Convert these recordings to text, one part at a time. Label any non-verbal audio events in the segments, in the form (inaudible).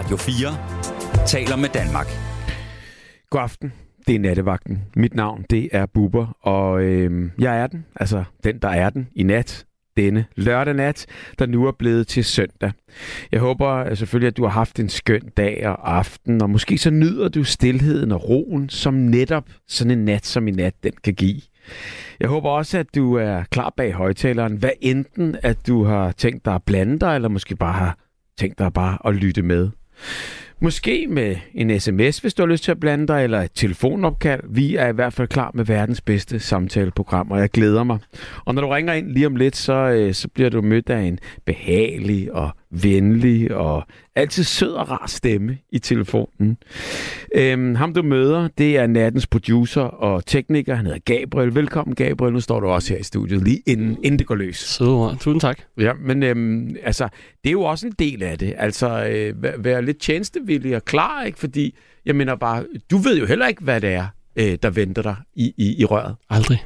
Radio 4 taler med Danmark. God aften. Det er Nattevagten. Mit navn, det er Buber, og øh, jeg er den, altså den, der er den i nat, denne lørdag nat, der nu er blevet til søndag. Jeg håber øh, selvfølgelig, at du har haft en skøn dag og aften, og måske så nyder du stillheden og roen, som netop sådan en nat som i nat, den kan give. Jeg håber også, at du er klar bag højtaleren, hvad enten at du har tænkt dig at blande dig, eller måske bare har tænkt dig bare at lytte med. Måske med en sms, hvis du har lyst til at blande dig, eller et telefonopkald. Vi er i hvert fald klar med verdens bedste samtaleprogram, og jeg glæder mig. Og når du ringer ind lige om lidt, så, øh, så bliver du mødt af en behagelig og venlig og altid sød og rar stemme i telefonen. Øhm, ham du møder, det er nattens producer og tekniker. Han hedder Gabriel. Velkommen Gabriel. Nu står du også her i studiet, lige inden, inden det går løs. Søde Tusind tak. Ja, men øhm, altså, det er jo også en del af det. Altså, øh, være, være lidt tjenestevillig og klar, ikke? Fordi, jeg mener bare, du ved jo heller ikke, hvad det er, øh, der venter dig i, i, i røret. Aldrig.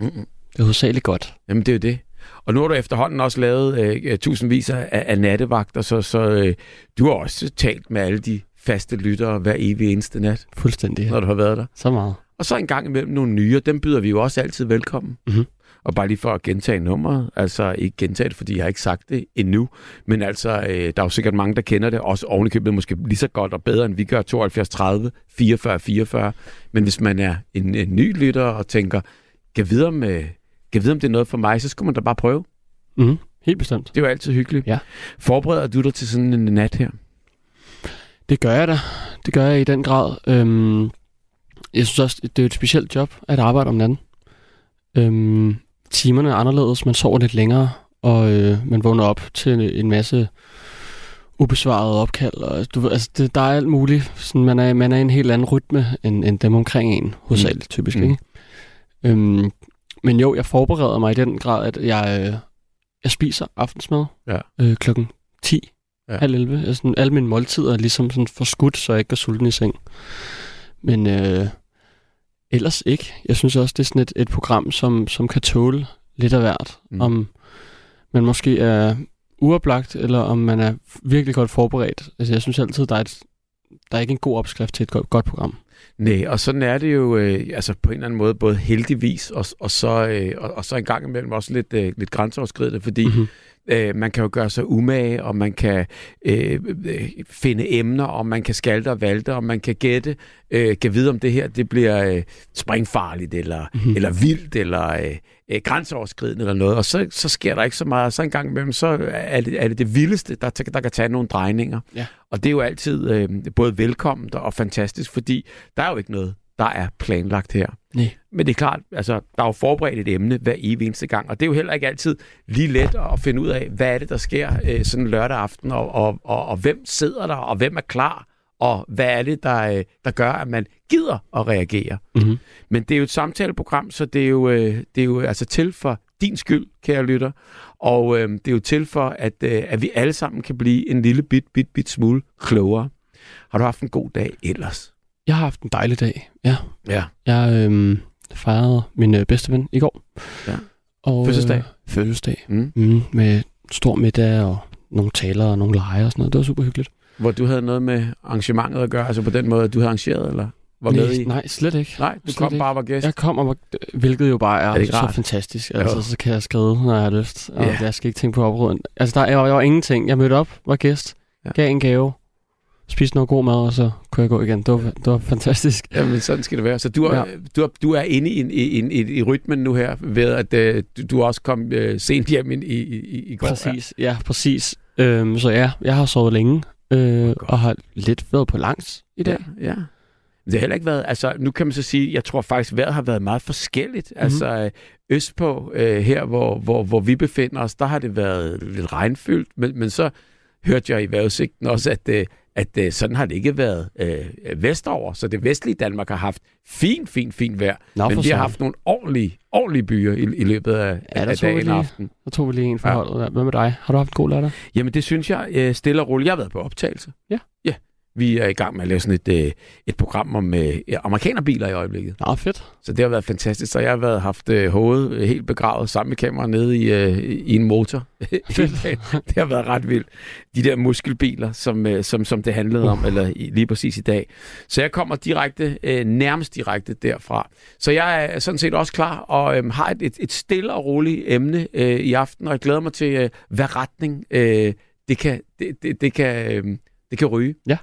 Mm-mm. Det er hovedsageligt godt. Jamen, det er jo det. Og nu har du efterhånden også lavet øh, tusindvis af, af nattevagter, så, så øh, du har også talt med alle de faste lyttere hver evig eneste nat. Fuldstændig. Ja. Når du har været der. Så meget. Og så en gang imellem nogle nye, dem byder vi jo også altid velkommen. Mm-hmm. Og bare lige for at gentage nummeret, altså ikke gentage det, fordi jeg har ikke sagt det endnu, men altså, øh, der er jo sikkert mange, der kender det, også ovenikøbet måske lige så godt og bedre, end vi gør 72 30 44 44. Men hvis man er en, en ny lytter og tænker, kan vide, om, øh, kan vide, om det er noget for mig, så skulle man da bare prøve. Mm, helt bestemt. Det er jo altid hyggeligt. Ja. Forbereder du dig til sådan en nat her? Det gør jeg da. Det gør jeg i den grad. Øhm, jeg synes også, det er et specielt job at arbejde om natten. Øhm, timerne er anderledes, man sover lidt længere, og øh, man vågner op til en masse ubesvarede opkald. Og, du ved, altså, det, der er alt muligt. Sådan, man, er, man er i en helt anden rytme end, end dem omkring en, hovedsageligt mm. typisk. Mm. Ikke? Øhm, men jo, jeg forbereder mig i den grad, at jeg, øh, jeg spiser aftensmad ja. øh, klokken 10, ja. halv 11. Jeg, sådan, alle mine måltider er ligesom sådan forskudt, så jeg ikke går sulten i seng. Men øh, ellers ikke. Jeg synes også, det er sådan et, et program, som, som kan tåle lidt af hvert. Mm. Om man måske er uoplagt, eller om man er virkelig godt forberedt. Altså, jeg synes altid, der er, et, der er ikke en god opskrift til et godt, godt program. Nej, og sådan er det jo øh, altså på en eller anden måde både heldigvis, og, og, så, øh, og, og så en gang imellem også lidt, øh, lidt grænseoverskridende, fordi mm-hmm. øh, man kan jo gøre sig umage, og man kan øh, øh, finde emner, og man kan skalte og valte, og man kan gætte, øh, kan vide om det her det bliver øh, springfarligt, eller, mm-hmm. eller vildt, eller øh, øh, grænseoverskridende eller noget, og så, så sker der ikke så meget, så en gang imellem, så er det er det, det vildeste, der, der kan tage nogle drejninger. Ja. Og det er jo altid øh, både velkomment og fantastisk, fordi der er jo ikke noget, der er planlagt her. Nej. Men det er klart, altså, der er jo forberedt et emne hver evig eneste gang, og det er jo heller ikke altid lige let at finde ud af, hvad er det, der sker øh, sådan lørdag aften, og, og, og, og hvem sidder der, og hvem er klar, og hvad er det, der, øh, der gør, at man gider at reagere. Mm-hmm. Men det er jo et samtaleprogram, så det er jo, øh, det er jo altså til for din skyld, kære lytter, og øh, det er jo til for, at, øh, at vi alle sammen kan blive en lille bit, bit, bit smule klogere. Har du haft en god dag ellers? Jeg har haft en dejlig dag, ja. Ja. Jeg øh, fejrede min øh, bedste ven i går. Ja. Og, Fødselsdag? Øh, fødselsdag. Mm. Mm, med stor middag og nogle taler og nogle lege og sådan noget. Det var super hyggeligt. Hvor du havde noget med arrangementet at gøre, altså på den måde, at du havde arrangeret, eller var nej, med i? Nej, slet ikke. Nej, du slet kom ikke. bare og var gæst? Jeg kom og var, hvilket jo bare er, er det så rart? fantastisk. Jo. Altså, så kan jeg skrive, når jeg har lyst. Og Ja. jeg skal ikke tænke på opråden. Altså, der jeg var, jeg var ingenting. Jeg mødte op, var gæst, Ja. gav en gave, spiste noget god mad, og så kunne jeg gå igen. Det var, det var fantastisk. (laughs) Jamen, sådan skal det være. Så du er, Ja. du er, du er inde i, en, i, en, i, i rytmen nu her, ved at øh, du, du også kom øh, sent hjem i, i, i, i går. Præcis, ja, præcis. Øhm, så ja, jeg har sovet længe, øh, og har lidt været på langs i dag. Ja, ja. Det har heller ikke været, altså nu kan man så sige, jeg tror faktisk, vejret har været meget forskelligt. Mm-hmm. Altså østpå, øh, her hvor, hvor, hvor vi befinder os, der har det været lidt regnfyldt, men, men så hørte jeg i vejrudsigten også, at, øh, at øh, sådan har det ikke været øh, vestover. Så det vestlige Danmark har haft fint, fint, fint vejr. Nå, men vi har haft nogle ordentlige, ordentlige byer i, i løbet af, Ja, der af dagen og lige- aften. Så tog vi lige en forhold. Ja. Hvad med dig? Har du haft en god lørdag? Jamen det synes jeg øh, stille og roligt. Jeg har været på optagelse. Ja. Ja. Vi er i gang med at lave sådan et, øh, et program om øh, amerikanerbiler i øjeblikket. Nå, fedt. Så det har været fantastisk. Så jeg har været, haft øh, hovedet helt begravet sammen med kameraet nede i, øh, i en motor. (laughs) det har været ret vildt. De der muskelbiler, som, øh, som, som det handlede om, uh. eller i, lige præcis i dag. Så jeg kommer direkte, øh, nærmest direkte derfra. Så jeg er sådan set også klar og øh, har et, et, et stille og roligt emne øh, i aften, og jeg glæder mig til, øh, hvad retning øh, det kan, det, det, det kan, øh, det kan ryge. Ja.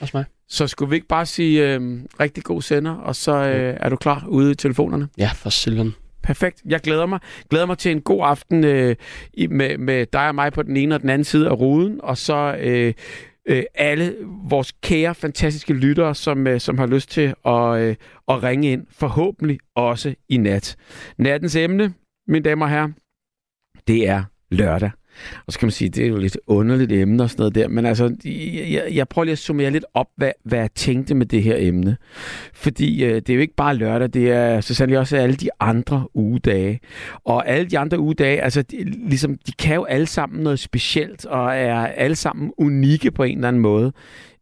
Også mig. Så skulle vi ikke bare sige øh, rigtig god sender, og så øh, er du klar ude i telefonerne? Ja, for Silvan. Perfekt. Jeg glæder mig. Glæder mig til en god aften øh, med, med dig og mig på den ene og den anden side af ruden, og så øh, øh, alle vores kære, fantastiske lyttere, som, øh, som har lyst til at, øh, at ringe ind, forhåbentlig også i nat. Nattens emne, mine damer og herrer, det er lørdag. Og så kan man sige, det er jo lidt underligt emne og sådan noget der, men altså, jeg, jeg prøver lige at summere lidt op, hvad, hvad jeg tænkte med det her emne. Fordi øh, det er jo ikke bare lørdag, det er så sandelig også alle de andre ugedage. Og alle de andre ugedage, altså, de, ligesom, de kan jo alle sammen noget specielt, og er alle sammen unikke på en eller anden måde.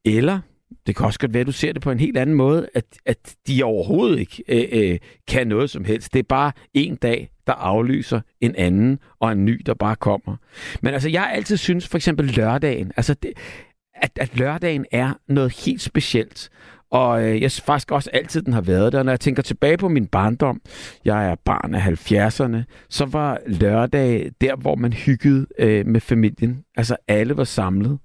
Eller det kan også godt være, at du ser det på en helt anden måde, at, at de overhovedet ikke øh, øh, kan noget som helst. Det er bare en dag, der aflyser en anden, og en ny, der bare kommer. Men altså, jeg har altid synes for eksempel lørdagen, altså det, at, at lørdagen er noget helt specielt. Og øh, jeg synes faktisk også altid, den har været der. Når jeg tænker tilbage på min barndom, jeg er barn af 70'erne, så var lørdag der, hvor man hyggede øh, med familien. Altså alle var samlet,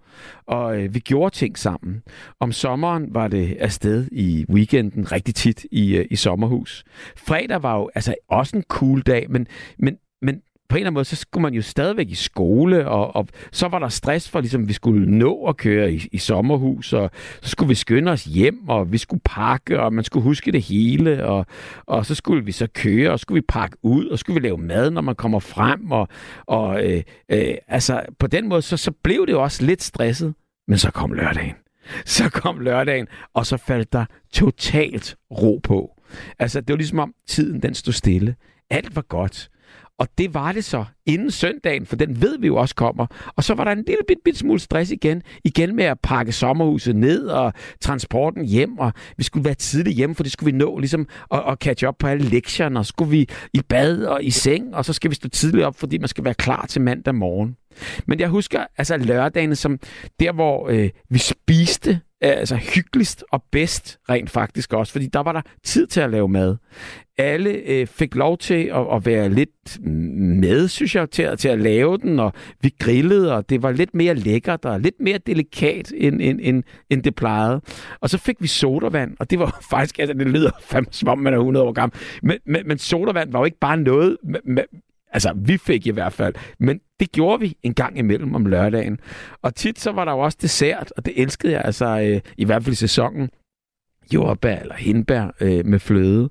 og øh, vi gjorde ting sammen. Om sommeren var det afsted i weekenden rigtig tit i, øh, i sommerhus. Fredag var jo altså også en cool dag, men, men, men på en eller anden måde, så skulle man jo stadigvæk i skole, og, og så var der stress for, ligesom vi skulle nå at køre i, i sommerhus, og så skulle vi skynde os hjem, og vi skulle pakke, og man skulle huske det hele, og, og så skulle vi så køre, og skulle vi pakke ud, og skulle vi lave mad, når man kommer frem, og, og øh, øh, altså på den måde, så, så blev det jo også lidt stresset, men så kom lørdagen. Så kom lørdagen, og så faldt der totalt ro på. Altså, det var ligesom om tiden den stod stille. Alt var godt. Og det var det så inden søndagen, for den ved vi jo også kommer. Og så var der en lille bit, bit smule stress igen. Igen med at pakke sommerhuset ned og transporten hjem. Og vi skulle være tidligt hjemme, for det skulle vi nå ligesom at, at catch up på alle lektierne. Og så skulle vi i bad og i seng, og så skal vi stå tidligt op, fordi man skal være klar til mandag morgen. Men jeg husker altså lørdagen som der, hvor øh, vi altså hyggeligst og bedst rent faktisk også, fordi der var der tid til at lave mad. Alle øh, fik lov til at, at være lidt med, synes jeg, til, til at lave den, og vi grillede, og det var lidt mere lækkert og lidt mere delikat, end, end, end, end det plejede. Og så fik vi sodavand, og det var (laughs) faktisk, altså det lyder fandme som om man er 100 år gammel, men, men, men sodavand var jo ikke bare noget, Altså, vi fik i hvert fald. Men det gjorde vi en gang imellem om lørdagen. Og tit så var der jo også dessert, og det elskede jeg altså øh, i hvert fald i sæsonen. Jordbær eller hindbær øh, med fløde.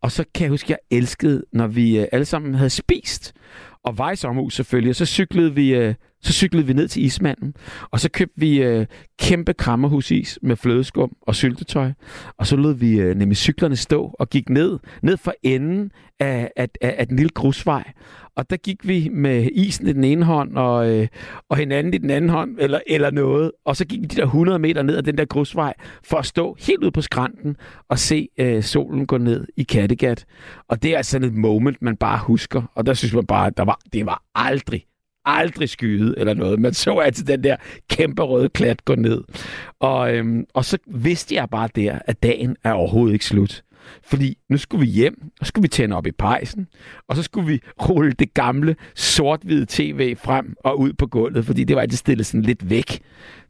Og så kan jeg huske, at jeg elskede, når vi øh, alle sammen havde spist. Og var i sommerhus selvfølgelig. Og så cyklede vi, øh, så cyklede vi ned til ismanden. Og så købte vi øh, kæmpe krammerhusis med flødeskum og syltetøj. Og så lod vi øh, nemlig cyklerne stå og gik ned, ned for enden af, af, af, af den lille grusvej. Og der gik vi med isen i den ene hånd, og, øh, og hinanden i den anden hånd, eller, eller noget. Og så gik vi de der 100 meter ned ad den der grusvej, for at stå helt ude på skrænten og se øh, solen gå ned i Kattegat. Og det er altså sådan et moment, man bare husker. Og der synes man bare, at der var, det var aldrig, aldrig skyde eller noget. Man så altid den der kæmpe røde klat gå ned. Og, øhm, og så vidste jeg bare der, at dagen er overhovedet ikke slut. Fordi nu skulle vi hjem, og så skulle vi tænde op i pejsen, og så skulle vi rulle det gamle sort-hvide tv frem og ud på gulvet, fordi det var altid stillet sådan lidt væk.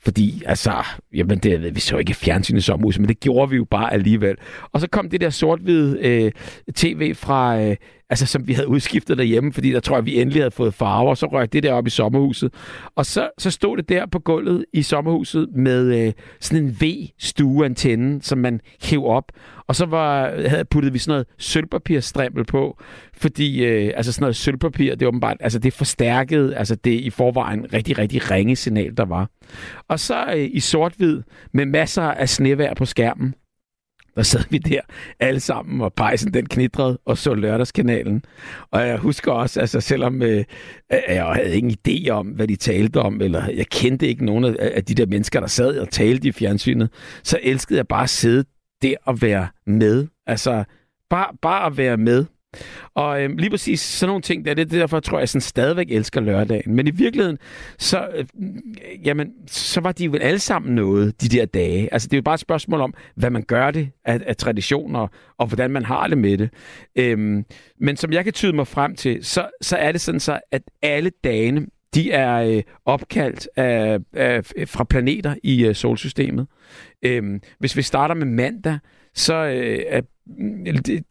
Fordi, altså, jamen, det, vi så ikke fjernsyn i sommerhuset, men det gjorde vi jo bare alligevel. Og så kom det der sort-hvide øh, tv fra, øh, altså, som vi havde udskiftet derhjemme, fordi der tror jeg, vi endelig havde fået farver, og så røg det der op i sommerhuset. Og så, så stod det der på gulvet i sommerhuset med øh, sådan en V-stueantenne, som man hæv op. Og så var, havde puttet vi sådan noget sølvpapirstrimmel på, fordi øh, altså sådan noget sølvpapir, det er åbenbart, altså det forstærkede altså det i forvejen rigtig, rigtig ringe signal, der var. Og så øh, i sort-hvid med masser af snevær på skærmen. der sad vi der alle sammen, og pejsen den knitrede, og så lørdagskanalen. Og jeg husker også, altså selvom øh, jeg havde ingen idé om, hvad de talte om, eller jeg kendte ikke nogen af, af de der mennesker, der sad og talte i fjernsynet, så elskede jeg bare at sidde der og være med. Altså, bare, bare at være med. Og øh, lige præcis sådan nogle ting, der, det er derfor, tror jeg, jeg sådan stadigvæk elsker lørdagen. Men i virkeligheden, så, øh, jamen, så var de jo alle sammen noget, de der dage. Altså, det er jo bare et spørgsmål om, hvad man gør det af, af traditioner, og hvordan man har det med det. Øhm, men som jeg kan tyde mig frem til, så, så er det sådan så, at alle dagene, de er øh, opkaldt af, af, fra planeter i øh, solsystemet. Øhm, hvis vi starter med mandag, så øh, at,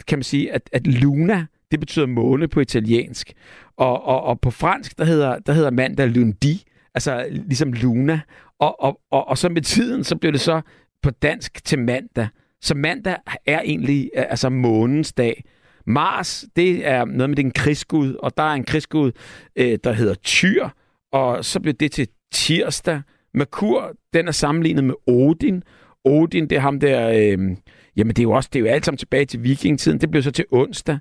kan man sige, at, at Luna, det betyder måne på italiensk. Og, og, og på fransk, der hedder, der hedder mandag lundi, altså ligesom Luna. Og, og, og, og så med tiden, så blev det så på dansk til mandag. Så mandag er egentlig øh, altså månens dag. Mars, det er noget med den krigsgud, og der er en krigsgud, øh, der hedder Tyr, og så blev det til tirsdag. Merkur, den er sammenlignet med Odin. Odin, det er ham der, øh, Jamen, det er jo også det er jo alt sammen tilbage til vikingetiden. Det blev så til onsdag.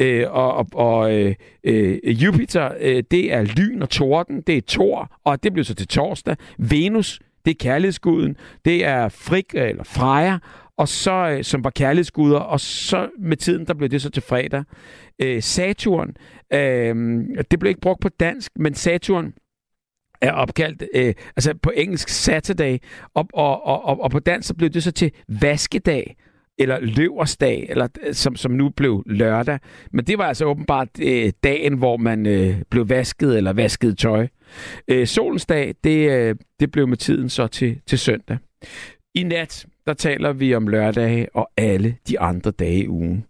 Øh, og og, og øh, øh, Jupiter, øh, det er lyn og torden, det er Thor, og det blev så til torsdag. Venus, det er kærlighedsguden, det er Frik øh, eller Freja, og så, øh, som var kærlighedsguder, og så med tiden, der blev det så til fredag. Øh, Saturn, øh, det blev ikke brugt på dansk, men Saturn er opkaldt, øh, altså på engelsk Saturday, og, og, og, og på dansk så blev det så til vaskedag eller løversdag, eller, øh, som, som nu blev lørdag. Men det var altså åbenbart øh, dagen, hvor man øh, blev vasket eller vasket tøj. Øh, solens dag, det, øh, det blev med tiden så til, til søndag. I nat, der taler vi om lørdage og alle de andre dage i ugen.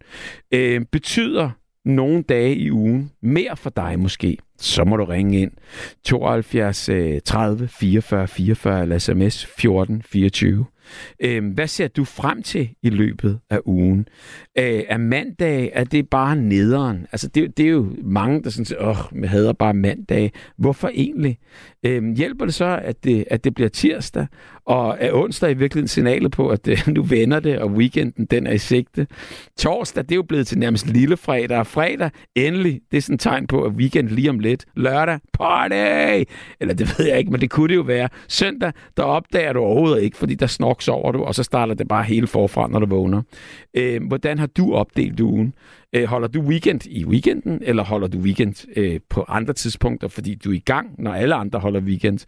Øh, betyder nogle dage i ugen mere for dig måske, så må du ringe ind 72 30 44 44 eller sms 14 24. Øh, hvad ser du frem til i løbet af ugen? Øh, er mandag, er det bare nederen? Altså, det, det er jo mange, der sådan siger, åh, jeg hader bare mandag. Hvorfor egentlig? Øh, hjælper det så, at det, at det bliver tirsdag? Og er onsdag i virkeligheden signalet på, at det, øh, (laughs) nu vender det, og weekenden den er i sigte? Torsdag, det er jo blevet til nærmest lille fredag, og fredag, endelig, det er sådan et tegn på, at weekend lige om lidt. Lørdag, party! Eller det ved jeg ikke, men det kunne det jo være. Søndag, der opdager du overhovedet ikke, fordi der sover du, og så starter det bare hele forfra, når du vågner. Øh, hvordan har du opdelt ugen? Øh, holder du weekend i weekenden, eller holder du weekend øh, på andre tidspunkter, fordi du er i gang, når alle andre holder weekend?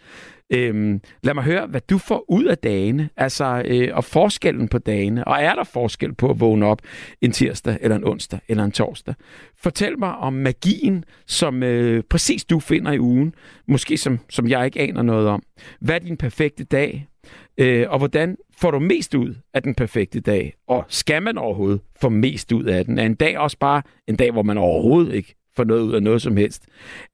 Øh, lad mig høre, hvad du får ud af dagene, altså, øh, og forskellen på dagene. Og er der forskel på at vågne op en tirsdag, eller en onsdag, eller en torsdag? Fortæl mig om magien, som øh, præcis du finder i ugen, måske som, som jeg ikke aner noget om. Hvad er din perfekte dag? Øh, og hvordan får du mest ud af den perfekte dag? Og skal man overhovedet få mest ud af den? Er en dag også bare en dag, hvor man overhovedet ikke får noget ud af noget som helst?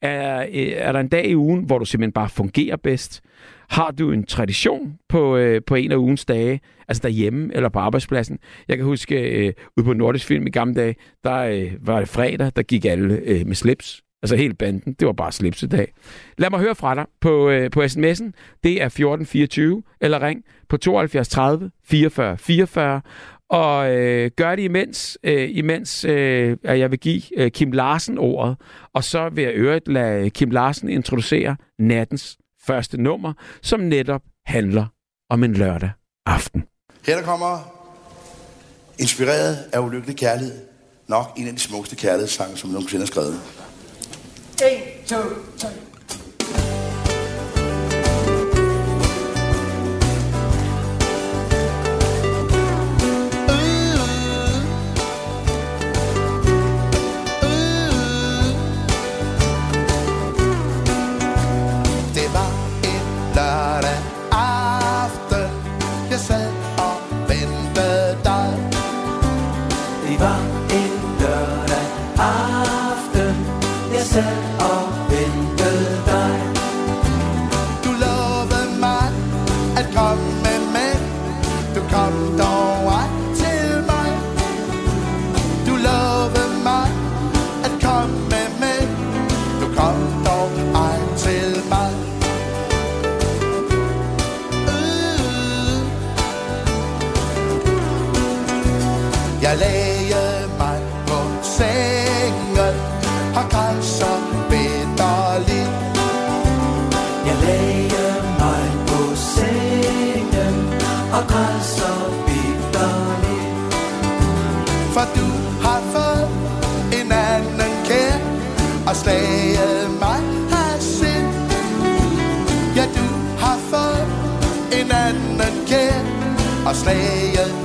Er, øh, er der en dag i ugen, hvor du simpelthen bare fungerer bedst? Har du en tradition på, øh, på en af ugens dage, altså derhjemme eller på arbejdspladsen? Jeg kan huske, øh, ude på Nordisk Film i gamle dage, der øh, var det fredag, der gik alle øh, med slips. Altså helt banden. Det var bare slips i dag. Lad mig høre fra dig på, øh, på sms'en. Det er 1424, eller ring på 72 30 44 44. Og øh, gør det imens, øh, imens øh, at jeg vil give øh, Kim Larsen ordet. Og så vil jeg øvrigt lade Kim Larsen introducere nattens første nummer, som netop handler om en lørdag aften. Her der kommer, inspireret af ulykkelig kærlighed, nok en af de smukkeste kærlighedssange, som nogensinde er skrevet. eight, two, three. Hinanden anden kær Og slaget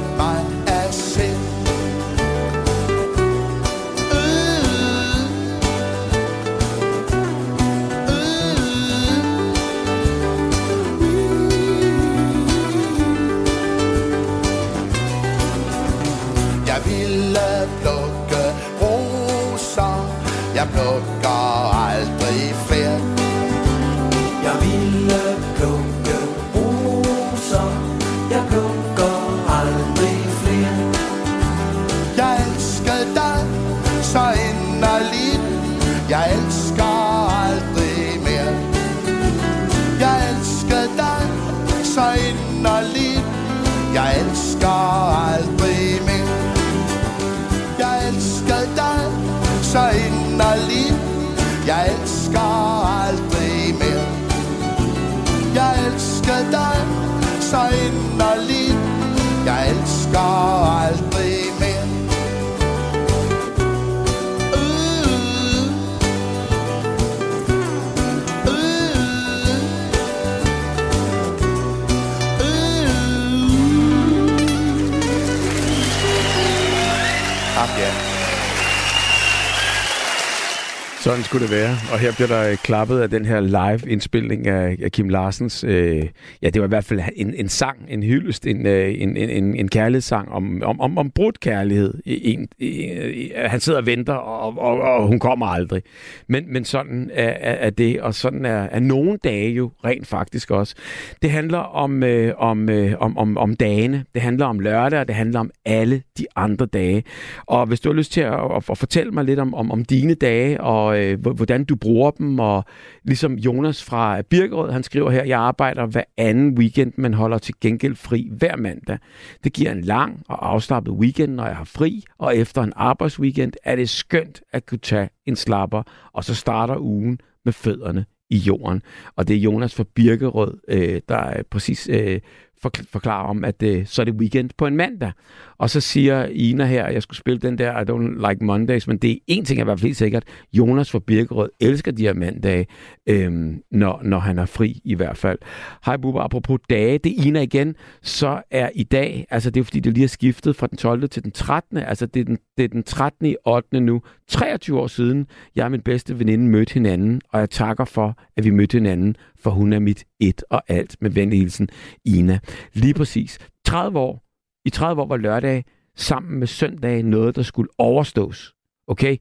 Sådan skulle det være. Og her bliver der øh, klappet af den her live-indspilning af, af Kim Larsens... Øh, ja, det var i hvert fald en, en sang, en hyldest, en, øh, en, en, en, en kærlighedssang om, om, om, om brudt kærlighed. En, en, han sidder og venter, og, og, og hun kommer aldrig. Men, men sådan er, er, er det, og sådan er, er nogle dage jo rent faktisk også. Det handler om, øh, om, øh, om, om, om dagene, det handler om lørdag, og det handler om alle de andre dage. Og hvis du har lyst til at, at, at fortælle mig lidt om, om, om dine dage, og øh, hvordan du bruger dem, og ligesom Jonas fra Birkerød, han skriver her, jeg arbejder hver anden weekend, men holder til gengæld fri hver mandag. Det giver en lang og afslappet weekend, når jeg har fri, og efter en arbejdsweekend er det skønt at kunne tage en slapper, og så starter ugen med fødderne i jorden. Og det er Jonas fra Birkerød, øh, der er præcis øh, forklare forklarer om, at øh, så er det weekend på en mandag. Og så siger Ina her, at jeg skulle spille den der I don't like Mondays, men det er en ting, er i hvert fald helt sikkert. Jonas fra Birkerød elsker de her mandage, øhm, når, når han er fri i hvert fald. Hej Bubba, apropos dage, det er Ina igen, så er i dag, altså det er fordi, det lige er skiftet fra den 12. til den 13. Altså det er den, det er den 13. i 8. nu, 23 år siden, jeg og min bedste veninde mødte hinanden, og jeg takker for, at vi mødte hinanden, for hun er mit et og alt. Med venlig hilsen, Ina. Lige præcis. 30 år. I 30 år var lørdag sammen med søndag noget, der skulle overstås. Okay?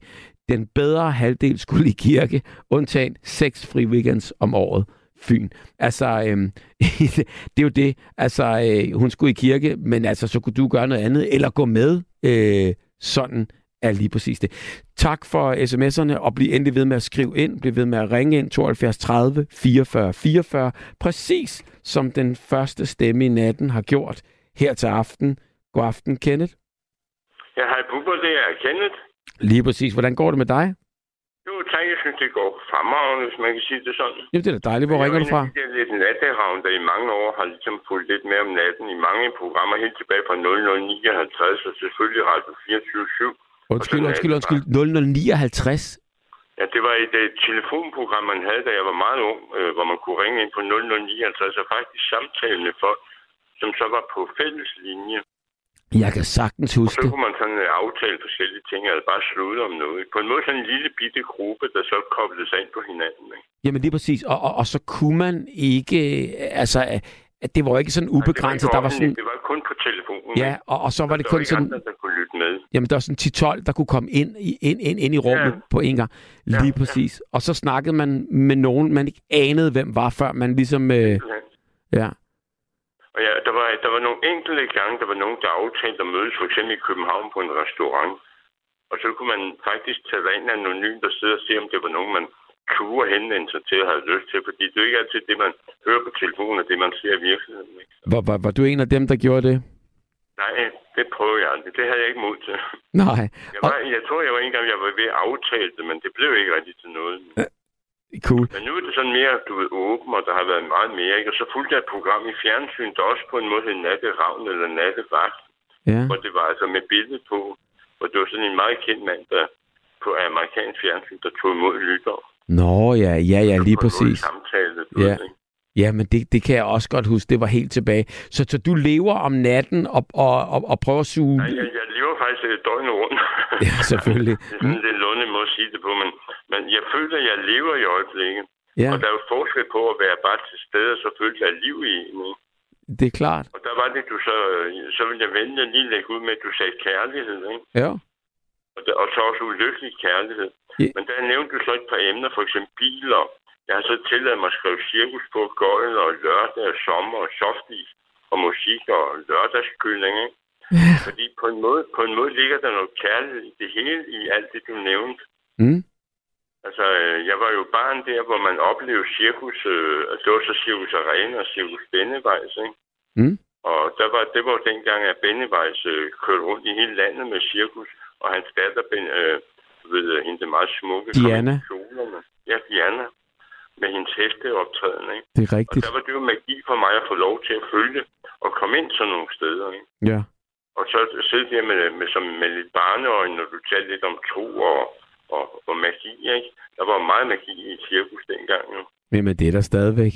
Den bedre halvdel skulle i kirke, undtagen seks fri weekends om året. Fyn. Altså, øhm, (laughs) det er jo det. Altså, øh, hun skulle i kirke, men altså, så kunne du gøre noget andet, eller gå med. Øh, sådan er lige præcis det. Tak for sms'erne, og bliv endelig ved med at skrive ind. Bliv ved med at ringe ind 72 30 44 44. Præcis som den første stemme i natten har gjort her til aften. God aften, Kenneth. Ja, hej Bubber, det er Kenneth. Lige præcis. Hvordan går det med dig? Jo, tak, jeg synes, det går fremragende, hvis man kan sige det sådan. Jamen, det er da dejligt. Hvor ringer du fra? Jeg er lidt natteravn, der i mange år har ligesom fulgt lidt mere om natten i mange programmer, helt tilbage fra 0059, og selvfølgelig Radio 24 Undskyld, undskyld, undskyld. 0059. Ja, det var et uh, telefonprogram, man havde, da jeg var meget ung, uh, hvor man kunne ringe ind på 0059 og faktisk samtale med folk, som så var på fælles linje. Jeg kan sagtens Og huske så det. kunne man sådan uh, aftale forskellige ting, eller bare slutte om noget. På en måde sådan en lille bitte gruppe, der så koblede sig ind på hinanden. Ikke? Jamen lige præcis. Og, og, og så kunne man ikke... Altså, at det var ikke sådan ubegrænset. det, Der var sådan... det var kun på telefonen. Ja, og, og så var det var kun ikke sådan... andre, der kunne lytte med. Jamen, der var sådan 10-12, der kunne komme ind i, ind, ind, ind i rummet Ja. på en gang. Lige præcis. Og så snakkede man med nogen, man ikke anede, hvem var, før man ligesom... Øh, ja. Og ja, der var, der var nogle enkelte gange, der var nogen, der aftalte at mødes, for eksempel i København på en restaurant. Og så kunne man faktisk tage ind anonymt og sidde og se, om det var nogen, man turde henvende sig til og havde lyst til. Fordi det er jo ikke altid det, man hører på telefonen, og det, man ser i virkeligheden. Ikke? Var, var, var du en af dem, der gjorde det? Nej, det prøvede jeg aldrig. Det havde jeg ikke mod til. Nej. Jeg, var, jeg tror, jeg var en gang, jeg var ved at aftale det, men det blev ikke rigtig til noget. Cool. Men nu er det sådan mere, du ved, åben, og der har været meget mere, ikke? Og så fulgte jeg et program i fjernsyn, der også på en måde hed Natteravn eller Nattevagt, Ja. hvor det var altså med billede på, hvor det var sådan en meget kendt mand, der på amerikansk fjernsyn, der tog imod lytter. Nå, ja, ja, ja, lige præcis. Samtale, Ja. ved? Ja, men det, det kan jeg også godt huske. Det var helt tilbage. Så, så du lever om natten og, og, og, og prøver at suge... Nej, jeg, jeg lever faktisk et døgn rundt. (laughs) Ja, selvfølgelig. det er sådan lidt lunde måde at sige det på, men, men jeg føler, at jeg lever i øjeblikket. Ja, Og der er jo forskel på at være bare til stede, og så føle, er liv i en. det er klart. Og der var det, du så... Så ville jeg vente lige lægge ud med, at du sagde kærlighed, ikke? Ja. Og, der, og så også ulykkelig kærlighed. Ja. Men der nævnte du så et par emner, for eksempel biler. Jeg har så tilladt mig at skrive cirkus på gøjl og lørdag og sommer og softis og musik og lørdagskylling, ikke? Fordi på en, måde, på en måde ligger der noget kærlighed i det hele, i alt det, du nævnte. Mm. Altså, øh, jeg var jo barn der, hvor man oplevede cirkus, øh, det var så cirkus Arena og cirkus Bennevejs, ikke? Mm. Og der var, det var jo dengang, at Bennevejs øh, kørte rundt i hele landet med cirkus, og hans datter, ben, øh, ved, øh, hende meget smukke, Diana. Ja, Diana. Med hendes hesteoptræden, ikke? Det er Og rigtigt. der var det jo magi for mig at få lov til at følge og komme ind sådan nogle steder, ikke? Ja. Og så sidde der med, med, som, med lidt barneøjne, når du talte lidt om tro og, og, og magi, ikke? Der var meget magi i cirkus dengang, jo. Men, men det er der stadigvæk.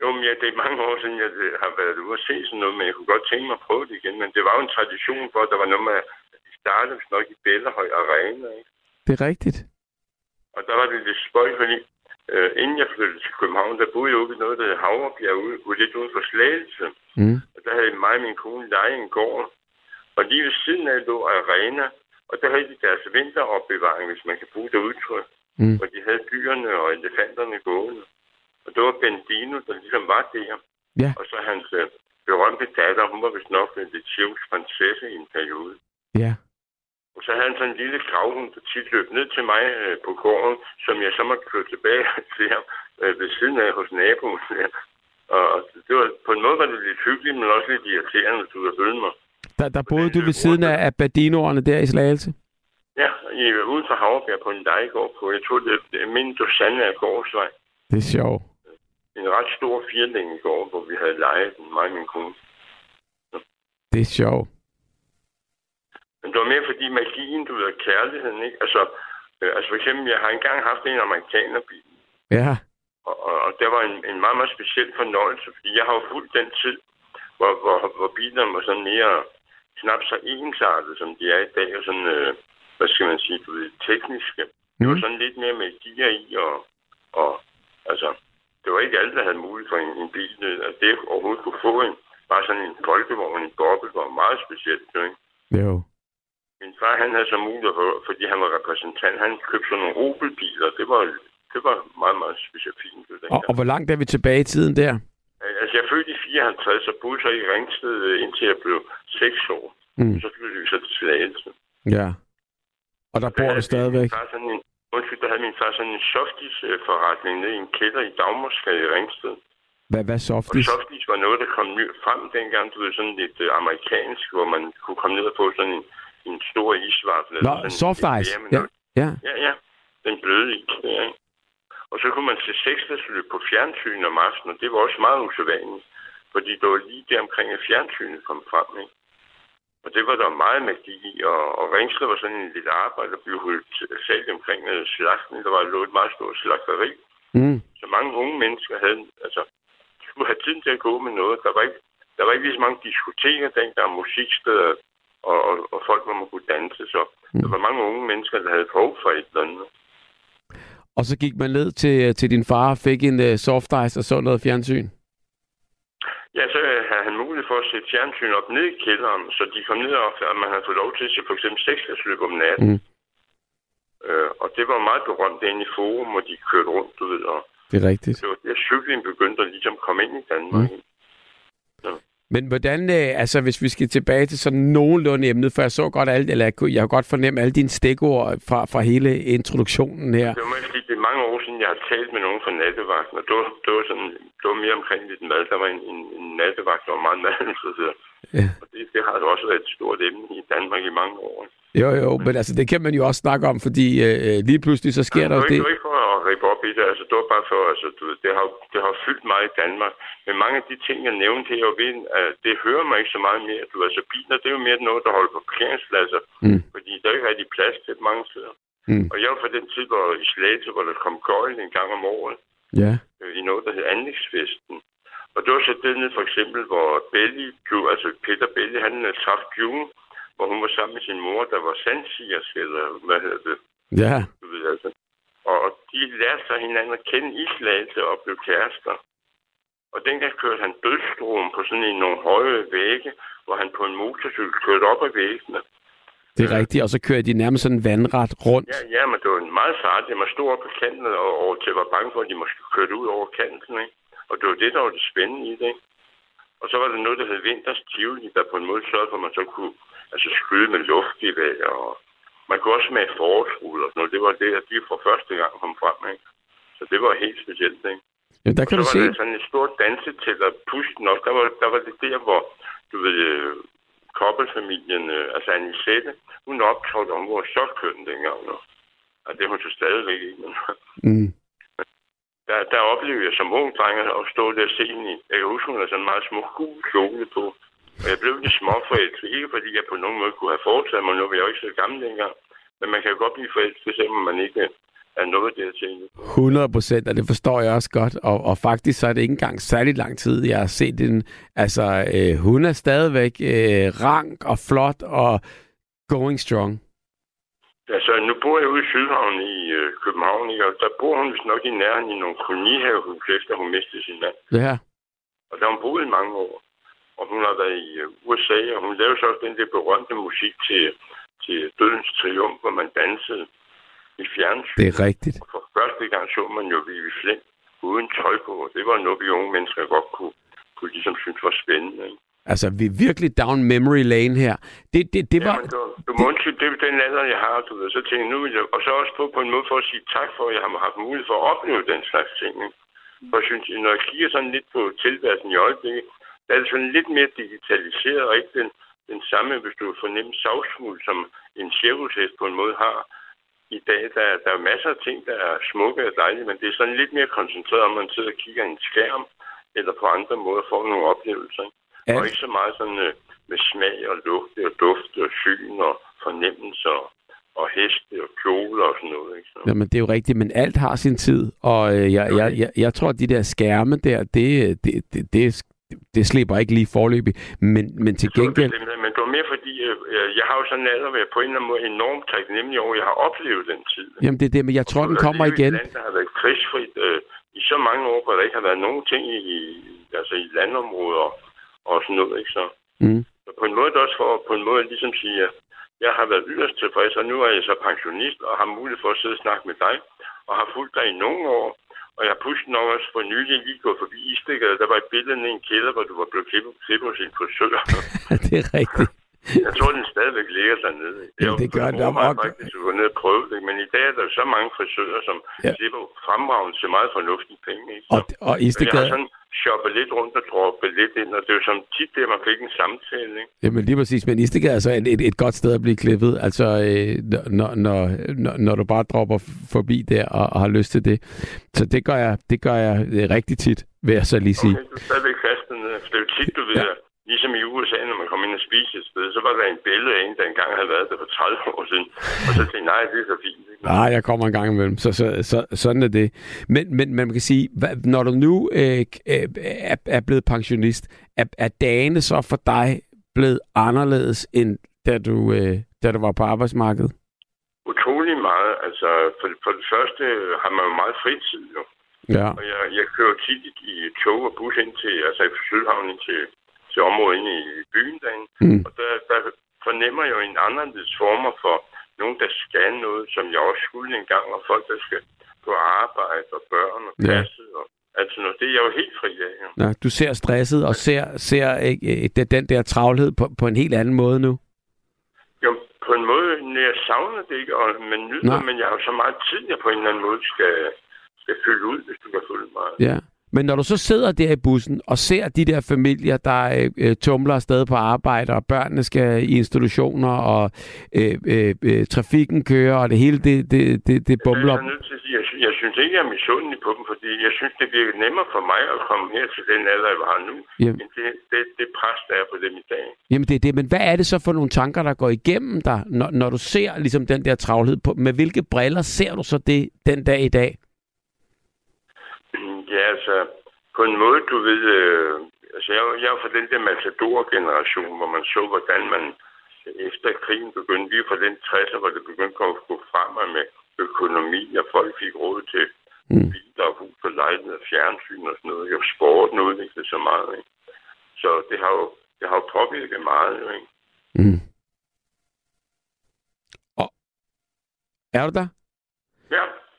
Jo, men ja, det er mange år siden, jeg øh, har været ude og se sådan noget, men jeg kunne godt tænke mig at prøve det igen. Men det var jo en tradition for, at der var noget med, at de startede nok i Bellahøj Arena, ikke? Det er rigtigt. Og der var det lidt spøjt, fordi øh, inden jeg flyttede til København, der boede jeg ude ved noget, der hed Havrebjerg, ude, ude lidt uden for Slagelse. Mm. Og der havde mig og min kone leje en gård. Og lige ved siden af lå Arena, og der havde de deres vinteropbevaring, hvis man kan bruge det udtryk. Mm. Og de havde dyrene og elefanterne gående. Og det var Bendino, der ligesom var der. Ja. Og så hans øh, berømte datter, hun var vist nok lidt cirkus prinsesse i en periode. Ja. Og så havde han sådan en lille gravhund, der tit løb ned til mig øh, på gården, som jeg så måtte køre tilbage (laughs) til ham øh, ved siden af hos naboen. (laughs) Ja. Og det var, på en måde var det lidt hyggeligt, men også lidt irriterende, hvis du kan følge mig. Der, der boede du ved siden af, af Badinoerne der i Slagelse? Ja, I er ude for Havrebjerg på en lejegård på, jeg tror, det er, min Dosanne af Gårdsvej. Det er sjovt. En ret stor firlængegård, hvor vi havde lejet den, mig og min kone. Det er sjovt. Men det var mere fordi magien, du ved, kærligheden, ikke? Altså, øh, altså for eksempel, jeg har engang haft en amerikanerbil, Ja. og, og, og det var en, en meget, meget speciel fornøjelse, fordi jeg har jo fulgt den tid, hvor, hvor, hvor bilerne var sådan mere knap så ensartet, som de er i dag, og sådan, øh, hvad skal man sige, du ved, tekniske. Det var Mm. sådan lidt mere med gear i, og, og altså, det var ikke alle, der havde mulighed for en, en bil, at det overhovedet kunne få en, bare sådan en folkevogn, en boble, var meget specielt, ikke? Jo. Min far, han havde så mulighed for, fordi han var repræsentant, han købte sådan nogle Opel-biler. Det var, det var meget, meget specifikt. Og, og hvor langt er vi tilbage i tiden der? Altså, jeg er født i 54, og boede så i Ringsted, øh, indtil jeg blev 6 år. Mm. Så flyttede vi så til Slagelse. Ja. Og der bor du stadigvæk? En, undskyld, der havde min far sådan en softis-forretning nede i en kælder i Dagmarsgade i Ringsted. Hvad, hvad Og softis? softis var noget, der kom ny frem dengang, du ved, sådan lidt øh, amerikansk, hvor man kunne komme ned og få sådan en, en stor isvaffel. Nå, sådan en- soft en ice. bære med Ja. Ja. Ja, ja. Den bløde is, ikke? Og så kunne man se seksløb på fjernsyn om aftenen, og det var også meget usædvanligt. Fordi det var lige der omkring, at fjernsynet kom frem, ikke? Og det var der meget magi i, og, og Ringsted var sådan en lille arbejde, der blev holdt salt omkring øh, slagten. Der var lå et meget stort slagteri. Mm. Så mange unge mennesker havde, altså, skulle have tiden til at gå med noget. Der var ikke, der var ikke lige så mange diskoteker dengang, musiksteder og, og, og folk, hvor man kunne danse. Så der var mange unge mennesker, der havde behov for et eller andet. Og så gik man ned til, til din far og fik en uh, soft ice og så noget fjernsyn? Ja, så havde han mulighed for at sætte fjernsyn op ned i kælderen, så de kom ned og at man havde fået lov til at se for eksempel seksløb om natten. Mm. Øh, og det var meget berømt inde i forum, hvor de kørte rundt, du ved. Og Det er rigtigt. det var der cykling begyndte at ligesom komme ind i Danmark. Mm. Men hvordan, øh, altså hvis vi skal tilbage til sådan nogenlunde emnet, for jeg så godt alt, eller jeg kunne, jeg kunne godt fornemme alle dine stikord fra, fra hele introduktionen her. Det var måske det er mange år siden, jeg har talt med nogen fra nattevagten, og det var, det var, sådan, det var mere omkring lidt mad. Der var en, en, en nattevagt, der var meget madinteresseret. (laughs) Ja. Og det, det har også været et stort emne i Danmark i mange år. Jo, jo, men altså, det kan man jo også snakke om, fordi øh, lige pludselig så sker der jo det. det. Var ikke for at rippe op i det, altså det var bare for, altså du ved, det har, det har fyldt meget i Danmark. Men mange af de ting, jeg nævnte her, ved, uh, det hører mig ikke så meget mere. Du altså biler, det er jo mere noget, der holder på parkeringspladser, Mm. fordi der er ikke rigtig plads til mange steder. Mm. Og jeg var fra den tid, hvor i Slagelse, hvor der kom gøjl en gang om året, Ja. øh, i noget, der hed anlægsfesten. Og det var så nede, for eksempel, hvor Belly, altså Peter Belly, han øh, traf June, hvor hun var sammen med sin mor, der var sandsigersk, eller hvad hedder det, Ja. du ved altså. Og de lærte sig hinanden at kende i Slagelse og blev kærester. Og dengang kørte han dødstrom på sådan en nogle høje vægge, hvor han på en motorcykel kørte op ad væggene. Det er rigtigt, og så kører de nærmest sådan vandret rundt. Ja, ja, men det var en meget sart. Det var stod op på kanten, og, og til var bange for, at de måske kørte ud over kanten. Ikke? Og det var det, der var det spændende i det. Og så var der noget, der hed Vinters Tivoli, der på en måde sørgede for, at man så kunne altså, skyde med luftgevær. Og man kunne også smage forårsruller og sådan noget. Det var det, at de for første gang kom frem. Ikke? Så det var helt specielt. Ikke? Ja, der kan så du var se. der sådan et stort dansetelt, og pusten også. Der var, der var det der, hvor, du ved, øh, kobbelfamilien, øh, altså Anisette, hun optrådte om, hvor så køn dengang. Og det er hun så stadigvæk ikke. Men Mm der, der oplevede jeg som ung dreng at stå der og se hende. i- Jeg kan huske, hun havde sådan en meget smuk gul kjole på. Og jeg blev lidt småforelsket. Ikke fordi jeg på nogen måde kunne have foretaget mig, nu var jeg jo ikke så gammel dengang. Men man kan jo godt blive forelsket, selvom man ikke er nået dertil. 100 procent, og det forstår jeg også godt. Og, og faktisk så er det ikke engang særlig lang tid, jeg har set den. Altså, øh, hun er stadigvæk øh, rank og flot og going strong. Altså, nu bor jeg ude i Sydhavn i øh, København, ikke? og der bor hun vist nok i nærheden i nogle kolonihavehus, efter hun mistede sin mand. Ja, Og der har hun boet i mange år. Og hun har været i øh, USA, og hun lavede så også den der berømte musik til, til Dødens Triumf, hvor man dansede i fjernsyn. det er rigtigt. Og for første gang så man jo Vivi Flint uden tøj på, og det var noget, vi unge mennesker godt kunne, kunne ligesom synes var spændende. Ikke? Altså, vi er virkelig down memory lane her. Det, det, det var... Jamen, du, du må undskylde, det er den alder, jeg har, du ved. Så tænkte jeg, nu vil jeg, og så også på, på en måde for at sige tak for, at jeg har haft mulighed for at opleve den slags ting. Ikke? For jeg synes, når jeg kigger sådan lidt på tilværelsen i øjeblikket, der er det sådan lidt mere digitaliseret, og ikke den, den samme, hvis du fornemmer savsmuld, som en cirkushest på en måde har. I dag, der, der er masser af ting, der er smukke og dejlige, men det er sådan lidt mere koncentreret, om man sidder og kigger i en skærm, eller på andre måder får nogle oplevelser. Ikke? Ja. Og ikke så meget sådan øh, med smag og lugt og duft og syn og fornemmelser og heste og kjoler og sådan noget. Ikke? Så, Jamen, det er jo rigtigt, men alt har sin tid, og øh, jeg, jeg, jeg, jeg tror, at de der skærme der, det, det, det, det, det slipper ikke lige forløbig, men, men til gengæld... Men det var mere fordi, øh, jeg har jo sådan en alder, hvor jeg på en eller anden måde enormt taknemmelig over, jeg har oplevet den tid. Jamen, det er det, men jeg tror, den kommer igen. Et land, der har været krigsfrit øh, i så mange år, hvor der ikke har været nogen ting i- altså i landområder og sådan noget. Ikke? Så, Mm. så på en måde også for på en måde ligesom sige, at jeg har været yderst tilfreds, og nu er jeg så pensionist og har mulighed for at sidde og snakke med dig, og har fulgt dig i nogle år. Og jeg har pushet nok også for nylig lige gået forbi Istegade. Der var et billede i en kælder, hvor du var blevet klippet, klippet hos en frisør. (laughs) det er rigtigt. Jeg tror, den stadigvæk ligger dernede. Ja, det gør den Jeg var faktisk gå ned og prøve det, men i dag er der så mange frisører, som Ja. slipper fremragende til meget fornuftige penge. Ikke? Og, og Så jeg har Istegade, sådan shoppet lidt rundt og droppet lidt ind, og det er jo som tit det, man fik en samtale. Ikke? jamen lige præcis, men Istegade er så et, et, et godt sted at blive klippet, altså øh, når, når, når, når du bare dropper forbi der og, og har lyst til det. Så det gør jeg, det gør jeg øh, rigtig tit, vil jeg så lige sige. Okay, du er stadigvæk fast dernede. For det er jo tit, du ved, Ja. Ligesom i USA, når man kommer ind og spiser et sted, så var der en billede af en, der engang havde været der for 30 år siden. Og så tænkte jeg, nej, det er så fint. Ikke? Nej, jeg kommer en gang imellem, så, så, så sådan er det. Men, men man kan sige, når du nu øh, øh, er, er blevet pensionist, er, er dagene så for dig blevet anderledes, end da du, øh, da du var på arbejdsmarkedet? Utrolig meget. Altså, for, for det første har man jo meget fritid, jo. Ja. Og jeg, jeg kører tit i tog og bus ind til, altså i Sydhavn ind til, til området inde i byen derinde. Mm. Og der, der fornemmer jeg jo en anderledes former for nogen, der skal noget, som jeg også skulle engang, og folk, der skal på arbejde og børn og Ja. klasse og alt sådan noget. Det er jeg jo helt fri af. Jo. Ja, du ser stresset og ser, ser øh, den der travlhed på, på en helt anden måde nu. jo på en måde, når jeg savner det ikke, og man nyder, det, men jeg har jo så meget tid, jeg på en eller anden måde skal, skal fylde ud, hvis du kan følge mig. Ja. Men når du så sidder der i bussen og ser de der familier, der øh, øh, tumler afsted på arbejde, og børnene skal i institutioner, og øh, øh, øh, trafikken kører, og det hele det, det, det, det bumler Jeg er nødt til at sige, jeg, synes, jeg synes ikke, jeg er misundelig på dem, fordi jeg synes, det virker nemmere for mig at komme her til den alder, jeg har nu, Jamen. end det, det, det pres, der er på dem i dag. Jamen det er det, men hvad er det så for nogle tanker, der går igennem dig, når, når du ser ligesom den der travlhed? På, med hvilke briller ser du så det den dag i dag? Ja, altså, på en måde, du ved, øh, altså jeg, jeg er fra den der matador-generation, hvor man så, hvordan man efter krigen begyndte, er fra den 60'er, hvor det begyndte at gå fremad med økonomi, og folk fik råd til Mm. biler og hus og lejlighed og fjernsyn og sådan noget. Jo, sporten udviklede så meget, ikke? Så det har jo, det har jo påvirket meget, ikke? Mm. Og, er du der?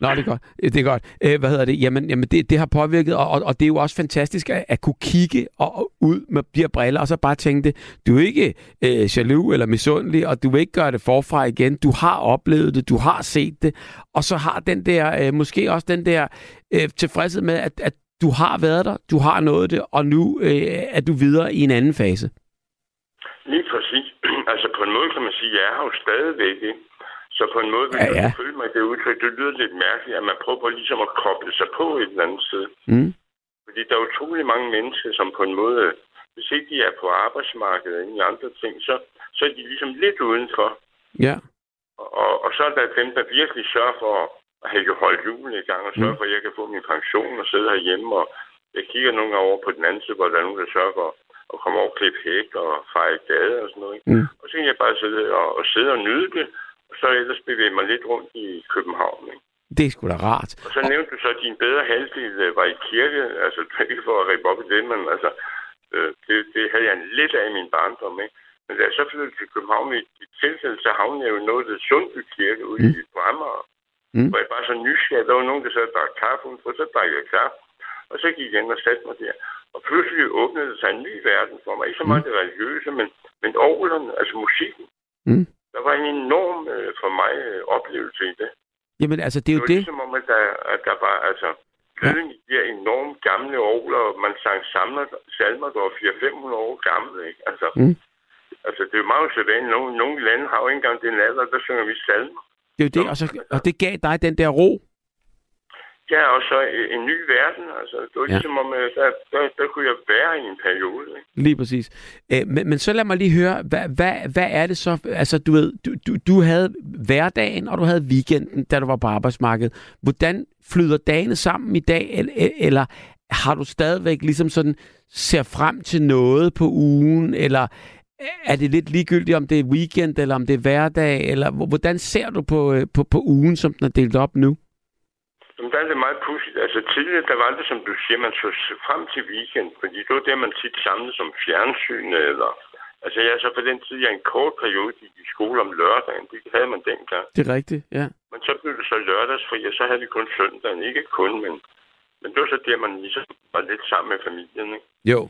Nå, det er godt. Øh, det er godt. Øh, hvad hedder det? Jamen, jamen det, det har påvirket, og, og, og det er jo også fantastisk at, at kunne kigge og, og ud med de her briller, og så bare tænke det, du er ikke øh, jaloux eller misundelig, og du vil ikke gøre det forfra igen. Du har oplevet det, du har set det, og så har den der, øh, måske også den der øh, tilfredshed med, at, at du har været der, du har nået det, og nu øh, er du videre i en anden fase. lige præcis. (clears throat) altså på en måde kan man sige, at jeg er jo stadigvæk, ikke? Så på en måde vil Ja, ja, jeg føle mig det udtryk. Det lyder lidt mærkeligt, at man prøver ligesom at koble sig på et eller andet sted. Mm. Fordi der er utrolig mange mennesker, som på en måde, hvis ikke de er på arbejdsmarkedet eller andre ting, så, så er de ligesom lidt udenfor. Ja. Og, og så er der dem, der virkelig sørger for at have holdt julen i gang, og sørge Mm. for, at jeg kan få min pension og sidde herhjemme. Og jeg kigger nogle gange over på den anden side, hvor der er nogen, der sørger for at komme over og klippe hæk og feje gade og sådan noget. Ikke? Mm. Og så kan jeg bare sidde og, og sidde og nyde det, så ellers bevæge mig lidt rundt i København. Ikke? Det er sgu da rart. Og så nævnte du så, at din bedre halvdel øh, var i kirke. Altså, ikke for at rippe op i det, men altså, øh, det, det havde jeg lidt af i min barndom. Ikke? Men da jeg så flyttede til København i i tilfælde, så havnede jeg jo noget af Sundby Kirke ude i Amager. Mm. Hvor jeg bare så nysgerrig. Der var nogen, der så drak kaffe udenfor, så drak jeg kaffe. Og så gik jeg ind og satte mig der. Og pludselig åbnede det sig en ny verden for mig. Ikke så meget det religiøse, men, men orglerne, altså musikken. Mm. Der var en enorm øh, for mig øh, oplevelse i det. Jamen altså, det er Det jo var det. ligesom om, at der, at der var, altså, lyden i de her enormt gamle orgler, og man sang salmer, salmer der var 400-500 år gamle, ikke? Altså, Mm. altså, det er jo meget usædvanligt. Nogle, nogle lande har jo ikke engang den alder, der synger vi salmer. Det er jo det, og, så, og det gav dig den der ro. Ja, og så en, ny verden, altså. Det var Ja. ligesom om, at der, der, der kunne jeg være i en periode, ikke? Lige præcis. Øh, men, men så lad mig lige høre, hvad, hvad, hvad er det så? Altså, du ved, du, du, du havde hverdagen, og du havde weekenden, da du var på arbejdsmarkedet. Hvordan flyder dagene sammen i dag, eller, har du stadigvæk ligesom sådan, ser frem til noget på ugen, eller er det lidt ligegyldigt, om det er weekend, eller om det er hverdag, eller hvor- hvordan ser du på, øh, på, på ugen, som den er delt op nu? Jamen, der er det meget pudsigt. Altså, tidligere, der var det, som du siger, man så frem til weekend, fordi det var der, man tit samlede som fjernsyn, eller... Altså, jeg så på den tid, jeg en kort periode gik i skole om lørdagen. Det havde man dengang. Det er rigtigt, ja. Men så blev det så lørdagsfri, og så havde vi kun søndagen. Ikke kun, men, men det var så der, man ligesom var lidt sammen med familien. Ikke? Jo.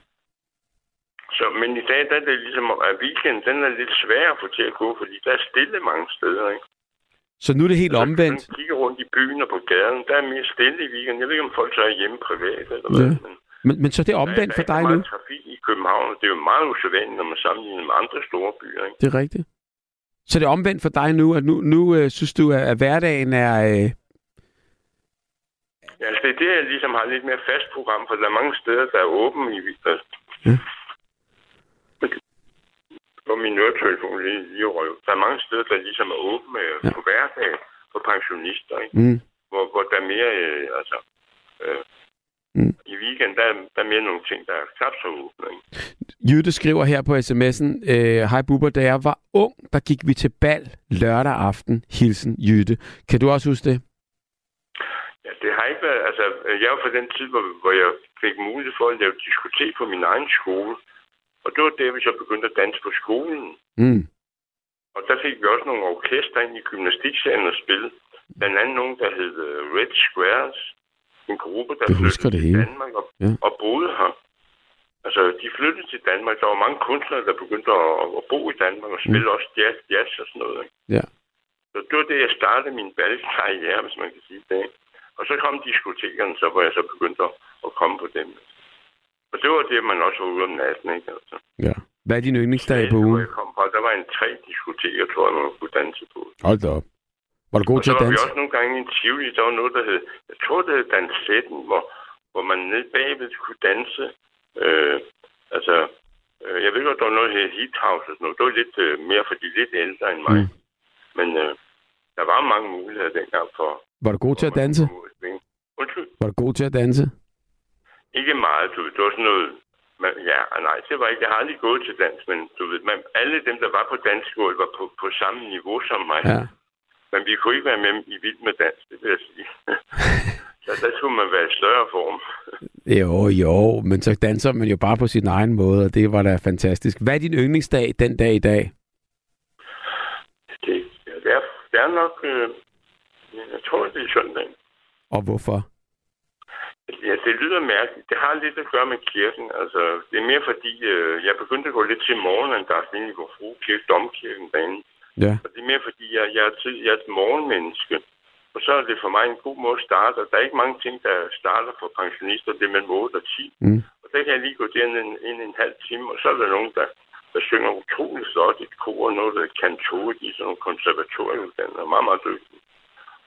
Så, men i dag, der er det ligesom, at weekenden, den er lidt svær at få til at gå, fordi der er stille mange steder. Ikke? Så nu er det helt Altså, omvendt. Man kigger rundt i byen og på gaden, der er mere stille i weekenden. Jeg ved ikke, om folk så er hjemme privat eller hvad. Ja. Men Men, men så det er der, omvendt der for er dig nu? meget trafik i København, og det er jo meget usædvanligt, når man sammenligner med andre store byer. Ikke? Det er rigtigt. Så det er omvendt for dig nu, at nu, nu øh, synes du, at, hverdagen er... Øh, Ja, altså, det er det, jeg ligesom har lidt mere fast program, for der er mange steder, der er åbne i. Ja. På min nødtelefon lige, lige røv. Der er mange steder, der ligesom er åbne øh, Ja. på hverdag for pensionister, ikke? mm, Hvor, hvor der er mere, øh, altså, øh, Mm. i weekenden, der, er- der er mere nogle ting, der er knap så åbne? Jytte skriver her på sms'en, øh, Hej Bubber, da jeg var ung, der gik vi til bal lørdag aften. Hilsen Jytte. Kan du også huske det? Ja, det har ikke været, altså, jeg jo fra den tid, hvor, hvor jeg fik mulighed for at lave diskotek på min egen skole. Og det var der, vi så begyndte at danse på skolen. Mm. Og der fik vi også nogle orkester ind i gymnastiksalen og spille. Blandt andet nogen, der hed øh, Red Squares. En gruppe, der Jeg flyttede det til hele. Danmark og, Ja. og boede her. Altså, de flyttede til Danmark. Der var mange kunstnere, der begyndte at, at bo i Danmark og spille også jazz, jazz og sådan noget. Ikke? Mm. Ja. Så det var det, jeg startede min balkarriere, hvis man kan sige det. Og så kom diskotekerne, så hvor jeg så begyndte at komme på dem. Og det var det, man også var ude om natten, ikke? Altså. Ja. Hvad er din yndlingsdag på ugen? jeg kom fra, der var en tre diskoteker, tror jeg, man kunne danse på. Hold da op. Var du god Og til så at var vi danse? også nogle gange i en Tivoli, der var noget, der hed, jeg tror, det hed Dansetten, hvor, hvor man nede bagved kunne danse. Øh, altså, øh, jeg ved godt, der var noget, der hed Heat House og sådan noget. Det var lidt øh, mere for de lidt ældre end mig. Mm. Mm. Men øh, der var mange muligheder dengang for... Var du god til at danse? Undskyld. Var du god til at danse? Ikke meget, du ved. Det var sådan noget... Man, ja, nej, det var ikke. Jeg har aldrig gået til dans, men du ved, man, alle dem, der var på dansegulvet, var på, på samme niveau som mig. Ja. Men vi kunne ikke være med i vild med dans, det vil jeg sige. (laughs) så der skulle man være i større form. Jo, jo, men så danser man jo bare på sin egen måde, og det var da fantastisk. Hvad er din yndlingsdag den dag i dag? Det, det, er, det er nok... Øh, jeg tror, det er søndag. Og hvorfor? Ja, det lyder mærkeligt. Det har lidt at gøre med kirken. Altså, det er mere fordi, øh, jeg begyndte at gå lidt til morgenandagten i Vor Frue Kirke, Domkirken derinde. Ja. Og det er mere fordi, jeg, jeg, er, tid, jeg er et morgenmenneske. Og så er det for mig en god måde at starte. Og der er ikke mange ting, der starter for pensionister. Det er mellem 8 og 10. Mm. Og der kan jeg lige gå derind en, en, en halv time, og så er der nogen, der, der synger utroligt flot et kor, og noget, der kan tog i sådan nogle konservatorieuddannelser, meget, meget dygtige.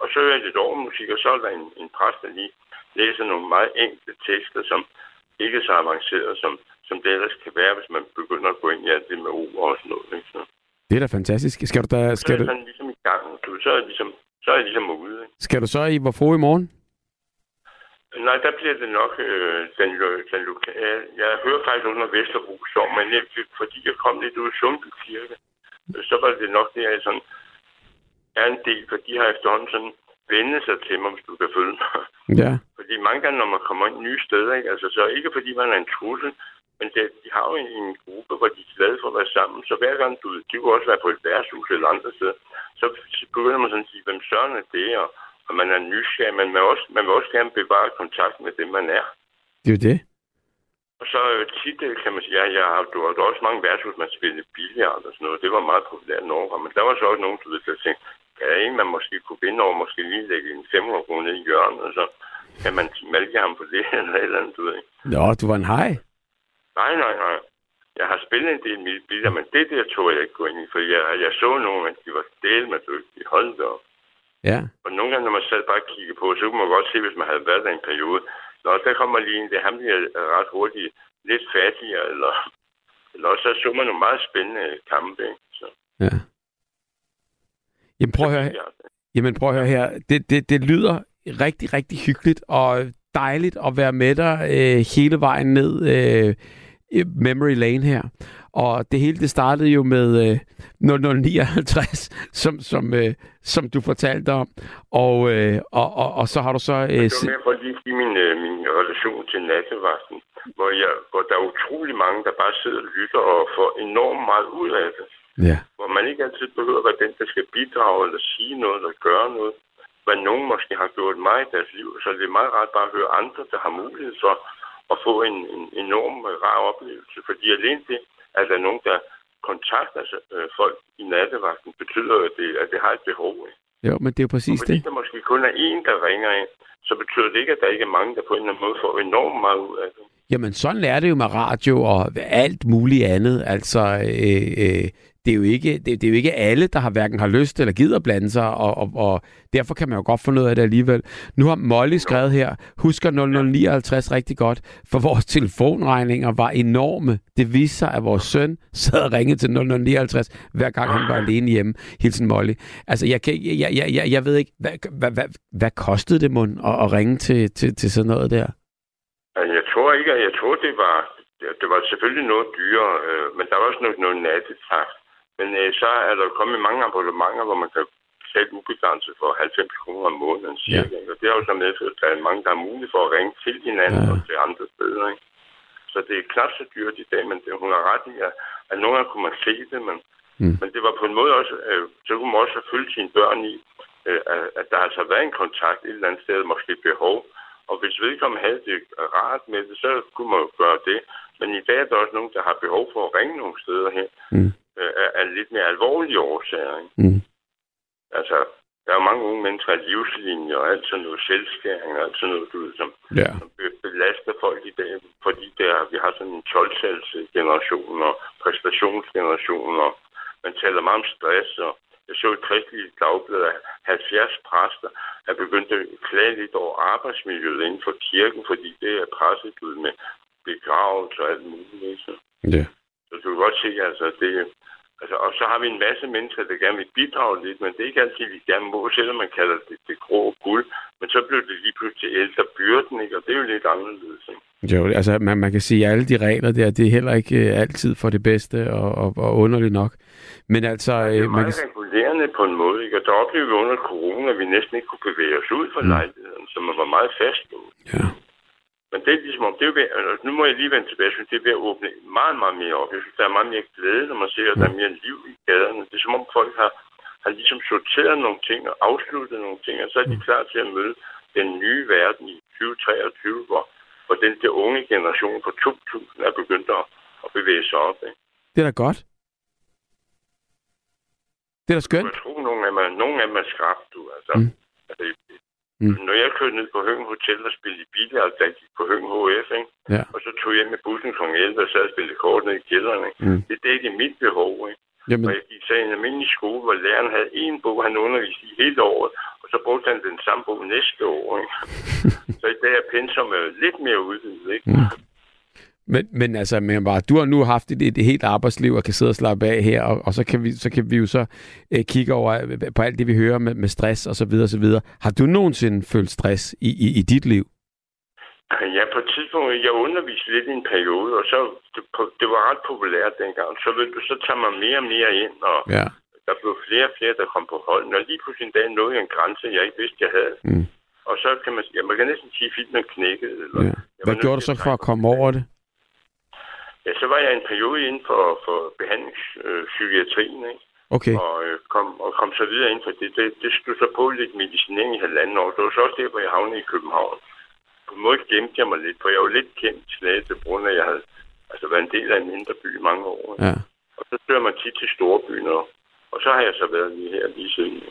Og så hører jeg lidt over musik, og så er der en, en præst, der lige læser nogle meget enkle tekster, som ikke er så avanceret, som, som det ellers kan være, hvis man begynder at gå ind i alt det med ord og sådan noget. Ikke? Så, Det er da fantastisk. Skal du, da, så er skal du, sådan ligesom i gang. Du, så er jeg ligesom, så er jeg ligesom ude. Ikke? skal du så i Hvorfro i morgen? Nej, der bliver det nok øh, den, den lokale... Jeg hører faktisk under Vesterbro Sov, men jeg, fordi jeg kom lidt ud af Sundby Kirke, øh, så var det nok det, jeg sådan er en del, for de har efterhånden sådan vendet sig til mig, hvis du kan følge mig. (laughs) Ja. Fordi mange gange, når man kommer ind nye steder, ikke? Altså, så ikke fordi man er en trussel, men det, de har jo en, en gruppe, hvor de er glade for at være sammen. Så hver gang du, de kunne også være på et værtshus eller andre steder, så begynder man sådan at sige, hvem søren er det, og, og man er nysgerrig, men man også, man vil også gerne bevare kontakt med det, man er. Det er jo det. Og så øh, tit øh, kan man sige, ja, jeg har, du har også mange værtshus, man spillede billard og sådan noget. Det var meget populært i Norge. Men der var så også nogen, der tænkte, der en, man måske kunne vinde over, måske lige lægge en 500 kroner i hjørnet, og så kan man malke ham på det (laughs) eller et eller andet, du ved. ikke? Nå, du var en hej. Nej, nej, nej. Jeg har spillet en del med biler, men det der tog jeg ikke gå ind i, for jeg, jeg så nogle, at de var del med dygtige. Hold da op. Ja. Og nogle gange, når man sad bare og kiggede på, så kunne man godt se, hvis man havde været der en periode. Nå, der kommer lige en, det ham, der er ret hurtigt lidt fattigere, eller, eller også så så man nogle meget spændende kampe. Ikke? Så, ja. Jamen prøv at høre, ja. jamen, prøv at høre her. Det, det, det lyder rigtig, rigtig hyggeligt og dejligt at være med dig øh, hele vejen ned øh, memory lane her. Og det hele det startede jo med øh, 0059, som, som, øh, som du fortalte om. Og, øh, og, og, og så har du så... Øh, Det var mere for lige give min, øh, min relation til nattevagten, hvor, jeg, hvor der er utrolig mange, der bare sidder og lytter og får enormt meget ud af det. Ja. Hvor man ikke altid behøver at være den, der skal bidrage eller sige noget eller gøre noget. Hvad nogen måske har gjort mig i deres liv. Så det er meget rart bare at høre andre, der har mulighed for at få en, en enorm øh, rar oplevelse. Fordi alene det, at der er nogen, der kontakter altså, øh, folk i nattevagten, betyder, at det, at det har et behov. Jo, men det er jo præcis Fordi det. der måske kun er én, der ringer ind, så betyder det ikke, at der ikke er mange, der på en eller anden måde får enormt meget ud af det. Jamen, sådan er det jo med radio og alt muligt andet. Altså, øh, øh, det, er jo ikke, det, det er jo ikke alle, der har hverken har lyst eller gider blande sig, og, og, og derfor kan man jo godt få noget af det alligevel. Nu har Molly skrevet her, husker 0059 rigtig godt, for vores telefonregninger var enorme. Det viste sig, at vores søn sad og ringede til 0059, hver gang han var alene hjemme. Hilsen Molly. Altså, jeg, kan, jeg, jeg, jeg, jeg ved ikke, hvad, hvad, hvad, hvad kostede det, mund, at, at ringe til, til, til sådan noget der? Jeg tror ikke, at jeg tror, det var, det, det var selvfølgelig noget dyrere, øh, men der var også noget, noget nattetakt. Men øh, så er der kommet mange abonnementer, hvor man kan betale ubegrænset for 90 kroner om måneden cirka. Ja. Og det har jo så medført, at der er mange, der har mulighed for at ringe til hinanden Ja. og til andre steder. Ikke? Så det er knap så dyrt i dag, men det, hun har ret i, at, at nogle gange kunne man se det, men, Mm. men det var på en måde også, øh, så kunne man også følt sine børn i, øh, at, at der altså har været en kontakt et eller andet sted, måske et behov. Og hvis vedkommende havde det rart med det, så kunne man jo gøre det. Men i dag er der også nogen, der har behov for at ringe nogle steder hen, Mm. Øh, af, lidt mere alvorlige årsager. Ikke? Mm. Altså, der er jo mange unge mennesker af livslinjer og alt sådan noget selvskæring og alt sådan noget, du ved, som, Ja. som be- belaster folk i dag, fordi der, vi har sådan en 12 generation og præstationsgeneration, og man taler meget om stress, og jeg så et kristeligt dagblad, at 70 præster er begyndt at klage lidt over arbejdsmiljøet inden for kirken, fordi det er presset ud med begravelse og alt muligt. Så, Ja. så du kan godt se, altså, det, altså, og så har vi en masse mennesker, der gerne vil bidrage lidt, men det er ikke altid, vi gerne må, selvom man kalder det det grå guld. Men så blev det lige pludselig ældre byrden, ikke? og det er jo lidt anderledes. Ikke? Jo, altså man, man kan sige, at alle de regler der, det er heller ikke øh, altid for det bedste og, og, og underligt nok. Men altså, Det øh, er man kan, meget regulerende på en måde, ikke? og der oplevede vi under corona, at vi næsten ikke kunne bevæge os ud fra Mm. lejligheden, så man var meget fast. ja. Men det er ligesom om, det er ved, altså, nu må jeg lige vende tilbage, jeg synes, det er ved at åbne meget, meget mere op. Jeg synes, der er meget mere glæde, når man ser, at der er mere liv i gaderne. Det er som om folk har, har ligesom sorteret nogle ting og afsluttet nogle ting, og så er de klar til at møde den nye verden i 2023, hvor, hvor den der unge generation på 2000 er begyndt at, at bevæge sig op. Ikke? det er da godt. Det er da skønt. Jeg tror, nogle af dem er, nogle af dem er skrabt, du. Altså, Mm. mm. altså, Mm. Når jeg kørte ned på Høgen Hotel og spillede altså jeg gik på Høgen HF, ikke? Ja. og så tog jeg med bussen kl. 11 og sad og spillede kort ned i kælderen. Ikke? Mm. Det dækkede mit behov. Ikke? Jamen, Og jeg gik så i en almindelig skole, hvor læreren havde en bog, han underviste i hele året, og så brugte han den samme bog næste år. Ikke? (laughs) så i dag er pensum øh, lidt mere udvidet. Ikke? Mm. Men, men altså, men bare, du har nu haft et, et helt arbejdsliv og kan sidde og slappe af her, og, og så, kan vi, så kan vi jo så øh, kigge over øh, på alt det, vi hører med, med stress og så videre, og så videre. Har du nogensinde følt stress i, i, i dit liv? Ja, på et tidspunkt, jeg underviste lidt i en periode, og så, det, det var ret populært dengang. Så, så tager man mere og mere ind, og Ja. der blev flere og flere, der kom på holden, og lige pludselig en dag nåede jeg en grænse, jeg ikke vidste, jeg havde. Mm. Og så kan man, ja, man kan næsten sige, at filmen knækkede. Eller, ja. Hvad gjorde du så for at komme over det? Ja, så var jeg en periode inden for, for behandlingspsykiatrien, ikke? Okay. Og, øh, kom, og kom så videre ind for det. Det, det stod så på lidt medicinering i halvanden år. Det var så også der, hvor jeg havnede i København. På en måde gemte jeg mig lidt, for jeg var lidt kendt Slagelse, på grund af, at jeg havde altså, været en del af en mindre by i mange år. Ikke? Ja. Og så søger man tit til storbyen, og, og så har jeg så været lige her lige siden.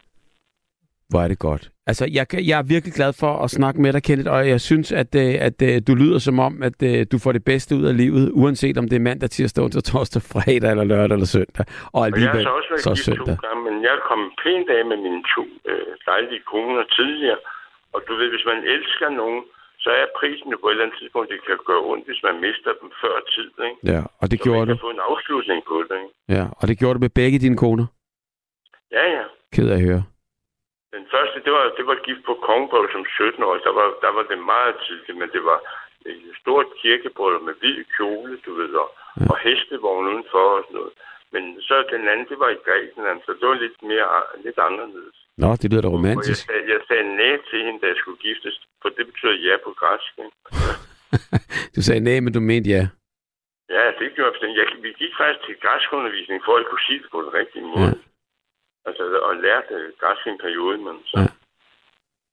Hvor er det godt. Altså, jeg, jeg er virkelig glad for at snakke med dig, Kenneth, og jeg synes, at, øh, at øh, du lyder som om, at øh, du får det bedste ud af livet, uanset om det er mandag, tirsdag, onsdag, torsdag, fredag eller lørdag eller søndag. Og Og jeg har alligevel så også været så gift to søndag. gange, men jeg er kommet pænt af med mine to øh, dejlige koner tidligere. Og du ved, hvis man elsker nogen, så er prisen på et eller andet tidspunkt, det kan gøre ondt, hvis man mister dem før tid. Ikke? Ja, og det Så gjorde man du. få en afslutning på det. Ikke? Ja, og det gjorde du med begge dine koner. Ja, ja. Ked af at høre. Den første, det var, det var gift på Kongeborg som 17 år. Der var, der var det meget tidligt, men det var et stort kirkebrød med hvid kjole, du ved, og, Ja. og hestevogn udenfor og sådan noget. Men så den anden, det var i Grækenland, så det var lidt mere lidt anderledes. Nå, det lyder da Og jeg romantisk. sagde, jeg sagde nej til hende, da jeg skulle giftes, for det betyder ja på græsk. (laughs) Du sagde nej, men du mente ja. Ja, det gjorde jeg. jeg. Vi gik faktisk til græskundervisning, for at jeg kunne sige det på den rigtige måde. Ja. Altså, og lærte øh, græsk i en periode, men så... Ja.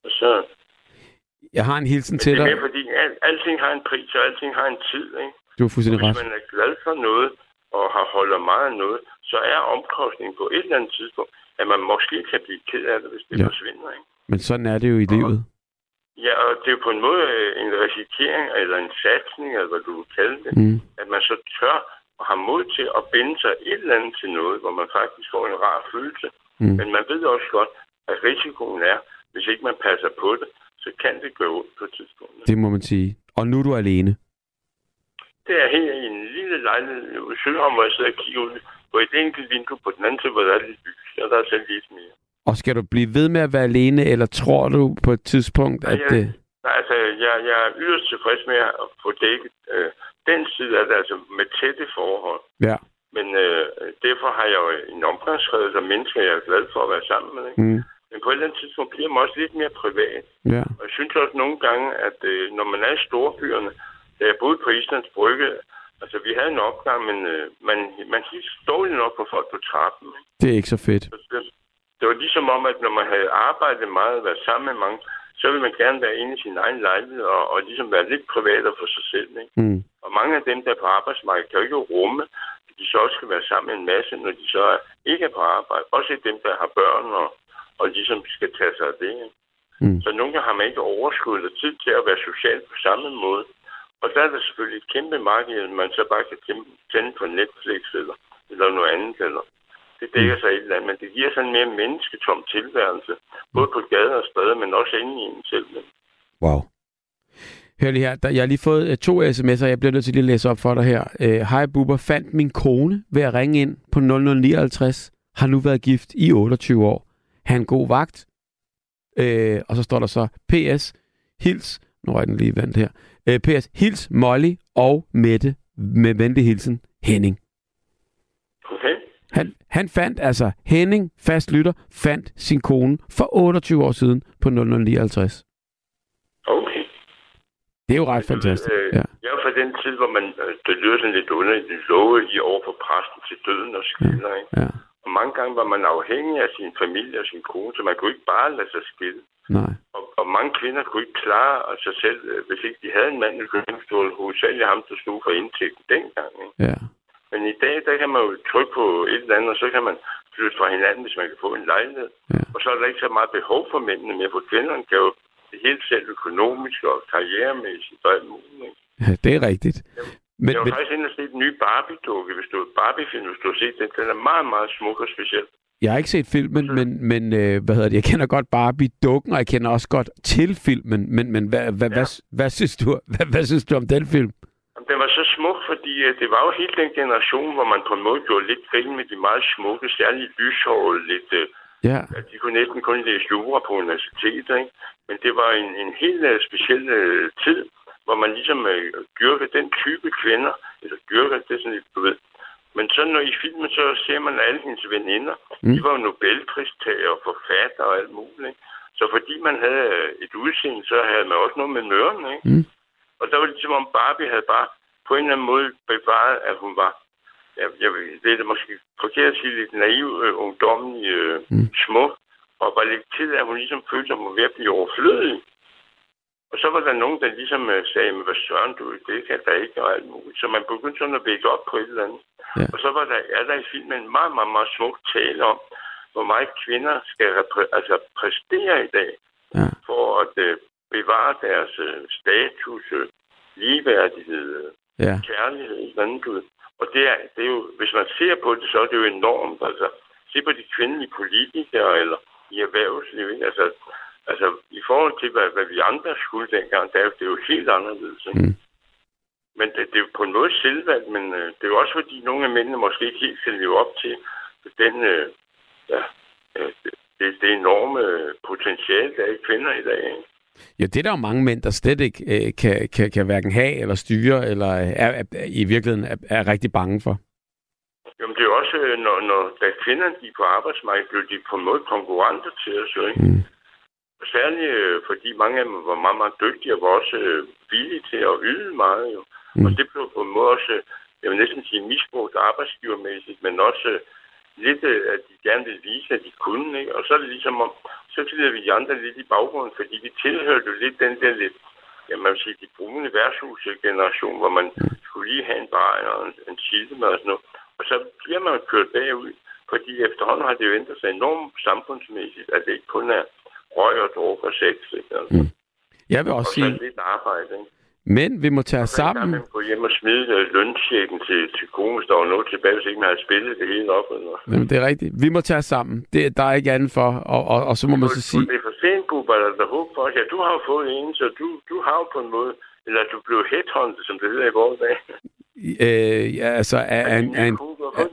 Og så Jeg har en hilsen til det er dig. mere fordi, al, alting har en pris, og alting har en tid. Ikke? Du har fuldstændig ret. Hvis man er glad for noget, og har holder meget af noget, så er omkostningen på et eller andet tidspunkt, at man måske kan blive ked af det, hvis det Ja. forsvinder. Ikke? Men sådan er det jo i livet. Ja, og det er jo på en måde øh, en risikering, eller en satsning, eller hvad du vil kalde det, Mm. at man så tør og har mod til at binde sig et eller andet til noget, hvor man faktisk får en rar følelse. Mm. Men man ved også godt, at risikoen er, hvis ikke man passer på det, så kan det gå ondt på et tidspunkt. Det må man sige. Og nu er du alene. Det er her i en lille lejlighed i Søholm, hvor jeg sidder og kigger ud på et enkelt vindue på den anden side, hvor der er lidt lys, og der er så lidt mere. Og skal du blive ved med at være alene, eller tror du på et tidspunkt, Nej, at jeg- det... Nej, altså, jeg, jeg er yderst tilfreds med at få dækket øh, den side af det, altså med tætte forhold. Ja. Men øh, derfor har jeg jo en omgangskreds af mennesker, jeg er glad for at være sammen med. Ikke? Mm. Men på et eller andet tidspunkt bliver man også lidt mere privat. Ja. Og jeg synes også nogle gange, at øh, når man er i storbyerne, da jeg boede på Islands Brygge, altså vi havde en opgang, men øh, man, man hilste dårligt nok på folk på trappen. Ikke? Det er ikke så fedt. Det, det var ligesom om, at når man havde arbejdet meget og været sammen med mange, så ville man gerne være inde i sin egen lejlighed og, og ligesom være lidt privat og for sig selv. Ikke? Mm. Og mange af dem, der er på arbejdsmarkedet, kan jo ikke rumme, at de så også skal være sammen med en masse, når de så ikke er på arbejde. Også dem, der har børn og, og ligesom skal tage sig af det. Mm. Så nogle gange har man ikke overskud eller tid til at være social på samme måde. Og der er der selvfølgelig et kæmpe marked, man så bare kan tænde- tænde på Netflix eller, eller noget andet. Eller. Det dækker sig et eller andet, men det giver sådan en mere mennesketom tilværelse. Både på gader og stræder, men også inde i en selv. Wow. Hør lige her, der, jeg har lige fået uh, to sms'er, jeg bliver nødt til lige at læse op for dig her. Øh, Hej uh, Bubber, fandt min kone ved at ringe ind på 0059, har nu været gift i 28 år. Ha' en god vagt. Øh, og så står der så, PS, hils, nu er den lige vendt her, øh, PS, hils Molly og Mette med venlig hilsen, Henning. Okay? Han, han fandt altså, Henning, fast lytter, fandt sin kone for 28 år siden på 0059. Det er jo ret fantastisk. Øh, Ja. Jeg er fra den tid, hvor man, øh, det lyder sådan lidt underligt, love i over for præsten til døden og skiller, ikke? Ja, Og mange gange var man afhængig af sin familie og sin kone, så man kunne ikke bare lade sig skille. nej. Og, og mange kvinder kunne ikke klare sig selv, øh, hvis ikke de havde en mand i kørestol, hovedsageligt ham, der stod for indtægten dengang. Ikke? Ja. Men i dag, der kan man jo trykke på et eller andet, og så kan man flytte fra hinanden, hvis man kan få en lejlighed. Ja. Og så er der ikke så meget behov for mændene mere, for kvinderne kan jo helt selv økonomisk og karrieremæssigt og alt muligt. Ikke? det er rigtigt. Men, jeg var men, faktisk inde og se den nye Barbie-dukke, hvis du Barbie-film, hvis du har set den. Den er meget, meget smuk og speciel. jeg har ikke set filmen, men, men øh, hvad hedder det? Jeg kender godt Barbie-dukken, og jeg kender også godt til filmen. Men, men hvad, hvad, Ja. hvad, hvad, synes du, (laughs) hvad, hvad synes du om den film? Den var så smuk, fordi øh, det var jo hele den generation, hvor man på en måde gjorde lidt grin med de meget smukke, særligt lyshårede, lidt... Øh, Ja, at de kunne næsten kun læse jura på universitetet, ikke? Men det var en, en helt uh, speciel uh, tid, hvor man ligesom uh, dyrkede den type kvinder, eller dyrkede, det sådan lidt, du ved. Men så når i filmen, så ser man alle hendes veninder. Mm. De var jo Nobelpristager og forfatter og alt muligt. Ikke? Så fordi man havde øh, et udseende, så havde man også noget med møren, ikke? Mm. Og der var det ligesom om Barbie havde bare på en eller anden måde bevaret, at hun var, jeg, jeg, det er måske forkert at sige, lidt naiv, øh, ungdommelig, øh, mm. smuk, og var lidt tid at hun ligesom følte, at hun var ved at blive overflødig. Og så var der nogen, der ligesom øh, sagde, men hvad søren du, det kan der ikke, og alt muligt. Så man begyndte sådan at vække op på et eller andet. Ja. Og så var der, er der i filmen en meget, meget, meget smuk tale om, hvor meget kvinder skal repræ- altså præstere i dag, ja, for at øh, bevare deres øh, status, øh, ligeværdighed, øh, ja. kærlighed, et eller andet. Og det er, det er jo, hvis man ser på det, så er det jo enormt. Altså, se på de kvindelige politikere eller i erhvervslivet. Altså, altså i forhold til, hvad, hvad vi andre skulle dengang, der er jo, det er jo helt anderledes. Ikke? Mm. Men det, det er jo på en måde selvvalgt, men øh, det er jo også fordi, nogle af mændene måske ikke helt kan leve op til den, øh, ja, øh, det, det, det enorme øh, potentiale, der er i kvinder i dag. Ikke? Ja, det er der jo mange mænd, der slet ikke øh, kan, kan, kan hverken have eller styre, eller er, er, er, i virkeligheden er, er rigtig bange for. Jamen, det er også, øh, når, når da kvinderne gik på arbejdsmarkedet, blev de på en måde konkurrenter til os, ikke? Mm. Særligt øh, fordi mange af dem var meget, meget dygtige og var også øh, villige til at yde meget, jo. Mm. Mm. Og det blev på en måde også, jeg vil næsten sige, misbrugt arbejdsgivermæssigt, men også lidt, at de gerne ville vise, at de kunne, ikke? Og så er det ligesom om, så glider vi de andre lidt i baggrunden, fordi vi tilhørte jo lidt den der lidt, ja, man vil sige, de brune værtshus-generation, hvor man skulle lige have en bar og en, en childe og sådan noget. Og så bliver man kørt bagud, fordi efterhånden har det jo ændret sig enormt samfundsmæssigt, at det ikke kun er røg og dråber og sex, ikke? Altså. Mm. Jeg vil Og også så sige, lidt arbejde, ikke? men vi må tage os sammen. man gå hjem og smide øh, lønsjekken til, til kone, hvis der var noget tilbage, hvis ikke man havde spillet det hele op. Eller. Jamen, det er rigtigt. Vi må tage os sammen. Det, der er ikke andet for. Og, og, og så må man så sige, Det er for sent, Bubber, der er håb for. Ja, du har jo fået en, så du, du har jo på en måde, eller du blev headhunted, som det hedder i vores dag øh, ja, altså, er, er, en, er, en, Du en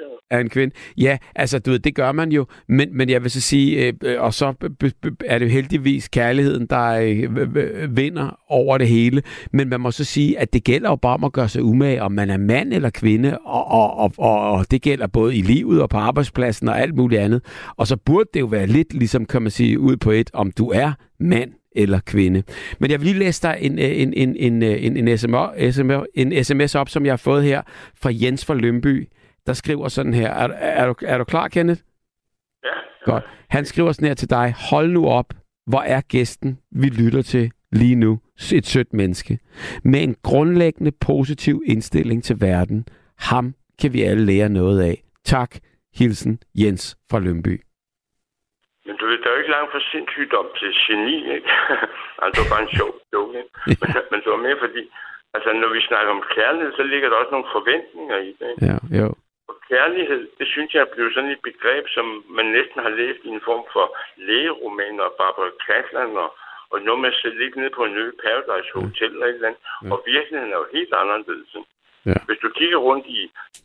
ja. er en kvinde. Ja, altså, du ved, det gør man jo. Men, men jeg vil så sige, øh, øh og så b- b- er det jo heldigvis kærligheden, der øh, vinder over det hele. Men man må så sige, at det gælder jo bare om at gøre sig umage, om man er mand eller kvinde, og, og, og, og, og det gælder både i livet og på arbejdspladsen og alt muligt andet. Og så burde det jo være lidt ligesom, kan man sige, ud på et, om du er mand eller kvinde. Men jeg vil lige læse dig en, en, en, en, en, en, SMS, en sms op, som jeg har fået her fra Jens fra Lønby, der skriver sådan her. Er, er, du, er du klar, Kenneth? Ja, Godt. Han skriver sådan her til dig. Hold nu op. Hvor er gæsten, vi lytter til lige nu? Et sødt menneske. Med en grundlæggende positiv indstilling til verden. Ham kan vi alle lære noget af. Tak. Hilsen Jens fra Lønby. Men du ved, langt fra sindssygdom til geni, ikke? (laughs) altså, det var bare en sjov joke, ikke? Men, men det var mere fordi, altså, når vi snakker om kærlighed, så ligger der også nogle forventninger i det, ikke? Ja, jo. Og kærlighed, det synes jeg er blevet sådan et begreb, som man næsten har læst i en form for lægeromaner, Barbara Catland og, og noget med at sidde lidt ned på en ø Paradise Hotel eller et eller andet. Og virkeligheden er jo helt anderledes. ikke? Ja. Hvis du kigger rundt i,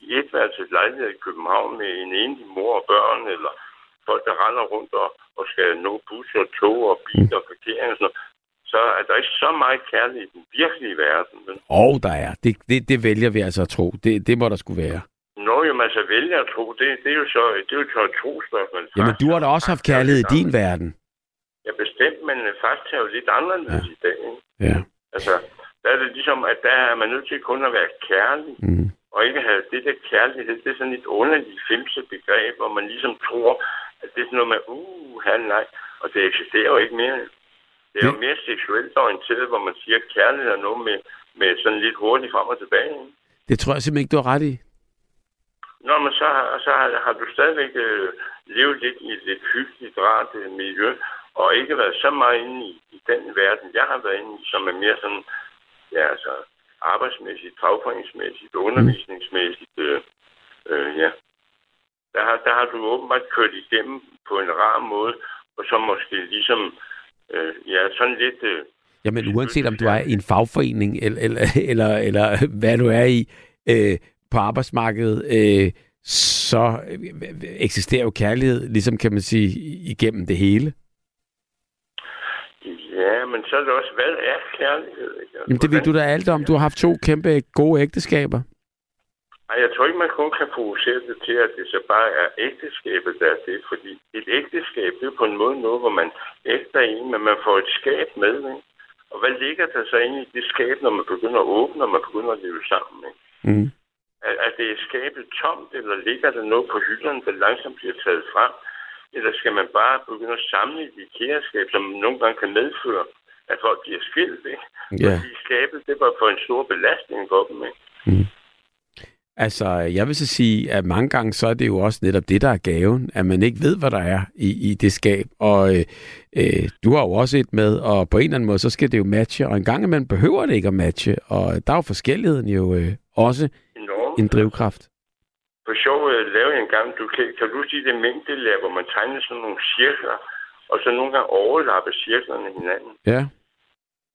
i etværelses lejlighed i København med en enlig mor og børn, eller folk, der render rundt og, og skal nå bus og tog og biler og parkering og sådan noget, så er der ikke så meget kærlighed i den virkelige verden. vel? Og der er. Det, det, det vælger vi altså at tro. Det, det må der skulle være. Nå, jo, man så vælger at tro, det, det er jo så, det er jo så et trospørgsmål. Jamen, du har da også haft kærlighed i din verden. Ja, bestemt, men faktisk er jo lidt anderledes ja. i dag. Ikke? Ja. Altså, der er det ligesom, at der er man nødt til kun at være kærlig, Mm. og ikke have det der kærlighed. Det er sådan et underligt femse begreb, hvor man ligesom tror, det er sådan noget med, uh, han nej, og det eksisterer jo ikke mere. Det er jo mere seksuelt orienteret, hvor man siger, at kærlighed er noget med, med sådan lidt hurtigt frem og tilbage. Det tror jeg simpelthen ikke, du har ret i. Nå, men så, så har, har du stadigvæk øh, levet lidt i et lidt hyggeligt, rart øh, miljø, og ikke været så meget inde i, i den verden, jeg har været inde i, som er mere sådan, ja, altså arbejdsmæssigt, fagforeningsmæssigt, undervisningsmæssigt, øh, øh, ja. Der har, der har du åbenbart kørt igennem på en rar måde, og så måske ligesom, øh, ja, sådan lidt... Øh, Jamen uanset om du er i en fagforening, eller, eller, eller, eller hvad du er i øh, på arbejdsmarkedet, øh, så øh, eksisterer jo kærlighed, ligesom kan man sige, igennem det hele. ja, men så er det også, hvad er kærlighed? Altså, Jamen det ved du da alt om. Du har haft to kæmpe gode ægteskaber. Ej, jeg tror ikke, man kun kan fokusere det til, at det så bare er ægteskabet, der er det. Fordi et ægteskab, det er på en måde noget, hvor man ægter en, men man får et skab med. Ikke? Og hvad ligger der så inde i det skab, når man begynder at åbne, og man begynder at leve sammen? Ikke? Mm. Er, er det skabet tomt, eller ligger der noget på hylderne, der langsomt bliver taget frem? Eller skal man bare begynde at samle i et kæreskab, som nogle gange kan medføre, at folk bliver skilt? Ikke? Ja. Fordi skabet, det var for en stor belastning for dem. Ikke? Altså, jeg vil så sige, at mange gange så er det jo også netop det, der er gaven, at man ikke ved, hvad der er i, i det skab. Og øh, øh, du har jo også et med, og på en eller anden måde, så skal det jo matche, og en gang imellem behøver det ikke at matche, og der er jo forskelligheden jo øh, også Enormt. en drivkraft. For sjov øh, lavede jeg engang, du kan, kan du sige det mængdelærer, hvor man tegner sådan nogle cirkler, og så nogle gange overlapper cirklerne hinanden. Ja,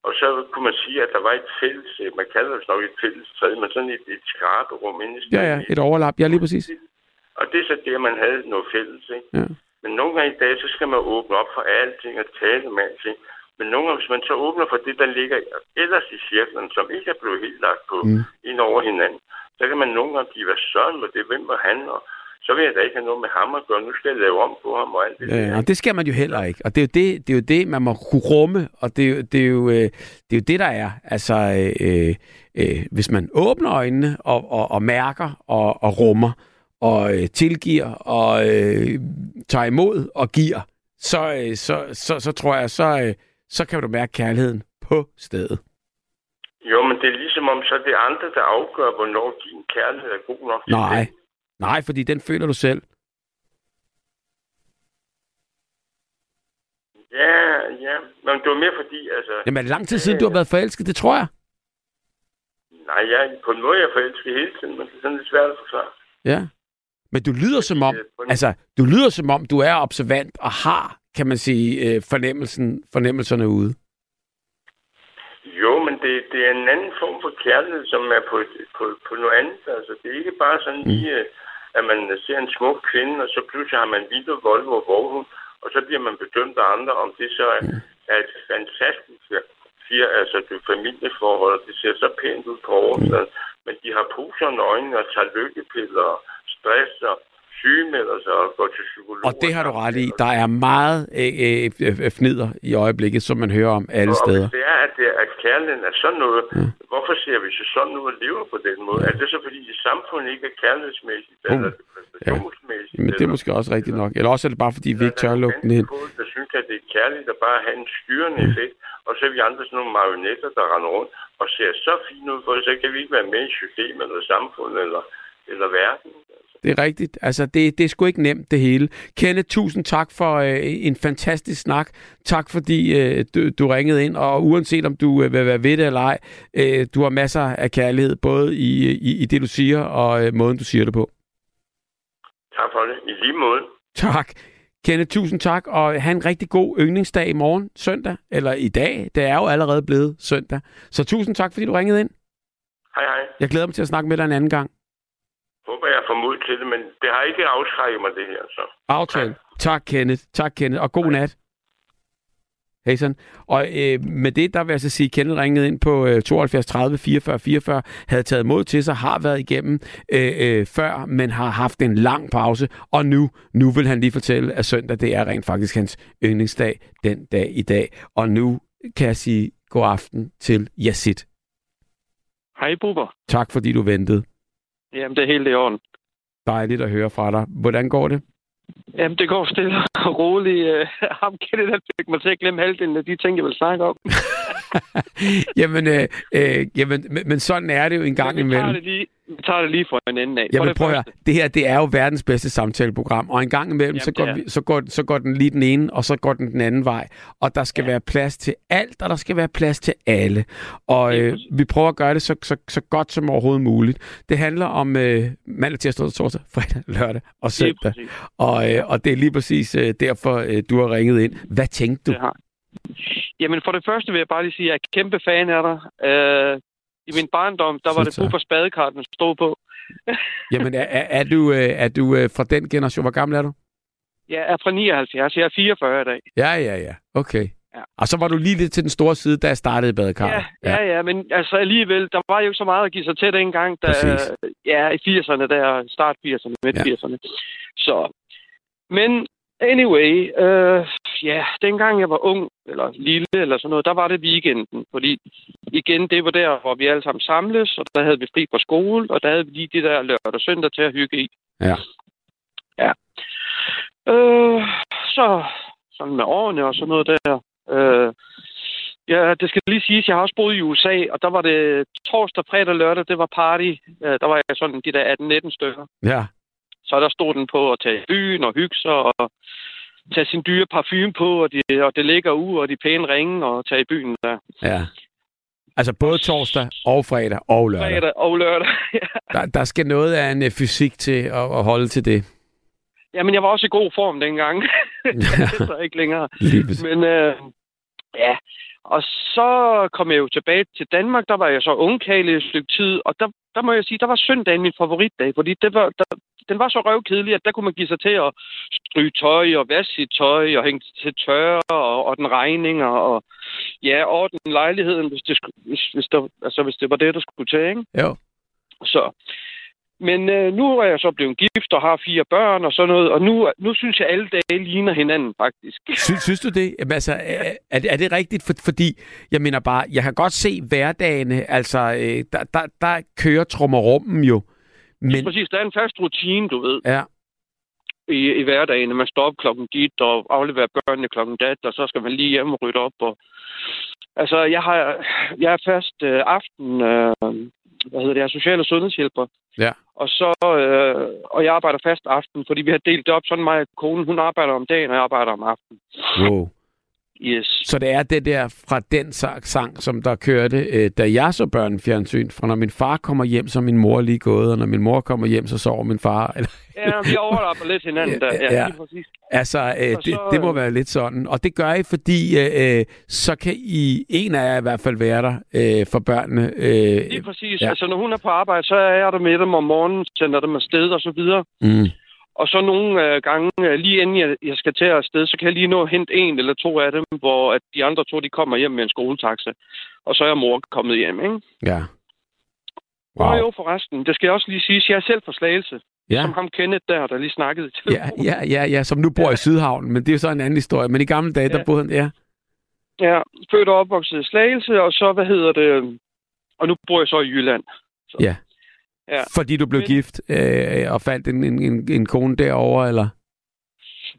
Og så kunne man sige, at der var et fælles, øh, man kalder det nok et fælles træd, men sådan et, et skraberum inde i ja, ja, et overlap. Ja, lige præcis. Og det er så det, man havde noget fælles, ikke? Ja. Men nogle gange i dag, så skal man åbne op for alting og tale med alting. Men nogle gange, hvis man så åbner for det, der ligger ellers i cirklen, som ikke er blevet helt lagt på mm. ind over hinanden, så kan man nogle gange blive, hvad søren med det, hvem var han, og så vil jeg da ikke have noget med ham at gøre, nu skal jeg lave om på ham og alt det Ja, der. og det skal man jo heller ikke. Og det er jo det, det, er jo det man må kunne rumme, og det er jo det, er jo, øh, det, er jo det der er. Altså, øh, øh, hvis man åbner øjnene og, og, og mærker og, og rummer, og øh, tilgiver og øh, tager imod og giver, så, øh, så, så, så tror jeg, så, øh, så kan du mærke kærligheden på stedet. Jo, men det er ligesom om, så er det andre, der afgør, hvornår din kærlighed er god nok. Nej, det. Nej, fordi den føler du selv. Ja, ja. Men det var mere fordi, altså... Jamen er det lang tid siden, du har været forelsket? Det tror jeg. Nej, jeg, på en måde er jeg forelsket hele tiden, men det er sådan lidt svært at forklare. Ja. Men du lyder som om, øh, altså, du lyder som om, du er observant og har, kan man sige, øh, fornemmelsen, fornemmelserne ude. Jo, men det, det er en anden form for kærlighed, som er på, på, på noget andet. Altså, det er ikke bare sådan lige, øh, at man ser en smuk kvinde, og så pludselig har man Vito, Volvo og Vorhund, og så bliver man bedømt af andre, om det så er, er et fantastisk siger, altså det familieforhold, og det ser så pænt ud på overfladen, men de har poser i øjnene og tager lykkepiller og stress og sygemelder sig og går til psykolog. Og det har du ret i. Der er meget øh, øh, øh, fnider i øjeblikket, som man hører om alle Og steder. hvis det er, at, det, at kærligheden er sådan noget, ja. Hvorfor ser vi så sådan ud og lever på den måde? Er det så, fordi det samfund ikke er kærlighedsmæssigt, Uh, eller præstationsmæssigt? Men det er måske også rigtigt nok. Eller også er det bare, fordi vi ikke tør lukke den. Folk, der synes, at det er kærligt at bare have en styrende effekt, og så er vi andre sådan nogle marionetter, der render rundt og ser så fint ud, for så kan vi ikke være med i systemet eller samfundet eller, eller verden. Det er rigtigt. Altså, det, det er sgu ikke nemt, det hele. Kenneth, tusind tak for øh, en fantastisk snak. Tak, fordi øh, du, du ringede ind, og uanset om du øh, vil være ved det eller ej, øh, du har masser af kærlighed, både i, i, i det, du siger, og øh, måden, du siger det på. Tak for det. I lige måde. Tak. Kenneth, tusind tak, og have en rigtig god yndlingsdag i morgen, søndag, eller i dag. Det er jo allerede blevet søndag. Så tusind tak, fordi du ringede ind. Hej, hej. Jeg glæder mig til at snakke med dig en anden gang. Håber, jeg får mod til det, men det har ikke afskrækket mig, det her. Så. Aftale. Tak, Kenneth. Tak, Kenneth. Og god nat. Hej sådan. Og øh, med det, der vil jeg så sige, at Kenneth ringede ind på øh, 72 30 44 44, havde taget mod til sig, har været igennem øh, øh, før, men har haft en lang pause, og nu, nu vil han lige fortælle, at søndag, det er rent faktisk hans yndlingsdag den dag i dag. Og nu kan jeg sige god aften til Yasid. Hej, Bubber. Tak fordi du ventede. Jamen, det er helt i orden. Dejligt at høre fra dig. Hvordan går det? Jamen, det går stille og roligt. Øh, Ham kender der fik mig til at glemme halvdelen af de ting, jeg vil snakke om. (laughs) jamen, øh, øh, jamen men, men sådan er det jo en gang imellem. det lige, vi tager det lige fra en ende af. Jamen det prøv at det her det er jo verdens bedste samtaleprogram, og en gang imellem, Jamen, så, går vi, så, går, så går den lige den ene, og så går den den anden vej. Og der skal Ja. være plads til alt, og der skal være plads til alle. Og øh, vi prøver at gøre det så, så, så godt som overhovedet muligt. Det handler om øh, mandag, tirsdag, torsdag, (laughs) fredag, lørdag og søndag. Og, øh, og det er lige præcis øh, derfor, øh, du har ringet ind. Hvad tænkte du? Det har. Jamen, for det første vil jeg bare lige sige, at jeg er kæmpe fan af dig. Øh, I min barndom, der var det tak. Bubbers badekar, den stod på. (laughs) Jamen, er, er, du, øh, er du øh, fra den generation? Hvor gammel er du? Jeg er fra 79, jeg er 44 i dag. Ja, ja, ja. Okay. Ja. Og så var du lige lidt til den store side, da jeg startede i badekarret. Ja, ja, ja, men altså alligevel, der var jo ikke så meget at give sig til dengang, da, Præcis. ja, i 80'erne der, start 80'erne, midt 80'erne. Så, men anyway, øh, ja, dengang jeg var ung, eller lille, eller sådan noget, der var det weekenden, fordi igen, det var der, hvor vi alle sammen samles, og der havde vi fri fra skole, og der havde vi lige de der lørdag og søndag til at hygge i. Ja. Ja. Øh, så, sådan med årene og sådan noget der, øh, Ja, det skal lige siges, jeg har også boet i USA, og der var det torsdag, fredag og lørdag, det var party. Ja, der var jeg sådan de der 18-19 stykker. Ja. Så der stod den på at tage i byen og hygge sig og tage sin dyre parfume på, og, de, og det ligger ud, og de pæne ringe og tage i byen der. Ja. Altså både torsdag og fredag og lørdag. Fredag og lørdag. (laughs) ja. Der, der skal noget af en øh, fysik til at, at holde til det. Jamen, jeg var også i god form dengang. (laughs) (laughs) det er så ikke længere. Men øh, ja, og så kom jeg jo tilbage til Danmark. Der var jeg så ungkale et stykke tid, og der, der må jeg sige, der var søndagen min favoritdag, fordi det var, der, den var så røvkedelig, at der kunne man give sig til at stryge tøj og vaske sit tøj og hænge til tørre og, og den regning og, og ja, ordne lejligheden, hvis det, hvis, hvis, der, altså, hvis det var det, der skulle til, ikke? Jo. Så. Men øh, nu er jeg så blevet gift og har fire børn og sådan noget, og nu, nu synes jeg, at alle dage ligner hinanden, faktisk. Sy, synes du det? Jamen, altså, er, er, det- er det rigtigt? For, fordi, jeg mener bare, jeg kan godt se hverdagene, altså, øh, der, der, der kører trummerummen jo. Men... Men, Præcis, der er en fast rutine, du ved, ja, i, i hverdagen. Man står op klokken dit og afleverer børnene klokken dat, og så skal man lige hjem og rydde op. Og... Altså, jeg har jeg er fast øh, aften, øh, hvad hedder det, er social- og sundhedshjælper. Ja. Og så, øh, og jeg arbejder fast aften, fordi vi har delt det op sådan mig og konen, hun arbejder om dagen, og jeg arbejder om aftenen. wow. Yes. Så det er det der fra den sang, som der kørte, øh, da jeg så børn fjernsyn. For når min far kommer hjem, så er min mor lige gået, og når min mor kommer hjem, så sover min far. (laughs) Ja, vi overlapper lidt hinanden der. Ja, Ja. Lige præcis. altså, øh, det, så, det må være lidt sådan. Og det gør I, fordi øh, øh, så kan I, en af jer i hvert fald være der øh, for børnene. Øh, Lige præcis. Ja. Altså, når hun er på arbejde, så er jeg der med dem om morgenen, sender dem afsted og så videre. mm, Og så nogle øh, gange, øh, lige inden jeg, jeg skal til afsted, så kan jeg lige nå at hente en eller to af dem, hvor at de andre to, de kommer hjem med en skoletaxa. Og så er mor kommet hjem, ikke? ja. Wow. Og jo, forresten, det skal jeg også lige sige, jeg er selv fra Slagelse, ja. Ja. som ham Kenneth der, der lige snakkede til. Ja, ja, ja, ja, som nu bor i Sydhavn, men det er jo så en anden historie. Men i gamle dage, der Ja. boede han, ja. ja. født og opvokset i Slagelse, og så, hvad hedder det, og nu bor jeg så i Jylland. Så. Ja. Ja. Fordi du blev Men- gift øh, og fandt en, en, en, en kone derovre, eller?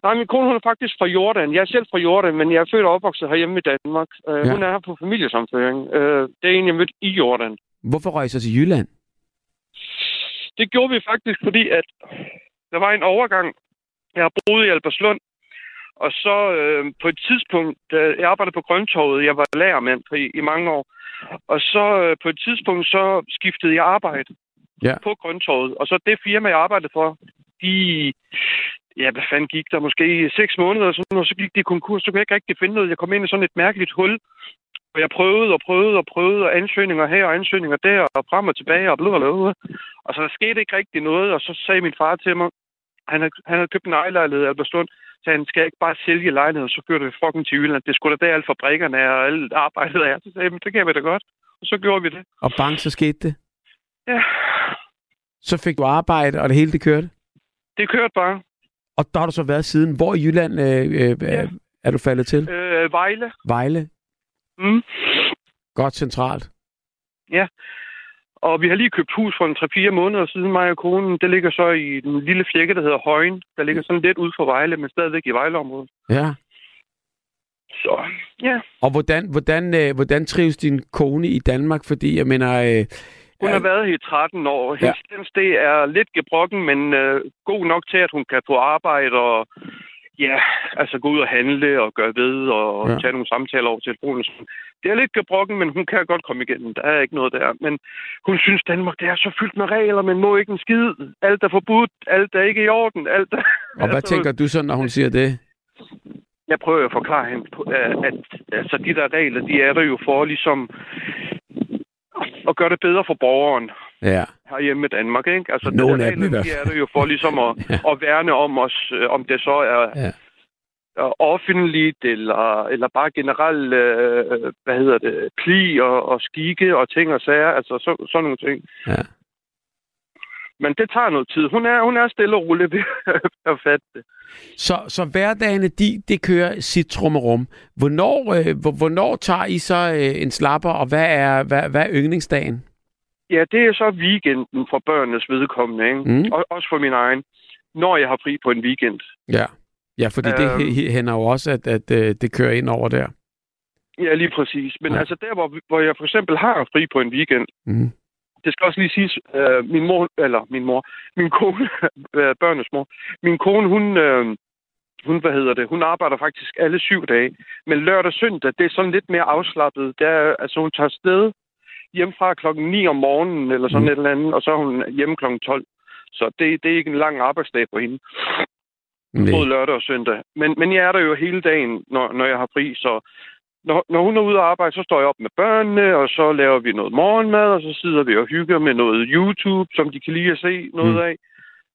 Nej, min kone hun er faktisk fra Jordan. Jeg er selv fra Jordan, men jeg er født og opvokset herhjemme i Danmark. Uh, Ja. Hun er her på familiesamføring. Uh, det er en, jeg mødte i Jordan. Hvorfor så til Jylland? Det gjorde vi faktisk, fordi at Der var en overgang. Jeg har boet i Alberslund, og så øh, på et tidspunkt, øh, jeg arbejdede på Grøntorvet, jeg var lærermand i, i mange år, og så øh, på et tidspunkt, så skiftede jeg arbejde Ja. på Grøntorvet, og så det firma, jeg arbejdede for, de, ja, hvad fanden gik der, måske seks måneder, og, sådan, og så gik de konkurs, så kunne jeg ikke rigtig finde noget. Jeg kom ind i sådan et mærkeligt hul, og jeg prøvede og prøvede og prøvede, og ansøgninger her og ansøgninger der, og frem og tilbage, og blablabla. Og så der skete ikke rigtig noget, og så sagde min far til mig, han havde, han havde købt en ejerlejlighed i Albertslund, så han skal ikke bare sælge lejligheden, så kører det fucking til Jylland. Det skulle da der alle fabrikkerne er, og alt arbejdet er. Så sagde jeg, "Men det kan vi da godt. Og så gjorde vi det. Og bang, så skete det. Ja, Så fik du arbejde, og det hele det kørte. det kørte bare. Og der har du så været siden. Hvor i Jylland øh, øh, Ja. er du faldet til? Øh, Vejle. Vejle. Mm. Godt centralt. Og vi har lige købt hus for en 3-4 måneder siden, mig og konen. Det ligger så i den lille flække, der hedder Højen. Der ligger sådan lidt ud for Vejle, men stadigvæk i Vejleområdet. Ja. Så ja, Og hvordan, hvordan, øh, hvordan trives din kone i Danmark? Fordi jeg mener... Øh, hun Ja. har været her i 13 år. Hendes ja. det er lidt gebrokken, men øh, god nok til, at hun kan få arbejde og ja, altså gå ud og handle og gøre ved og Ja. tage nogle samtaler over telefonen. Det er lidt gebrokken, men hun kan godt komme igennem. Der er ikke noget der. Men hun synes, Danmark det er så fyldt med regler, men må ikke en skid. Alt er forbudt, alt er ikke i orden. Alt er... (laughs) og hvad tænker du så, når hun siger det? jeg prøver at forklare hende, at altså, de der regler, de er der jo for ligesom at gøre det bedre for borgeren Ja. herhjemme i Danmark. Ikke? Altså, Nogle der af dem i regler, hvert de fald. er der jo for ligesom at, (laughs) Ja. at værne om os, øh, om det så er ja. offentligt, eller, eller bare generelt, øh, hvad hedder det, pli og, og skikke og ting og sager, altså så, sådan nogle ting. Ja. Men det tager noget tid. Hun er, hun er stille og rolig ved (laughs) at fatte det. Så, så hverdagene, de, det kører sit trummerum. Hvornår, øh, hvor- hvornår tager I så øh, en slapper, og hvad er, hvad, hvad er yndlingsdagen? Ja, det er så weekenden for børnenes vedkommende, ikke? Mm. Og, også for min egen. Når jeg har fri på en weekend. Ja. Ja, fordi det Øhm. hæ- hænder jo også, at, at øh, det kører ind over der. Ja, lige præcis. Men ja. altså der, hvor, hvor jeg for eksempel har fri på en weekend, Mm. Det skal også lige siges, øh, min mor, eller min mor, min kone, (laughs) øh, børnenes mor, min kone, hun, øh, hun, hvad hedder det, hun arbejder faktisk alle syv dage. Men lørdag og søndag, det er sådan lidt mere afslappet. Der, altså hun tager sted hjem fra klokken 9 om morgenen, eller sådan Mm. et eller andet, og så er hun hjemme klokken 12. Så det, det er ikke en lang arbejdsdag for hende. både Nej. lørdag og søndag. Men, men jeg er der jo hele dagen, når, når jeg har fri, så når, når hun er ude at arbejde, så står jeg op med børnene, og så laver vi noget morgenmad, og så sidder vi og hygger med noget YouTube, som de kan lide at se noget Mm. af.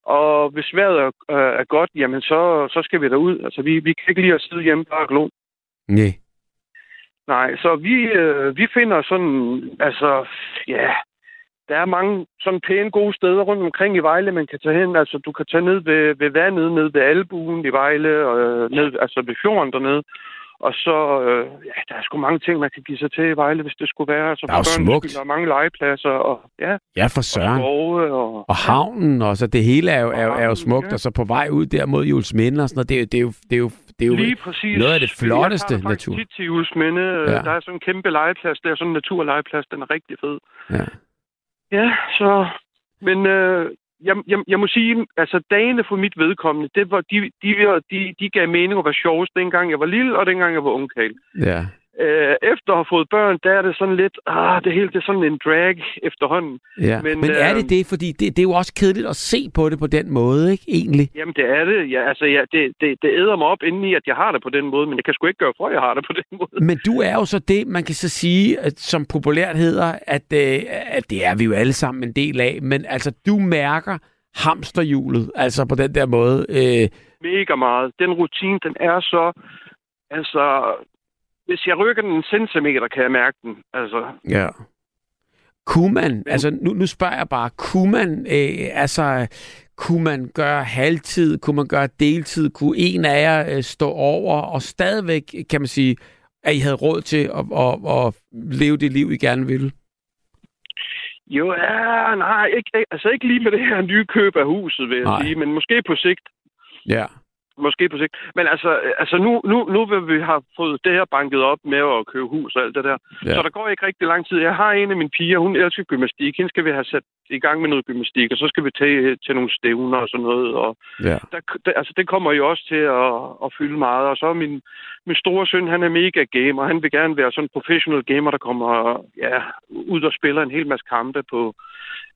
Og hvis vejret er, øh, er godt, jamen så, så skal vi derud. Altså, vi, vi kan ikke lide at sidde hjemme bare og glo. Nej. Nej, så vi, øh, vi finder sådan, altså, ja, der er mange sådan pæne gode steder rundt omkring i Vejle, man kan tage hen. Altså, du kan tage ned ved, ved vandet, ned ved Albuen i Vejle, og øh, ned, altså ved fjorden dernede. Og så, øh, ja, der er sgu mange ting, man kan give sig til i Vejle, hvis det skulle være. Altså, Der er jo smukt. Der er mange legepladser, og ja, Ja, for og søren. skove, og... Og havnen, og så det hele er jo, er, er jo smukt, ja. og så på vej ud der mod Jules og sådan noget. Det, er jo- det, er jo, det, er jo, det er jo Lige præcis. noget af det flotteste jeg natur. tit til Julesminde. Ja. Der er sådan en kæmpe legeplads. Der er sådan en naturlegeplads. Den er rigtig fed. Ja. Ja, så... Men øh, jeg, jeg, jeg må sige, altså dagene for mit vedkommende, det var, de, de, de, de gav mening og var sjovest, dengang jeg var lille, og dengang jeg var ungkald. Ja. Øh, efter at have fået børn, der er det sådan lidt, ah, det hele det er sådan en drag efterhånden. ja. Men, Men, er det det? Fordi det, det er jo også kedeligt at se på det på den måde, ikke? Egentlig. Jamen, det er det. Ja, altså, ja, det, det, det æder mig op indeni, at jeg har det på den måde, men jeg kan sgu ikke gøre for, at jeg har det på den måde. Men du er jo så det, man kan så sige, at, som populært hedder, at, øh, at det er vi jo alle sammen en del af, men altså, du mærker hamsterhjulet, altså på den der måde. Øh, Mega meget. Den rutine, den er så... Altså, hvis jeg rykker den en centimeter, kan jeg mærke den. Altså, ja. Kunne man, altså nu, nu spørger jeg bare, kunne man, øh, altså, kunne man gøre halvtid, kunne man gøre deltid, kunne en af jer øh, stå over, og stadigvæk, kan man sige, at I havde råd til at, at, at leve det liv, I gerne ville? jo, ja, nej, ikke- altså ikke lige med det her nye køb af huset, vil jeg Nej. sige, men måske på sigt. Ja. Måske på sigt. Men altså, altså nu, nu, nu vil vi have fået det her banket op med at købe hus og alt det der. Ja. Så der går ikke rigtig lang tid. Jeg har en af mine piger, hun elsker gymnastik. Hende skal vi have sat i gang med noget gymnastik, og så skal vi tage til nogle stævner og sådan noget. Og Ja. der, der, altså, det kommer jo også til at, at fylde meget. Og så er min, min store søn, han er mega gamer. Han vil gerne være sådan en professional gamer, der kommer ja, ud og spiller en hel masse kampe på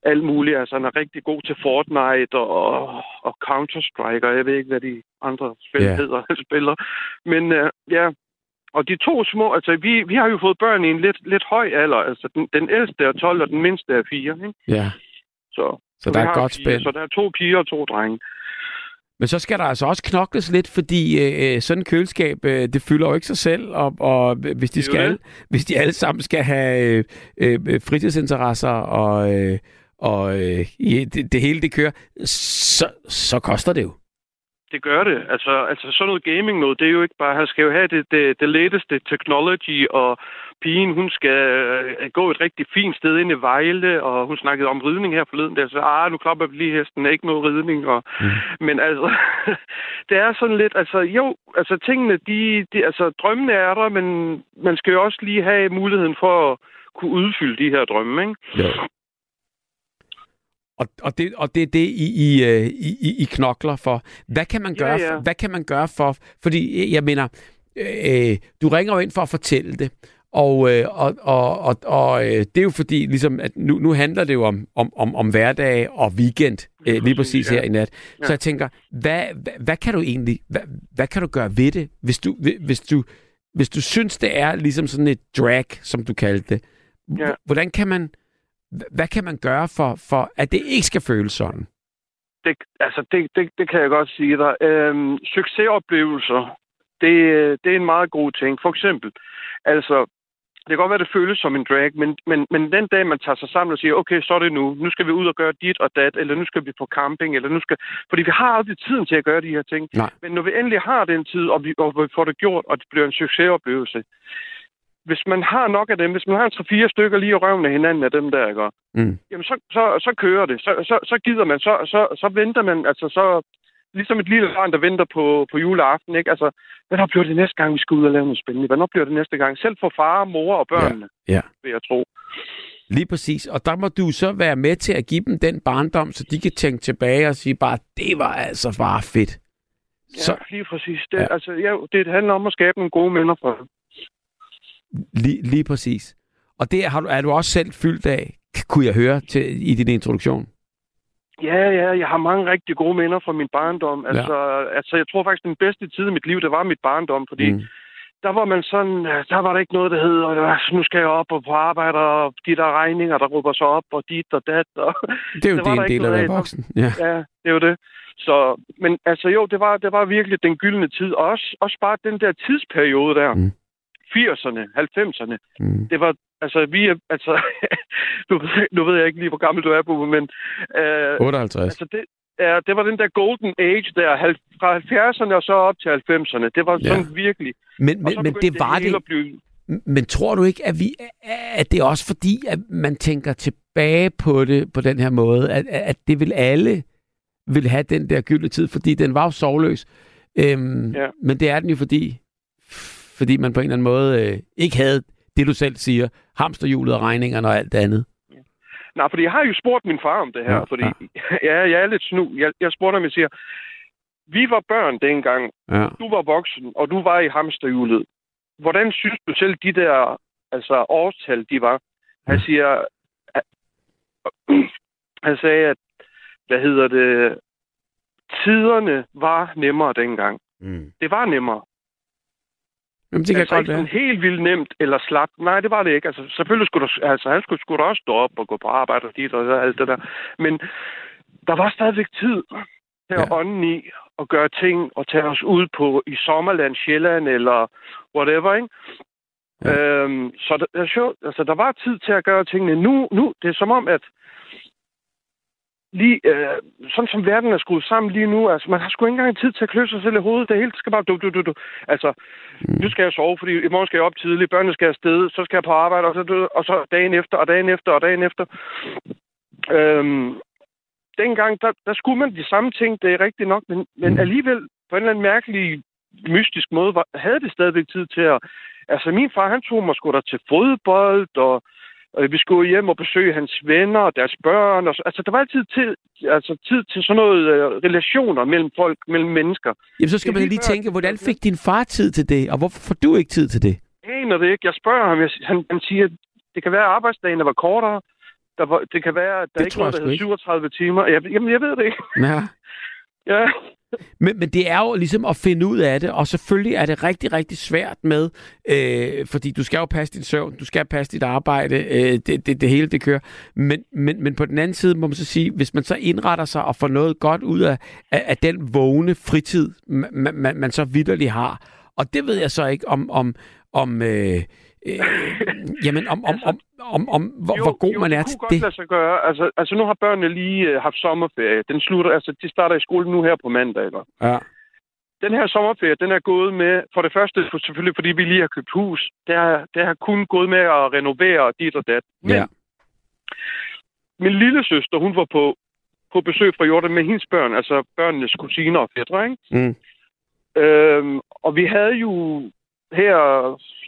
alt muligt. Altså, han er rigtig god til Fortnite og, og Counter-Strike, og jeg ved ikke, hvad de andre spil Ja. hedder, han (laughs) spiller. Men uh, ja, og de to små, altså vi, vi har jo fået børn i en lidt, lidt høj alder. Altså den, den ældste er 12, og den mindste er 4. Ikke? ja. Så, Så vi der er godt fire, spænd. Så der er to piger og to drenge. Men så skal der altså også knokles lidt, fordi øh, sådan et køleskab, øh, det fylder jo ikke sig selv, og, og hvis, de skal, det. hvis de alle sammen skal have øh, øh, fritidsinteresser, og, øh, og øh, det, det hele det kører, så, så koster det jo. Det gør det. Altså, altså sådan noget gaming noget, det er jo ikke bare, han skal jo have det, det, det lateste technology, og pigen, hun skal øh, gå et rigtig fint sted ind i Vejle, og hun snakkede om ridning her forleden, der så, ah, nu klapper vi lige hesten, ikke noget ridning, og, Mm. men altså, (laughs) det er sådan lidt, altså jo, altså tingene, de, de, altså drømmene er der, men man skal jo også lige have muligheden for at kunne udfylde de her drømme, ikke? Jo. Og, og, det, og det er det, I, I, øh, I, I- knokler for. Hvad kan man Ja, gøre, ja. Hvad kan man gøre for... Fordi, øh, jeg mener, øh, du ringer jo ind for at fortælle det. Og, øh, og, og, og, og øh, det er jo fordi, ligesom, at nu, nu handler det jo om, om, om, om hverdag og weekend, øh, lige præcis ja. her i nat. Ja. Så jeg tænker, hvad, hvad, hvad kan du egentlig, hvad, hvad kan du gøre ved det, hvis du, hvis du, hvis du synes, det er ligesom sådan et drag, som du kaldte det? Ja. Hvordan kan man, hvad kan man gøre for, for, at det ikke skal føles sådan? det, altså det, det, det kan jeg godt sige dig. Øhm, succesoplevelser, det, det er en meget god ting. For eksempel, altså, det kan godt være, det føles som en drag, men, men, men den dag, man tager sig sammen og siger, okay, så er det nu. Nu skal vi ud og gøre dit og dat, eller nu skal vi på camping, eller nu skal... Fordi vi har aldrig tiden til at gøre de her ting. Nej. Men når vi endelig har den tid, og vi, og vi får det gjort, og det bliver en succesoplevelse, hvis man har nok af dem, hvis man har en 3-4 stykker lige i røven af hinanden af dem der, ikke? Mm. jamen så, så, så kører det. Så, så, så gider man, så, så, så venter man, altså så, ligesom et lille barn, der venter på, på juleaften, ikke? Altså, hvornår bliver det næste gang, vi skal ud og lave noget spændende? Hvornår bliver det næste gang? Selv for far, mor og børnene, Ja, ja. vil jeg tro. Lige præcis. Og der må du så være med til at give dem den barndom, så de kan tænke tilbage og sige bare, det var altså bare fedt. Ja, Så lige præcis. Det, Ja. ja. altså, ja, det handler om at skabe nogle gode minder for dem. Lige, lige præcis. Og det har du, er du også selv fyldt af, kunne jeg høre til, i din introduktion. Ja, ja, jeg har mange rigtig gode minder fra min barndom. Altså, ja. altså jeg tror faktisk, den bedste tid i mit liv, det var mit barndom, fordi mm. Der var man sådan, øh, der var der ikke noget, der hed, "Øh, nu skal jeg op og på arbejde, og de der regninger, der råber sig op, og dit og dat. Og, Det er jo (laughs) Det en del af at være voksen. Ja. ja, det er jo det. Så, men altså jo, det var, det var virkelig den gyldne tid. Og også, også bare den der tidsperiode der. Mm. 80'erne, 90'erne. Mm. Det var, altså vi er, altså, (laughs) nu, ved, nu ved jeg ikke lige, hvor gammel du er, Bubbe, men øh, 58. altså det, ja, det var den der golden age der, fra 70'erne og så op til 90'erne. Det var Ja. sådan virkelig. Men, men, men det var det. Blive, Men tror du ikke, at vi at det er også fordi, at man tænker tilbage på det på den her måde, at, at det vil alle vil have den der gyldne tid, fordi den var jo sovløs. Øhm, Ja. Men det er den jo fordi, fordi man på en eller anden måde øh, ikke havde det, du selv siger, hamsterhjulet og regningerne og alt det andet. nej, fordi jeg har jo spurgt min far om det her, Ja, ja, fordi (laughs) ja. jeg er lidt snu. Jeg, jeg spurgte ham, jeg siger, vi var børn dengang, Ja. du var voksen, og du var i hamsterhjulet. Hvordan synes du selv, de der altså, årstal, de var? Han Ja. siger, at, (clears throat) han sagde, at, hvad hedder det, tiderne var nemmere dengang. Mm. Det var nemmere. Jamen, det kan altså godt ikke være. helt vildt nemt eller slap. Nej, det var det ikke. Altså, selvfølgelig skulle der, altså, han skulle, skulle da også stå op og gå på arbejde og dit og så alt det der. Men der var stadigvæk tid til at Ja. ånden i og gøre ting og tage os ud på i Sommerland, Sjælland eller whatever, ikke? Ja. Øhm, så der, der, altså, der var tid til at gøre tingene. Nu, nu det er som om, at lige, øh, sådan som verden er skruet sammen lige nu, altså man har sgu ikke engang tid til at klø sig selv i hovedet. Det hele skal bare du, du, du, du. Altså, Mm. nu skal jeg sove, fordi i morgen skal jeg op tidligt, børnene skal afsted, så skal jeg på arbejde, og så, og så dagen efter, og dagen efter, og dagen efter. Øhm, dengang, der, der skulle man de samme ting, det er rigtigt nok, men, men Mm. alligevel på en eller anden mærkelig, mystisk måde, var, havde det stadigvæk tid til at... Altså, min far, han tog mig sgu da til fodbold, og Og vi skulle hjem og besøge hans venner og deres børn. Og så, altså, der var altid tid, altså, tid til sådan noget øh, relationer mellem folk, mellem mennesker. Jamen, så skal man lige tænke, hvordan fik din far tid til det, og hvorfor får du ikke tid til det? Jeg aner det ikke. Jeg spørger ham. Jeg, han, han siger, at det kan være, at arbejdsdagen var kortere. Der var, det kan være, at der Det ikke var jeg noget, sgu der ikke. hedder 37 timer. Jeg, jamen, jeg ved det ikke. Ja. Ja. Men, men det er jo ligesom at finde ud af det, og selvfølgelig er det rigtig, rigtig svært med, øh, fordi du skal jo passe din søvn, du skal passe dit arbejde, øh, det, det, det hele det kører. Men, men, men på den anden side må man så sige, hvis man så indretter sig og får noget godt ud af, af, af den vågne fritid, man, man, man så vidderligt har, og det ved jeg så ikke om, om, om øh, øh, jamen om, om, om, om, om hvor, hvor god man er det til kunne det. godt lade sig gøre. Altså, altså nu har børnene lige øh, haft sommerferie. Den slutter, altså, de starter i skole nu her på mandag. Eller? Ja. Den her sommerferie, den er gået med, for det første for, selvfølgelig, fordi vi lige har købt hus. Det har, det har kun gået med at renovere dit og dat. Men Ja. min lille søster, hun var på, på besøg fra Jordan med hendes børn, altså børnenes kusiner og fædre, ikke? Mm. Øhm, og vi havde jo her,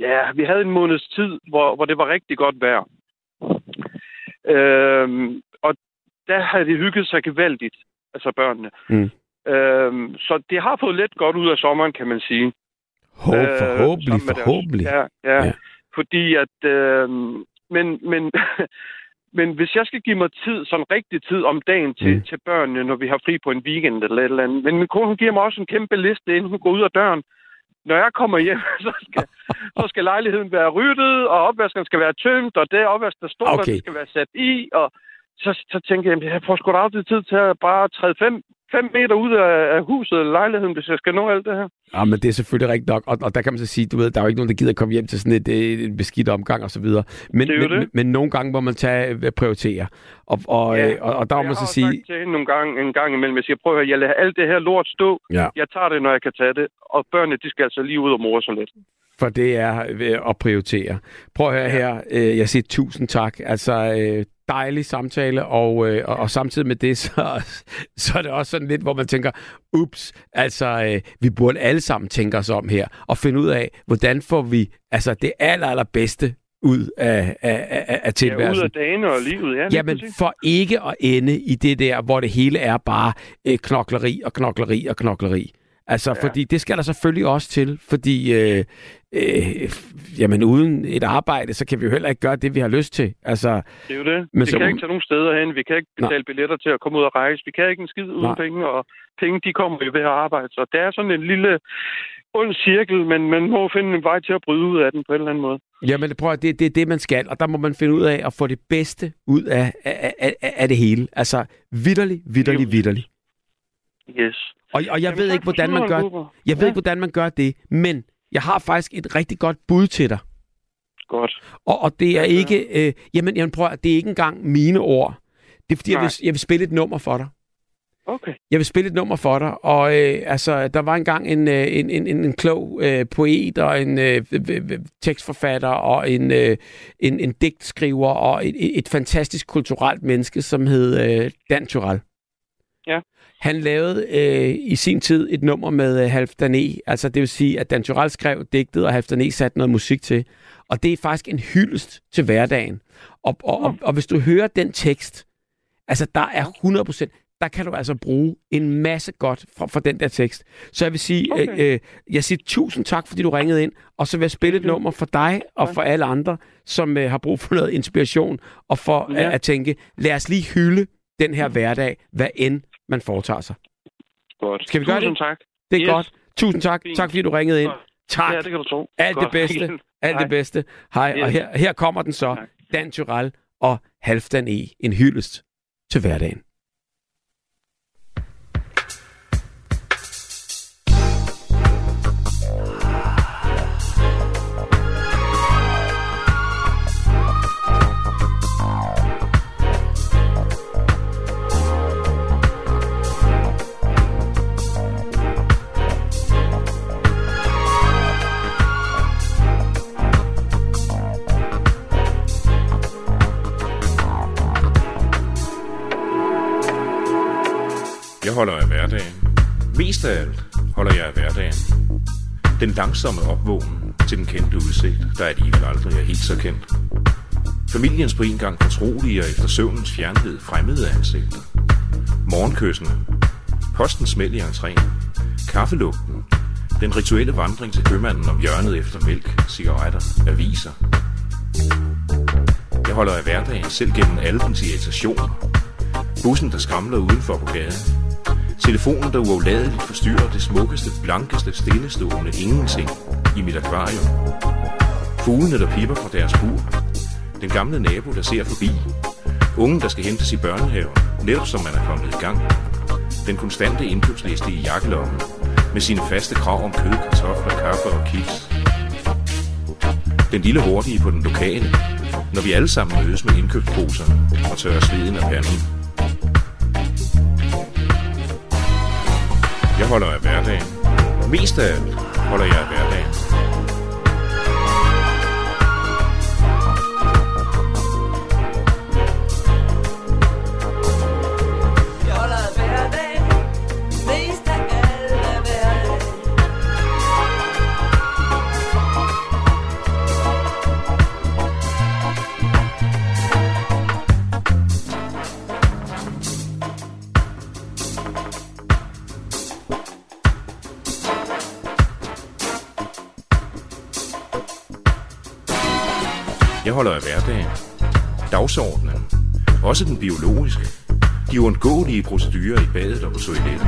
ja, vi havde en måneds tid, hvor, hvor det var rigtig godt vejr. Øhm, og der havde de hygget sig gevaldigt, altså børnene. Mm. Øhm, så det har fået lidt godt ud af sommeren, kan man sige. Håb, Øh, forhåbentlig, deres- forhåbentlig. Ja, ja, Ja. Fordi at... Øh, men, men, (laughs) men hvis jeg skal give mig tid, sådan rigtig tid om dagen til, mm. til børnene, når vi har fri på en weekend eller et eller andet. Men min kone hun giver mig også en kæmpe liste, inden hun går ud af døren. Når jeg kommer hjem, (laughs) så skal, så skal lejligheden være ryddet, og opvaskeren skal være tømt, og det opvask, der står, Okay. skal være sat i. Og så, så tænker jeg, jeg får sgu da aldrig tid til at bare træde fem, fem meter ud af, af huset eller lejligheden, hvis jeg skal nå alt det her. Ja, men det er selvfølgelig rigtigt nok, og, og der kan man så sige, du ved, der er jo ikke nogen, der gider komme hjem til sådan et, et, beskidt omgang og så videre. Men, Det men, det. men, nogle gange må man tage øh, prioritere, og, og, Ja, ja, og, og der må jeg man har så sige, sagt til hende nogle gange, en gang imellem, jeg siger, prøv at høre, jeg lader alt det her lort stå. Ja. Jeg tager det, når jeg kan tage det. Og børnene, de skal altså lige ud og more sig lidt. for det er øh, at prioritere. Prøv at høre her, øh, jeg siger tusind tak, altså øh, dejlig samtale, og, øh, og, og samtidig med det, (laughs) så, så er det også sådan lidt, hvor man tænker, ups, altså øh, vi burde alle sammen tænke os om her, og finde ud af, hvordan får vi altså det aller, allerbedste ud af, af, af, af Ja, ud tilværelsen. af dagene og livet, ja. Jamen, for ikke at ende i det der, hvor det hele er bare øh, knokleri og knokleri og knokleri. Altså, ja. fordi det skal der selvfølgelig også til, fordi øh, øh, jamen, uden et arbejde, så kan vi jo heller ikke gøre det, vi har lyst til. Altså, Det er jo det. Men vi så- kan ikke tage nogen steder hen. Vi kan ikke Nej. betale billetter til at komme ud og rejse. Vi kan ikke en skid uden Nej. penge. Og penge, de kommer jo ved at arbejde. Så det er sådan en lille ond cirkel, men man må finde en vej til at bryde ud af den på en eller anden måde. jamen, prøv at, det, det er det, man skal, og der må man finde ud af at få det bedste ud af, af, af, af det hele. Altså, vidderligt, vidderligt, vidderligt. Yes. Og, og jeg Jamen, ved ikke, hvordan man gør, jeg ved Ja. ikke, hvordan man gør det, men jeg har faktisk et rigtig godt bud til dig. Godt. Og, og det er Ja, ikke, øh, jamen, jamen prøv, det er ikke engang mine ord. Det er fordi, jeg vil, jeg vil spille et nummer for dig. Okay. Jeg vil spille et nummer for dig, og øh, altså, der var engang en, øh, en, en, en, en klog øh, poet og en øh, tekstforfatter og en, øh, en, en digtskriver og et, et, fantastisk kulturelt menneske, som hed øh, Dan Turell. Ja. Han lavede øh, i sin tid et nummer med øh, Halfdan E. Altså det vil sige, at Dan Turell skrev digtet, og Halfdan E. satte noget musik til. Og det er faktisk en hyldest til hverdagen. Og, og, og, og hvis du hører den tekst, altså der er 100%, der kan du altså bruge en masse godt fra, fra den der tekst. Så jeg vil sige, okay. Okay. øh, øh, jeg siger tusind tak, fordi du ringede ind, og så vil jeg spille et nummer for dig og for alle andre, som øh, har brug for noget inspiration, og for ja. Ja. at, at tænke, lad os lige hylde den her hverdag, hvad end man foretager sig. Godt. Skal vi gøre Tusind det? tak. Det er Yes. godt. Tusind tak. Fint. Tak fordi du ringede ind. Tak. Ja, det kan du tro. Alt det Godt. bedste. Alt Hej. det bedste. Hej. Og Yes. her, her kommer den så. Tak. Dan Tyrell og Halfdan E. En hyldest til hverdagen. Holder af hverdagen. Mest af alt holder jeg af hverdagen. Den langsomme opvågen til den kendte udsigt, der alligevel aldrig er helt så kendt. Familiens på en gang fortrolige og efter søvnens fjernhed fremmede ansigter. Morgenkyssene. Postens smæld i entréen. Kaffelugten. Den rituelle vandring til købmanden om hjørnet efter mælk, cigaretter, aviser. Jeg holder af hverdagen selv gennem alle dens irritationer. Bussen, der skramler udenfor på gaden. Telefonen, der uafladeligt forstyrrer det smukkeste, blankeste, stillestående ingenting i mit akvarium. Fuglene, der pipper fra deres bur. Den gamle nabo, der ser forbi. Ungen, der skal hentes i børnehaven, netop som man er kommet i gang. Den konstante indkøbsliste i jakkelommen, med sine faste krav om kød, kartofler, kaffe og kiks. Den lille hurtige på den lokale, når vi alle sammen mødes med indkøbsposerne og tørrer sveden af panden. Jeg holder af hverdagen. Mest af alt holder jeg af hverdagen. Indeholder af hverdagen. Dagsordenen. Også den biologiske. De uundgåelige procedurer i badet og på toilettet.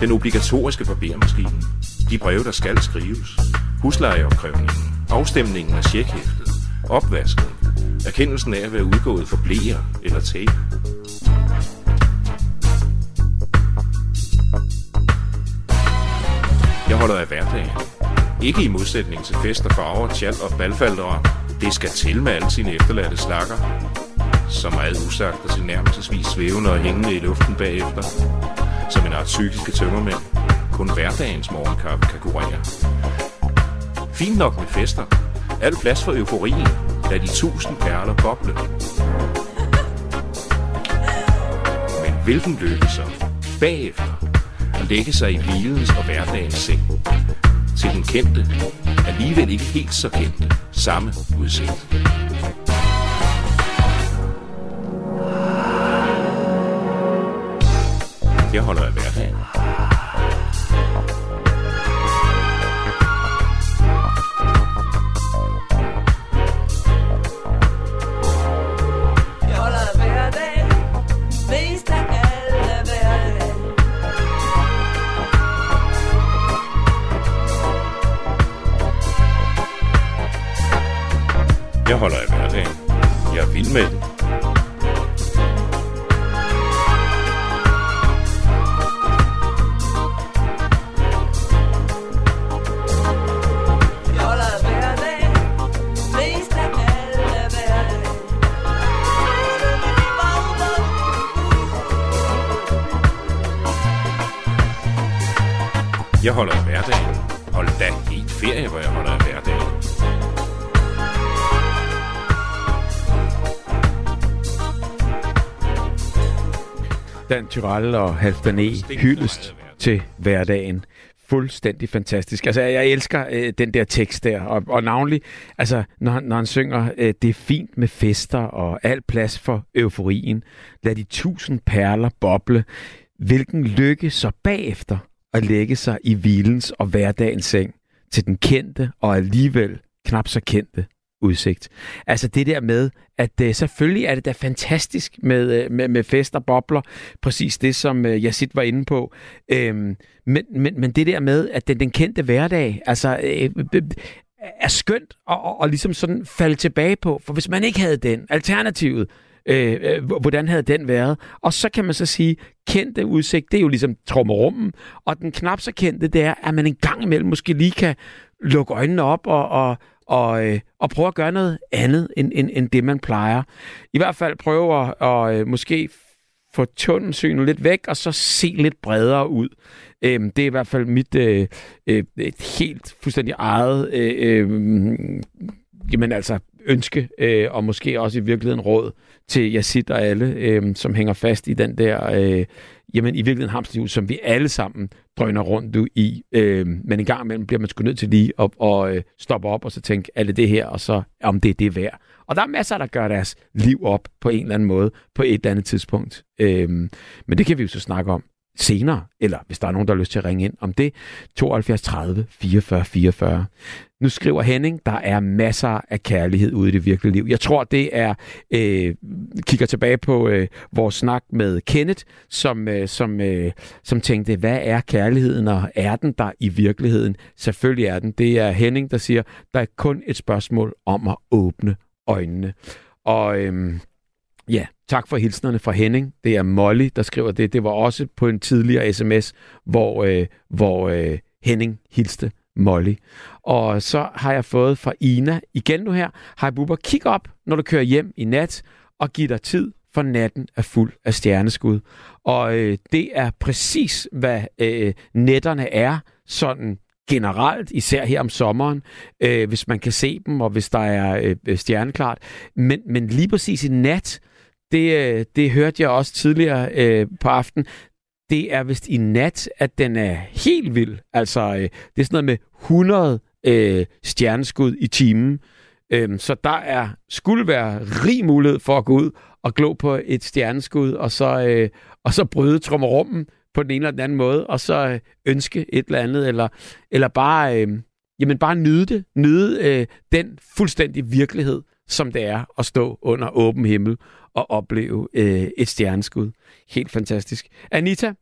Den obligatoriske barbermaskine. De breve, der skal skrives. Huslejeopkrævningen. Afstemningen af tjekhæftet. Opvasken. Erkendelsen af at være udgået for blæer eller tape. Jeg holder af hverdagen. Ikke i modsætning til fester, farver, tjal og balfaldere. Det skal til med alle sine efterladte slakker. Så meget usagt og tilnærmelsesvis svævende og hængende i luften bagefter. Som en art psykiske tømmermænd. Kun hverdagens morgenkaffe kan kurere. Fint nok med fester. alt plads for euforien. da de tusind perler boble. Men hvilken lykke så? Bagefter. At lægge sig i hvilens og hverdagens seng. Til den kendte, alligevel ikke helt så kendte, samme udsigt. Jeg holder af hverdagen. Tyrell og Halfdan E. hyldest til hverdagen. Fuldstændig fantastisk. Altså, jeg elsker øh, den der tekst der, og, og navnlig, altså, når når han synger, øh, det er fint med fester og al plads for euforien. Lad de tusind perler boble. Hvilken lykke så bagefter at lægge sig i hvilens og hverdagens seng til den kendte og alligevel knap så kendte udsigt. Altså det der med, at øh, selvfølgelig er det da fantastisk med, øh, med, med fest og bobler, præcis det, som øh, Yasid var inde på. Øhm, men, men, men det der med, at den, den kendte hverdag, altså øh, øh, øh er skønt at, at, ligesom sådan falde tilbage på, for hvis man ikke havde den, alternativet, øh, øh, hvordan havde den været? Og så kan man så sige, kendte udsigt, det er jo ligesom trommerummen, og den knap så kendte, det er, at man en gang imellem måske lige kan lukke øjnene op og, og, og, øh, og prøve at gøre noget andet, end, end, end det man plejer. I hvert fald prøve at og, øh, måske få tunnelsynet lidt væk, og så se lidt bredere ud. Øhm, det er i hvert fald mit øh, øh, helt fuldstændig eget øh, øh, jamen altså ønske, øh, og måske også i virkeligheden råd til Yazid og alle, øh, som hænger fast i den der øh, jamen i virkeligheden hamsterhjul, som vi alle sammen drøner rundt i. Øh, men en gang imellem bliver man sgu nødt til lige at, og, øh, stoppe op og så tænke, er det det her, og så om det er det værd. Og der er masser, der gør deres liv op på en eller anden måde, på et eller andet tidspunkt. Øh, men det kan vi jo så snakke om senere, eller hvis der er nogen, der har lyst til at ringe ind om det, 72 30 44 44. Nu skriver Henning, der er masser af kærlighed ude i det virkelige liv. Jeg tror, det er, øh, kigger tilbage på øh, vores snak med Kenneth, som, øh, som, øh, som tænkte, hvad er kærligheden, og er den der i virkeligheden? Selvfølgelig er den. Det er Henning, der siger, der er kun et spørgsmål om at åbne øjnene. Og øh, Ja, tak for hilsnerne fra Henning. Det er Molly, der skriver det. Det var også på en tidligere sms, hvor, øh, hvor øh, Henning hilste Molly. Og så har jeg fået fra Ina igen nu her. Hej Bubber, kig op, når du kører hjem i nat, og giv dig tid, for natten er fuld af stjerneskud. Og øh, det er præcis, hvad øh, netterne er, sådan generelt, især her om sommeren, øh, hvis man kan se dem, og hvis der er øh, stjerneklart. Men, men lige præcis i nat, øh, det øh, det hørte jeg også tidligere øh, på aften. Det er vist i nat, at den er helt vild. Altså, øh, det er sådan noget med 100 øh, stjerneskud i timen. Øhm, så der er skulle være rig mulighed for at gå ud og glo på et stjerneskud, og så, øh, og så bryde trommerummen på den ene eller den anden måde, og så øh, ønske et eller andet, eller, eller bare, øh, jamen bare nyde det. Nyde øh, den fuldstændig virkelighed, som det er at stå under åben himmel og opleve øh, et stjerneskud. Helt fantastisk. Anita,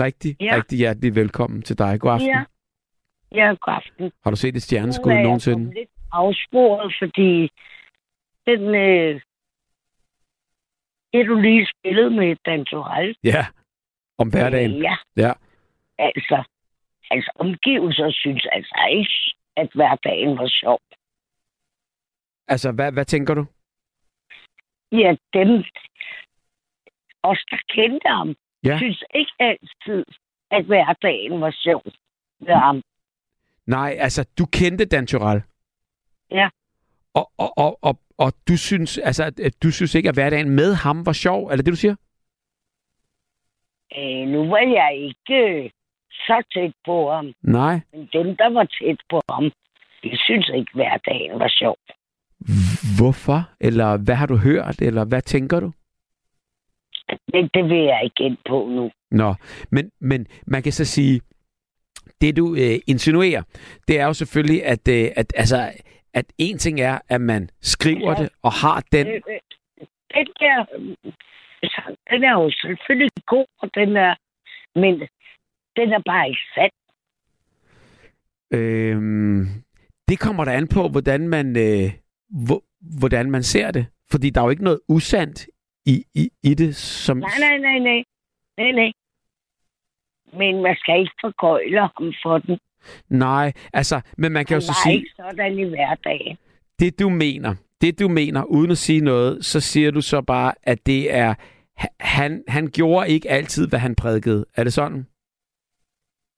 rigtig, ja. rigtig hjertelig velkommen til dig. God aften. Ja. Ja, god aften. Har du set et stjerneskud Nu er jeg nogensinde? kommet lidt afsporet, fordi den, øh, det du lige spillede med Dan Torell, Ja, om hverdagen. Ja, Ja. altså, altså omgivelser synes altså ikke, at hverdagen var sjov. Altså, hvad, hvad tænker du? Ja, dem, os der kendte ham, Ja. synes ikke altid, at hverdagen var sjov med ham. Nej, altså, du kendte Dan Tyrell. Ja. Og, og, og, og, og du synes, altså, at- at du synes ikke, at hverdagen med ham var sjov? Er det det, du siger? Øh, nu var jeg ikke øh, så tæt på ham, Nej. men dem, der var tæt på ham, de synes ikke, hverdagen var sjov. Hvorfor? Eller hvad har du hørt? Eller hvad tænker du? Det, det vil jeg ikke ind på nu. Nå, men, men man kan så sige, det du øh, insinuerer, det er jo selvfølgelig, at, øh, at, altså, at en ting er, at man skriver Ja. det og har den. Øh, øh, Den der, altså, den er jo selvfølgelig god, og den er, men den er bare ikke sand. Øh, det kommer der an på, hvordan man, øh, hvordan man ser det. Fordi der er jo ikke noget usandt i, i, i det, som... Nej, nej, nej, nej. Nej, nej. Men man skal ikke forgøjle ham for den. Nej, altså, men man kan Han jo så sige, ikke sådan i hverdagen. det du mener, det du mener, uden at sige noget, så siger du så bare, at det er, ha- han, han gjorde ikke altid, hvad han prædikede. Er det sådan?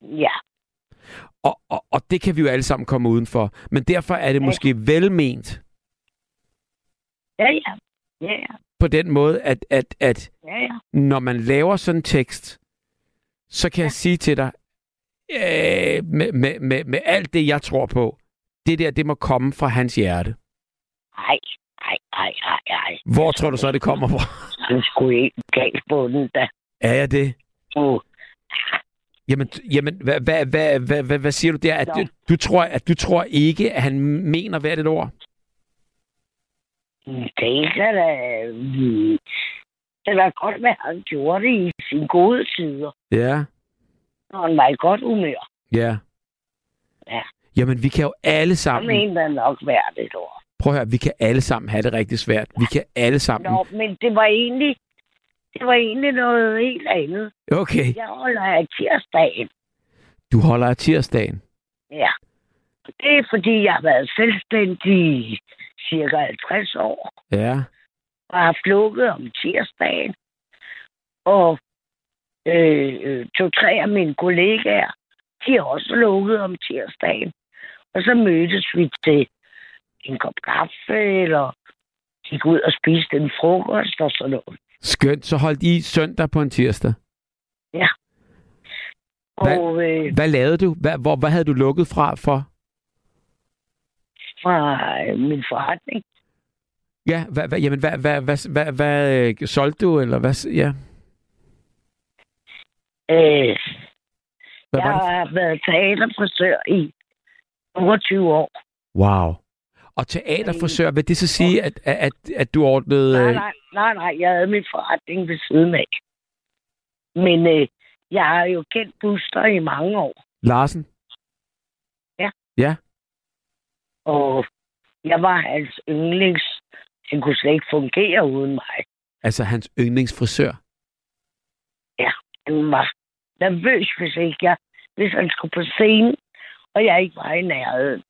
Ja, Og, og, og det kan vi jo alle sammen komme udenfor. Men derfor er det Ja. måske velment ja, ja. Ja, ja. på den måde, at, at, at Ja, ja. når man laver sådan en tekst, så kan ja. jeg sige til dig, øh, med, med, med, med alt det, jeg tror på, det der, det må komme fra hans hjerte. Ej, ej, ej, ej, ej. Hvor tror du så, det kommer fra? Han skulle ikke galt på den, da. Er jeg det? Uh, Jamen, jamen hvad, hvad, hvad, hvad, hvad, hvad siger du der? At du, du, tror, at du tror ikke, at han mener hvert et ord? Det kan da... Det kan godt at han gjorde det i sine gode tider, Ja, når han var i godt humør. ja. Ja. Jamen, vi kan jo alle sammen... mener han nok hvert et år. Prøv at høre, vi kan alle sammen have det rigtig svært. Vi kan alle sammen... Nå, men det var egentlig... Det var egentlig noget helt andet. Okay, Jeg holder af tirsdagen. du holder af tirsdagen. Ja. Det er, fordi jeg har været selvstændig cirka 50 år. Ja, og har lukket om tirsdagen. Og øh, øh, to-tre af mine kollegaer, de har også lukket om tirsdagen. Og så mødtes vi til en kop kaffe, eller gik ud og spiste en frokost og sådan noget. skønt. Så holdt I søndag på en tirsdag. Hvad- Og øh, Hvad lavede du? Hvad, hvor, hvad havde du lukket fra for? Fra øh, min forretning, Ja, hvad, hvad, jamen, hvad, hvad, hvad, hvad, hvad øh, solgte du, eller hvad? Ja, øh, hvad jeg har været teaterfrisør i 22 år. Wow. Og teaterfrisør, vil det så sige, at, at, at, du ordnede... Nej, øh, nej, nej, nej, jeg havde min forretning ved siden af. Men øh, jeg har jo kendt Buster i mange år, Larsen? Og jeg var hans yndlings. Han kunne slet ikke fungere uden mig. Altså hans yndlingsfrisør. Han var nervøs, hvis ikke jeg, hvis han skulle på scenen, og jeg ikke var i nærheden.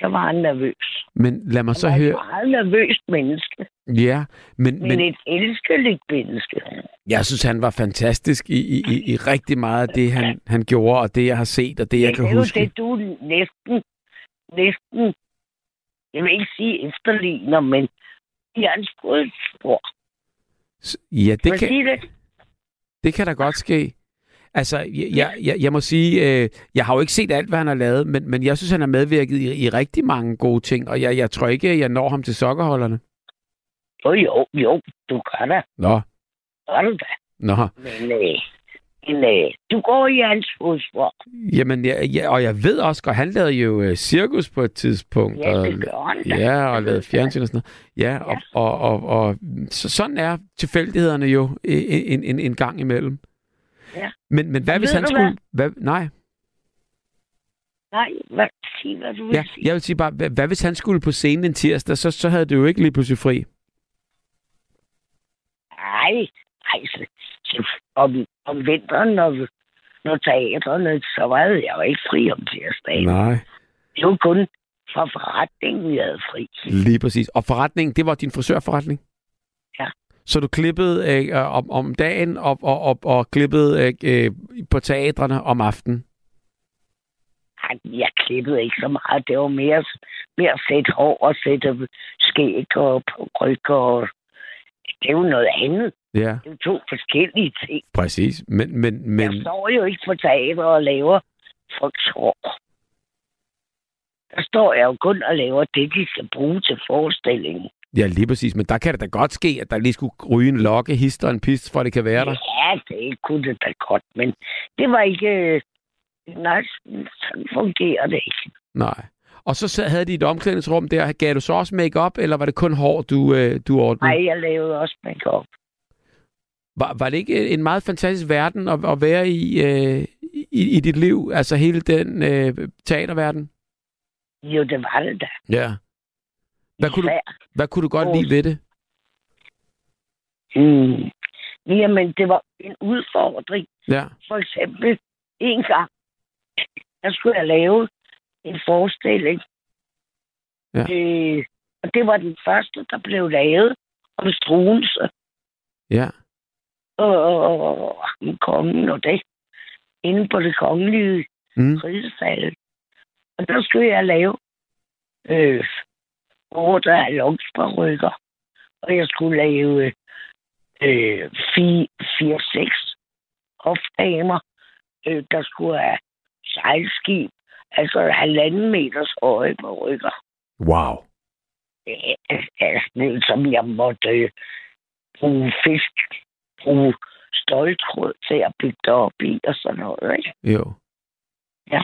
Så var han nervøs. Men lad mig Han så var et høre... meget nervøst menneske, Ja, men, men, men et elskeligt menneske. jeg synes, han var fantastisk i, i, i, i rigtig meget af det, han, han gjorde, og det, jeg har set, og det, jeg Men kan det er jo huske. det, du næsten, næsten, jeg vil ikke sige efterligner, men i hans fodspor. Ja, det kan, sige det? det kan da godt ske. Altså, jeg, jeg, jeg, jeg må sige, øh, jeg har jo ikke set alt, hvad han har lavet, men, men jeg synes, han har medvirket i, i rigtig mange gode ting, og jeg, jeg tror ikke, jeg når ham til sokkerholderne. Jo, jo, jo, du gør da. Nå, du da. nå. Men, øh, men øh, du går i hans fodspor. Jamen, jeg, jeg, og jeg ved også godt, han lavede jo øh, cirkus på et tidspunkt. Ja, det gør han da. Ja, og lavede fjernsyn og sådan noget. Ja, og, og, og, og så sådan er tilfældighederne jo en, en, en gang imellem. Ja. Men, men hvad hvis han skulle... Hvad? Nej, Nej, hvad, sig, hvad du vil ja, sige. jeg vil sige bare, hvad, hvad hvis han skulle på scenen en tirsdag, så, så havde du jo ikke lige pludselig fri. Nej, nej, så, så, om, om vinteren, når, når teaterne, så var jeg jo ikke fri om tirsdagen. Nej. Det var kun fra forretningen, jeg havde fri. Lige præcis. Og forretningen, det var din frisørforretning? Ja. Så du klippede øh, om, om dagen og, og, og, og klippede øh, øh, på teatrene om aftenen? Jeg klippede ikke så meget. Det var mere, mere at sætte hår og sætte skæg og ryg og... Det er jo noget andet. Ja, Det er to forskellige ting. præcis. Men, men, Men... Jeg står jo ikke på teater og laver folks hår. Der står jeg jo kun og laver det, de skal bruge til forestillingen. ja, lige præcis. Men der kan det da godt ske, at der lige skulle ryge en lokke, hister en pist, for det kan være der. Ja, det kunne det da godt, men det var ikke... Nej, sådan fungerer det ikke. Nej. Og så havde de et omklædningsrum der. Gav du så også make eller var det kun hår, du, øh, du ordnede? Nej, jeg lavede også make-up. Var, var det ikke en meget fantastisk verden at, at være i, øh, i, i dit liv? Altså hele den øh, teaterverden? Jo, det var det da. Ja. Hvad kunne, du, hvad kunne du godt lide ved det? Mm. Jamen, det var en udfordring. Ja. For eksempel, en gang, der skulle jeg lave en forestilling. Ja. Øh, og det var den første, der blev lavet om Struense Ja. Og, og kongen og det. Inde på det kongelige Mm. ridesal. Og der skulle jeg lave øh, otte allonsparykker. Og jeg skulle lave øh, fire, fire, seks hofdamer, øh, der skulle have sejlskib. Altså halvanden meters høje parykker. Wow. Øh, altså, som jeg måtte øh, bruge fisk, bruge stoltråd til at bygge det op i og sådan noget. Ikke? Jo. Ja.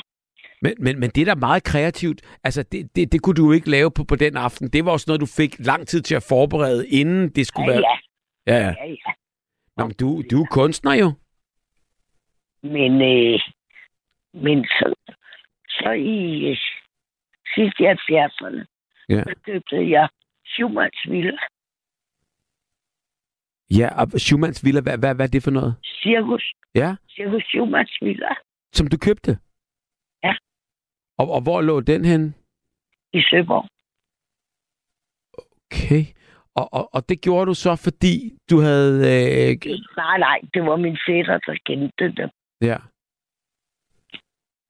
Men, men, men det er da meget kreativt. Altså, det, det, det kunne du ikke lave på, på den aften. Det var også noget, du fik lang tid til at forberede, inden det skulle Ja, være... ja, Ja, ja. ja, ja. Nå, men du, du er kunstner jo. Men, øh, men så, så i øh, sidst i 70'erne, Ja. så købte jeg Schumanns Villa, Ja, og Schumanns Villa, hvad, hvad, hvad er det for noget? Cirkus, Ja, Cirkus Schumanns Villa som du købte? Ja. Og, og hvor lå den hen? i Søborg. Okay. Og, og, og det gjorde du så, fordi du havde... Øh, Nej, nej, det var min fætter, der kendte det. ja.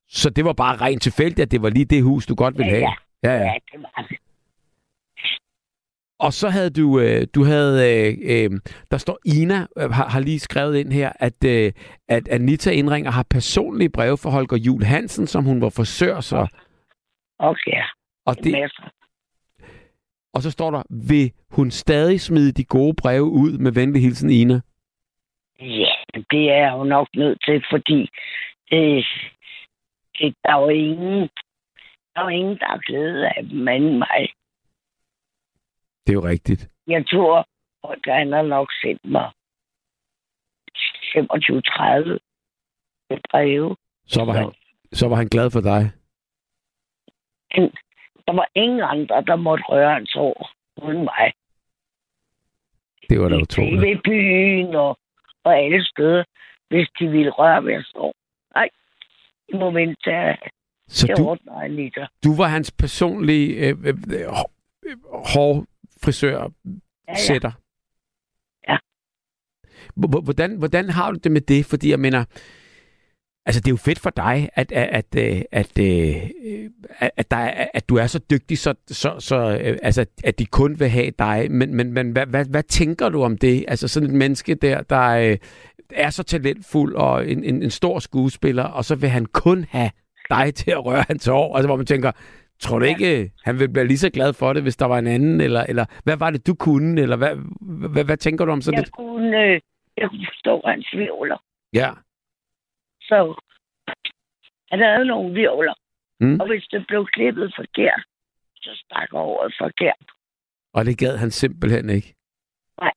Så det var bare rent tilfældigt, at det var lige det hus, du godt ville Ja, have? Ja, ja. Ja, det var det. Og så havde du, øh, du havde, øh, øh, der står Ina, øh, har, har lige skrevet ind her, at, øh, at Anita Indringer har personlige breve for Holger Jul Hansen, som hun var forsør, så. Okay, Og, det, og så står der, vil hun stadig smide de gode breve ud med venlig hilsen Ina? Ja, det er jeg jo nok nødt til, fordi øh, det, der er jo ingen, der er jo ingen, der er glæde af dem anden mig. Det er jo rigtigt. Jeg tror, at han har nok sendt mig 25-30 breve. Så var, han, så var han glad for dig. Men der var ingen andre, der måtte røre hans hår uden mig. Det var da utroligt. Ved byen og, og alle steder, hvis de ville røre ved hans hår. Nej, i til, Så til du, Anita. du var hans personlige øh, øh, øh, hår- hårfrisør, Ja, ja. sætter. Ja. Hvordan, hvordan har du det med det? Fordi jeg mener, altså det er jo fedt for dig, at, at, at, øh, at, øh, at, at, der er, at du er så dygtig, så, så, så øh, altså, at de kun vil have dig. Men, men, men hvad, hvad, hvad tænker du om det? Altså sådan et menneske der, der er så talentfuld og en, en, en stor skuespiller, og så vil han kun have dig til at røre hans hår. Altså hvor man tænker, tror du ikke, han ville blive lige så glad for det, hvis der var en anden? Eller, eller hvad var det, du kunne? Eller hvad, hvad, hvad tænker du om sådan Jeg det? kunne, øh, jeg kunne forstå hans virvler. Ja. Så han havde nogle virvler. Mm. Og hvis det blev klippet forkert, så stak året forkert. Og det gad han simpelthen ikke. Nej.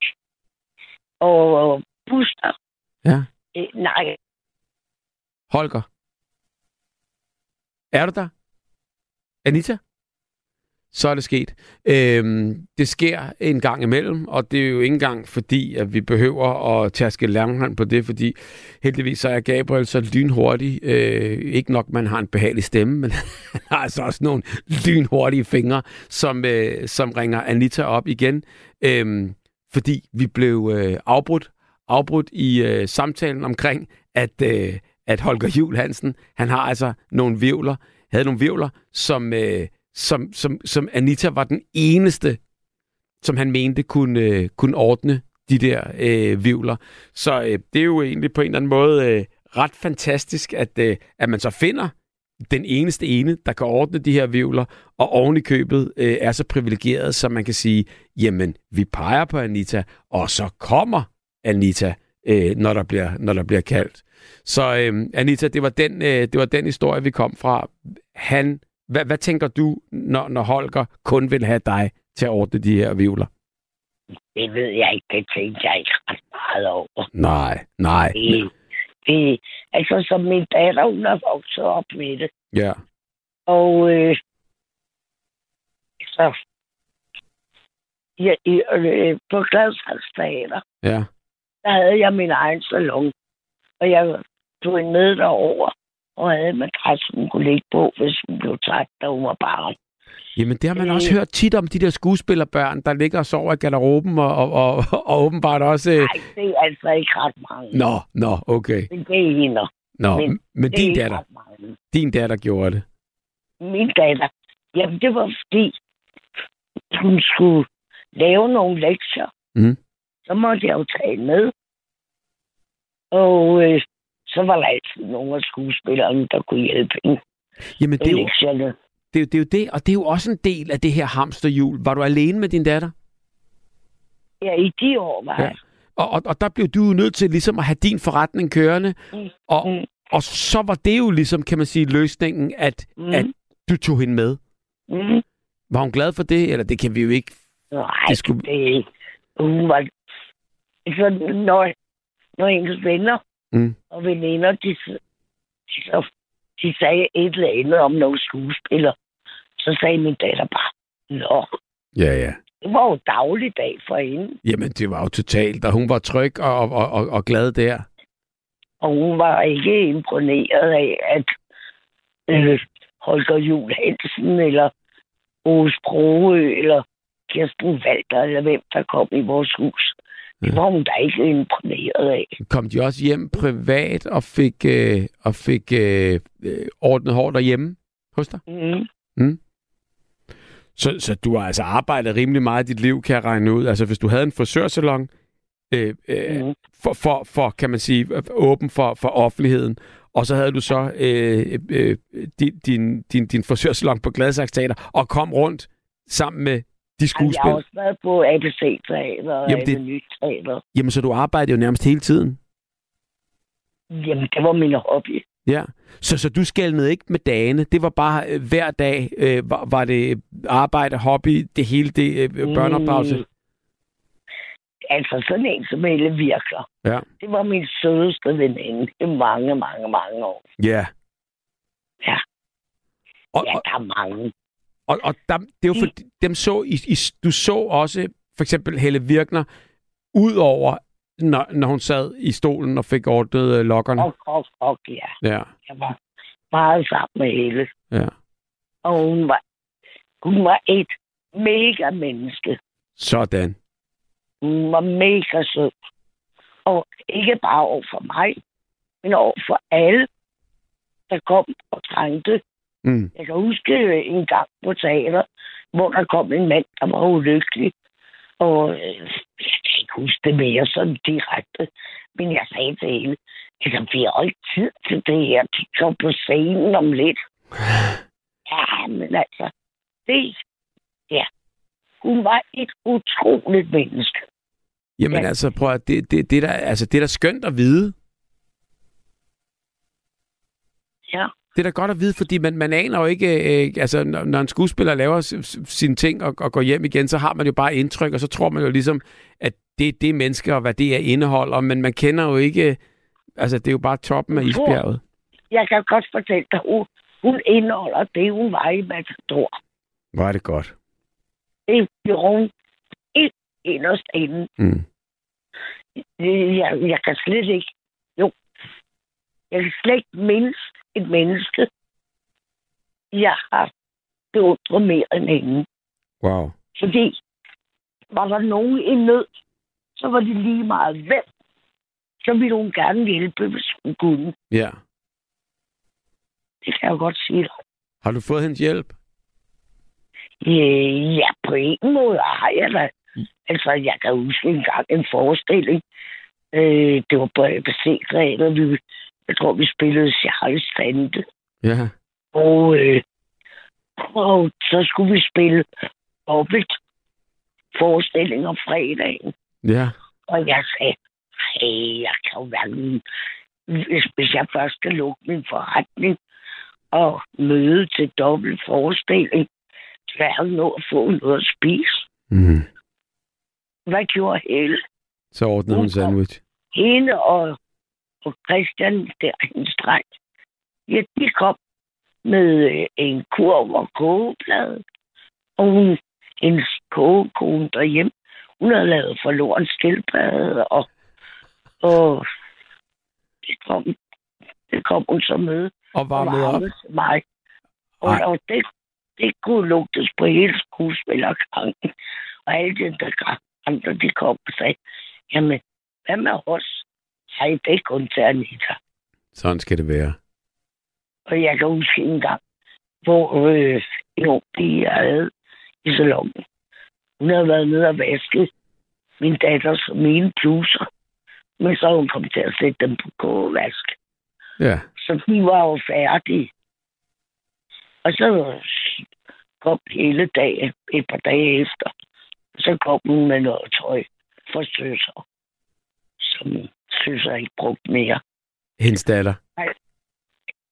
Og Buster, Ja. øh, nej, Holger. Er du der? Anita? Så er det sket. Øhm, det sker en gang imellem, og det er jo ikke engang fordi, at vi behøver at taske langhånd på det, fordi heldigvis så er Gabriel så lynhurtig. Øh, ikke nok, man har en behagelig stemme, men (laughs) han har altså også nogle lynhurtige fingre, som, øh, som ringer Anita op igen, øh, fordi vi blev øh, afbrudt, afbrudt i øh, samtalen omkring, at, øh, at Holger Juhl Hansen, han har altså nogle vivler, havde nogle vivler, som, øh, som, som, som Anita var den eneste, som han mente kunne, øh, kunne ordne de der øh, vivler. Så øh, det er jo egentlig på en eller anden måde øh, ret fantastisk, at, øh, at man så finder den eneste ene, der kan ordne de her vivler, og oven i købet øh, er så privilegeret, så man kan sige, jamen, vi peger på Anita, og så kommer Anita, øh, når, der bliver, når der bliver kaldt. Så øh, Anita, det var, den, øh, det var den historie, vi kom fra. Han, hvad, hvad tænker du, når, når Holger kun vil have dig til at ordne de her vivler? det ved jeg ikke. Det tænkte jeg ikke ret meget over. Nej, nej. Det, det, altså, som min datter, hun har vokset op med det. Ja, Og øh, så ja, i, øh, på Gladsaxteater, ja. der havde jeg min egen salon. Og jeg tog en med derover og havde madras, hun kunne ligge på, hvis hun blev træt, da hun var barn. Jamen, det har man Øh. også hørt tit om de der skuespillerbørn, der ligger og sover i garderoben, og, og, og, og åbenbart også... Øh... Nej, det er altså ikke ret mange. Nå, nå, okay. Det er hende. Nå, Men men, din datter, din datter gjorde det. Min datter, jamen det var fordi, hun skulle lave nogle lektier. Mhm. Så måtte jeg jo tage med. Og øh, så var der altid nogle af skuespillerne, der kunne hjælpe hende Jamen, det er, jo, det, er jo, det er jo det, og det er jo også en del af det her hamsterhjul. Var du alene med din datter? Ja, i de år var Ja. jeg. Og, og, og der blev du jo nødt til ligesom at have din forretning kørende, Mm. og, Mm. og så var det jo ligesom, kan man sige, løsningen, at, Mm. at du tog hende med. Mm. Var hun glad for det, eller det kan vi jo ikke? Nej, Det skulle- det, hun var... Så når, når hendes venner Mm. og veninder, de, de, de sagde et eller andet om nogle skuespillere, så sagde min datter bare, Nå, Ja, ja. det var jo dagligdag for hende. Jamen, det var jo totalt, og hun var tryg og, og, og, og glad der. Og hun var ikke imponeret af, at øh, Holger Jul Hansen eller Ove Sprogø eller Kirsten Walter eller hvem der kom i vores hus. Det var hun da ikke imponeret af. Kom de også hjem privat og fik, øh, og fik øh, øh, ordnet hår derhjemme hos dig? Mm. Så, så du har altså arbejdet rimelig meget i dit liv, kan jeg regne ud. Altså hvis du havde en frisørsalon, øh, øh, Mm. for, for, for, kan man sige, åben for, for offentligheden, og så havde du så øh, øh, din, din, din, din frisørsalon på Gladsaxe Teater, og kom rundt sammen med de Altså, jeg skuespil. har også været på ABC-teater og Jamen, det- det... Teater. Jamen, så du arbejdede jo nærmest hele tiden. Jamen, det var min hobby. Ja. Så, så du skældnede ikke med dagene. Det var bare øh, hver dag, øh, var, var det arbejde, hobby, det hele, det øh, børneopdragelse. Mm. Altså sådan en som Elle Virkler. Ja. Det var min sødeste veninde i mange, mange, mange år. Ja. Ja. Og, Ja, der er mange. Og, og der, det er jo for, dem så, i, i, du så også for eksempel Helle Virkner, ud over, når, når hun sad i stolen og fik ordnet øh, lokkerne. Og, og, og, ja. Ja, Jeg var meget sammen med Helle. ja. Og hun var, hun var et mega menneske. Sådan. Hun var mega sød. Og ikke bare over for mig, men over for alle, der kom og trængte. Mm. Jeg kan huske øh, en gang på teater, hvor der kom en mand, der var ulykkelig. Og øh, jeg kan ikke huske det mere sådan direkte. Men jeg sagde til hende, vi har jo ikke tid til det her. De går på scenen om lidt. (laughs) Ja, men altså, det, ja. Hun var et utroligt menneske. Jamen Ja. altså, prøv at, det, det, det, der, altså, det er da skønt at vide. Ja. Det er da godt at vide, fordi man, man aner jo ikke, øh, altså når, når en skuespiller laver sine ting og, og går hjem igen, så har man jo bare indtryk, og så tror man jo ligesom, at det er det menneske, og hvad det er indeholder, men man kender jo ikke, altså det er jo bare toppen af isbjerget. Jeg kan godt fortælle dig, hun, hun indeholder det, hun var i Matador. Er det godt. Det gjorde hun helt inderst inde. Mm. Jeg, jeg kan slet ikke... Jo. Jeg kan slet ikke mindes et menneske, jeg har beundret mere end hende. Wow. Fordi var der nogen i nød, så var det lige meget hvem. Så ville hun gerne hjælpe, hvis hun kunne. Ja. Det kan jeg godt sige dig. Har du fået hendes hjælp? Øh, Ja, på en måde har jeg da. Altså, jeg kan huske en gang en forestilling. Øh, det var på ABC. Vi, jeg tror, vi spillede Charles Tante. Ja. Og, øh, og så skulle vi spille dobbelt forestilling om fredagen. Ja. Og jeg sagde, hey, jeg kan jo hverken, hvis, hvis jeg først skal lukke min forretning og møde til dobbelt forestilling, så kan jeg nå at få noget at spise. Mm. Hvad gjorde Helle? Så ordnede hun Hun sandwich. Hende og, og Christian, dreng, ja, de kom med øh, en kurv og kogeplade. Og hun, hendes kogekone derhjemme, hun havde lavet forloren skildpadde, og, og det, kom, det kom hun så med. Og varmede op. varmede til mig. Og, Ej. og det, det kunne lugtes på hele skuespillergangen. Og alle de der andre, de kom og sagde, jamen, hvad med os? Ej, det er kun Anita. Sådan skal det være. Og jeg kan huske en gang, hvor øh, en ung pige, jeg havde i salongen, hun havde været nede og vaske min datters mine bluser. Men så hun kom til at sætte dem på kogevask. Ja. Så de var jo færdige. Og så kom hele dagen, et par dage efter, så kom hun med noget tøj for søsser, som søsser ikke brugte mere. Hendes datter.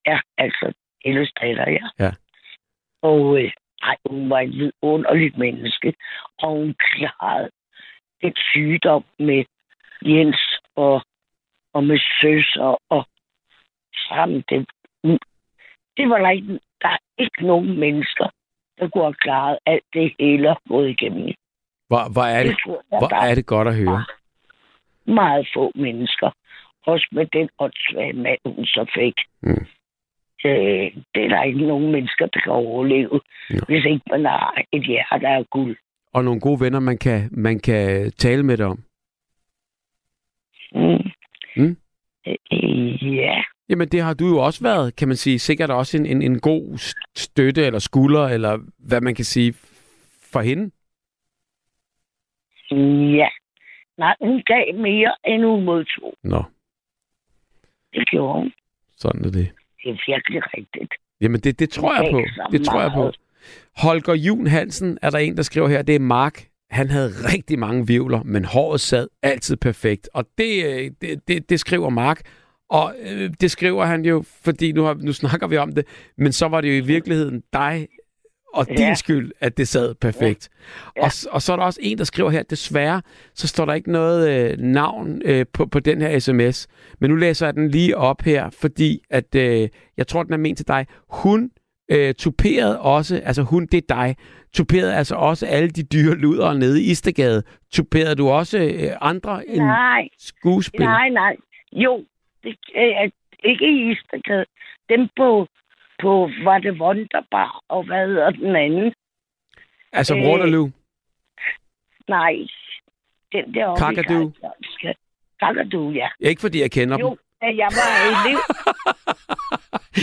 Ja, altså illustrator, ja. Ja. Og øh, ej, hun var et vidunderligt menneske, og hun klarede et sygdom med Jens og, og med søsser og sammen. Det, det var der ikke, der er ikke nogen mennesker, der kunne have klaret alt det hele gået igennem. Hvor, hvor, er det, Det tror jeg, hvor er det godt at høre. Meget få mennesker. Også med den åndssvage mand, hun så fik. Mm. Øh, det er der ikke nogen mennesker, der kan overleve, Ja. hvis ikke man har et hjerte, der er guld. Og nogle gode venner, man kan, man kan tale med dig om. Mm. Mm. Øh, ja, Jamen, det har du jo også været, kan man sige, sikkert også en, en, en god støtte eller skulder, eller hvad man kan sige, for hende? Ja. Nej, hun gav mere, end hun modtog. Nå, Det gjorde hun. sådan er det. Det er virkelig rigtigt. Jamen, det, det tror jeg på. Det tror jeg på. meget. Holger Jun Hansen er der en, der skriver her. Det er Mark. Han havde rigtig mange vivler, men håret sad altid perfekt. Og det, øh, det, det, det skriver Mark. Og øh, det skriver han jo, fordi nu, har, nu snakker vi om det, men så var det jo i virkeligheden dig og din Ja. skyld, at det sad perfekt. Ja. Og, s- og så er der også en, der skriver her, desværre, så står der ikke noget øh, navn øh, på, på den her sms. Men nu læser jeg den lige op her, fordi at øh, jeg tror, den er ment til dig. Hun øh, tuperede også, altså hun, det er dig, tuperede altså også alle de dyre luder nede i Istegade. Tuperede du også øh, andre end Nej, skuespillere? nej, nej. Jo, det er ikke i Istergade. Dem på, på, var det Wonderbar, og hvad hedder den anden? Altså Øh, Waterloo? Nej, den der oppe i Kakadu. Karlslunde. Kakadu, ja. Ikke fordi jeg kender Jo, dem. da jeg var elev.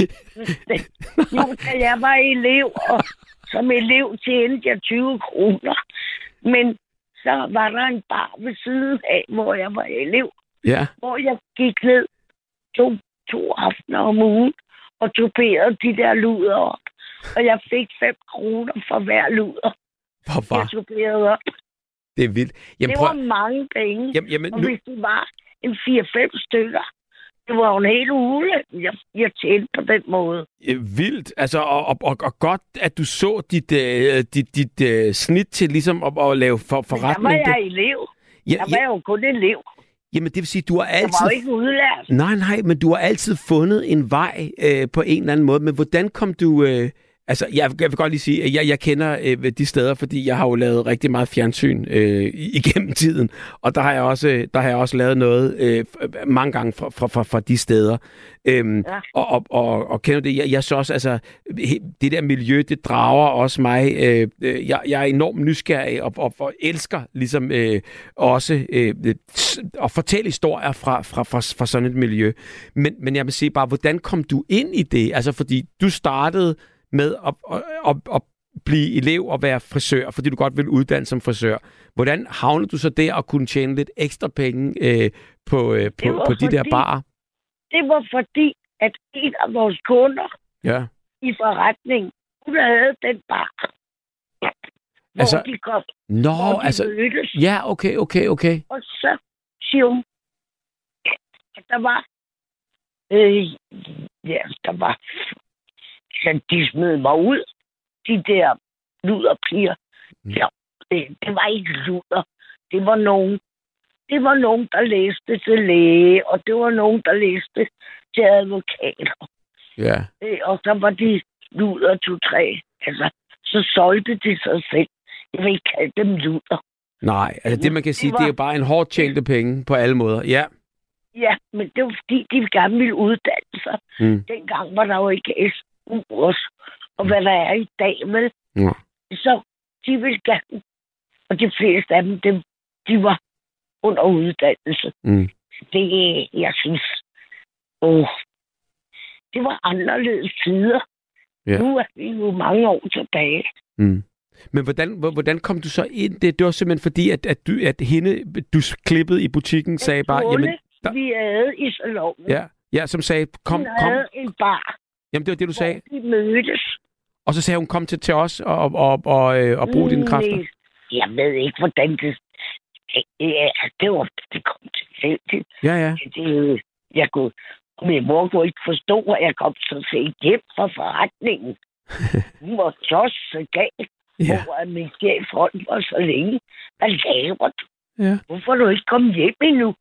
(laughs) jo, da jeg var elev, og som elev tjente jeg 20 kroner. Men så var der en bar ved siden af, hvor jeg var elev, Ja. hvor jeg gik ned to, to aftener om ugen og tuberede de der luder op. Og jeg fik 5 kroner for hver luder, Hvor var jeg tuberede op. det er vildt. Jamen, Det prøv, var mange penge. jamen, jamen, Og nu, hvis det var en 4-5 stykker, det var jo en hel uge, jeg, jeg tjente på den måde. vildt. Altså, og, og, og, og godt, at du så dit, øh, dit, dit øh, snit til ligesom at, at lave for, Men der forretning. var Det- jeg elev. ja, Der var jo kun elev. Jamen, det vil sige, du har Jeg altid... var jo ikke udlært. Nej, nej, men du har altid fundet en vej øh, på en eller anden måde. Men hvordan kom du... Øh, altså, jeg, jeg vil godt lige sige, at jeg, jeg kender øh, de steder, fordi jeg har jo lavet rigtig meget fjernsyn øh, (laughs) igennem tiden. Og der har jeg også, der har jeg også lavet noget øh, f- mange gange fra, fra, fra, fra de steder. Øhm, Ja. og, og, og, og kender det? Jeg, jeg så også, altså, det der miljø, det drager også mig. Øh, øh, jeg, jeg er enormt nysgerrig og, og, og elsker ligesom øh, også øh, at fortælle historier fra, fra, fra, fra sådan et miljø. Men, men jeg vil sige bare, hvordan kom du ind i det? Altså, fordi du startede med at, at, at, at blive elev og være frisør, fordi du godt vil uddanne som frisør. Hvordan havnede du så der og kunne tjene lidt ekstra penge øh, på, øh, på, på de der fordi- barer? Det var fordi, at en af vores kunder Ja. i forretningen, hun havde den bar. Hvor altså, de kom, Nå, hvor de altså... mødtes. Ja, okay, okay, okay. Og så siger hun, at der var... Øh, ja, der var... Så de smed mig ud, de der luderpiger. Mm. Ja, det, det var ikke luder. Det var nogen, det var nogen, der læste til læge, og det var nogen, der læste til advokater. Ja. Øh, og så var de luder to-tre. Altså, så solgte de sig selv. Jeg vil ikke kalde dem luder. Nej, altså det man kan Det sige, var- det er bare en hårdt tjente penge på alle måder. Ja. Ja, men det var fordi, de gerne ville uddanne sig. Mm. Dengang var der jo ikke Også. Og hvad der er i dag, vel? Ja. Så de ville gerne. Og de fleste af dem, dem de var under uddannelse. Mm. Det, jeg synes, åh, det var anderledes tider. Ja. Nu er vi jo mange år tilbage. Mm. Men hvordan, hvor- hvordan kom du så ind? Det, det var simpelthen fordi, at, at, du, at hende, du klippede i butikken, sagde bare, jamen, der- vi havde i salonen. ja, ja, som sagde, kom, Hun kom. havde en bar, Jamen, det var det, du sagde. hvor de mødtes. Og så sagde hun, kom til, til os og, og, og, og, øh, og brug dine kræfter. Jeg ved ikke, hvordan det... Det var... Det kom tilfældigt. Ja, ja. Det, jeg kunne... Min mor kunne ikke forstå, at jeg kom så sent hjem fra forretningen. (laughs) Hun var så gal Ja, at min chef holdt mig så længe. Hvad laver du? ja. Hvorfor er du ikke kommet hjem endnu?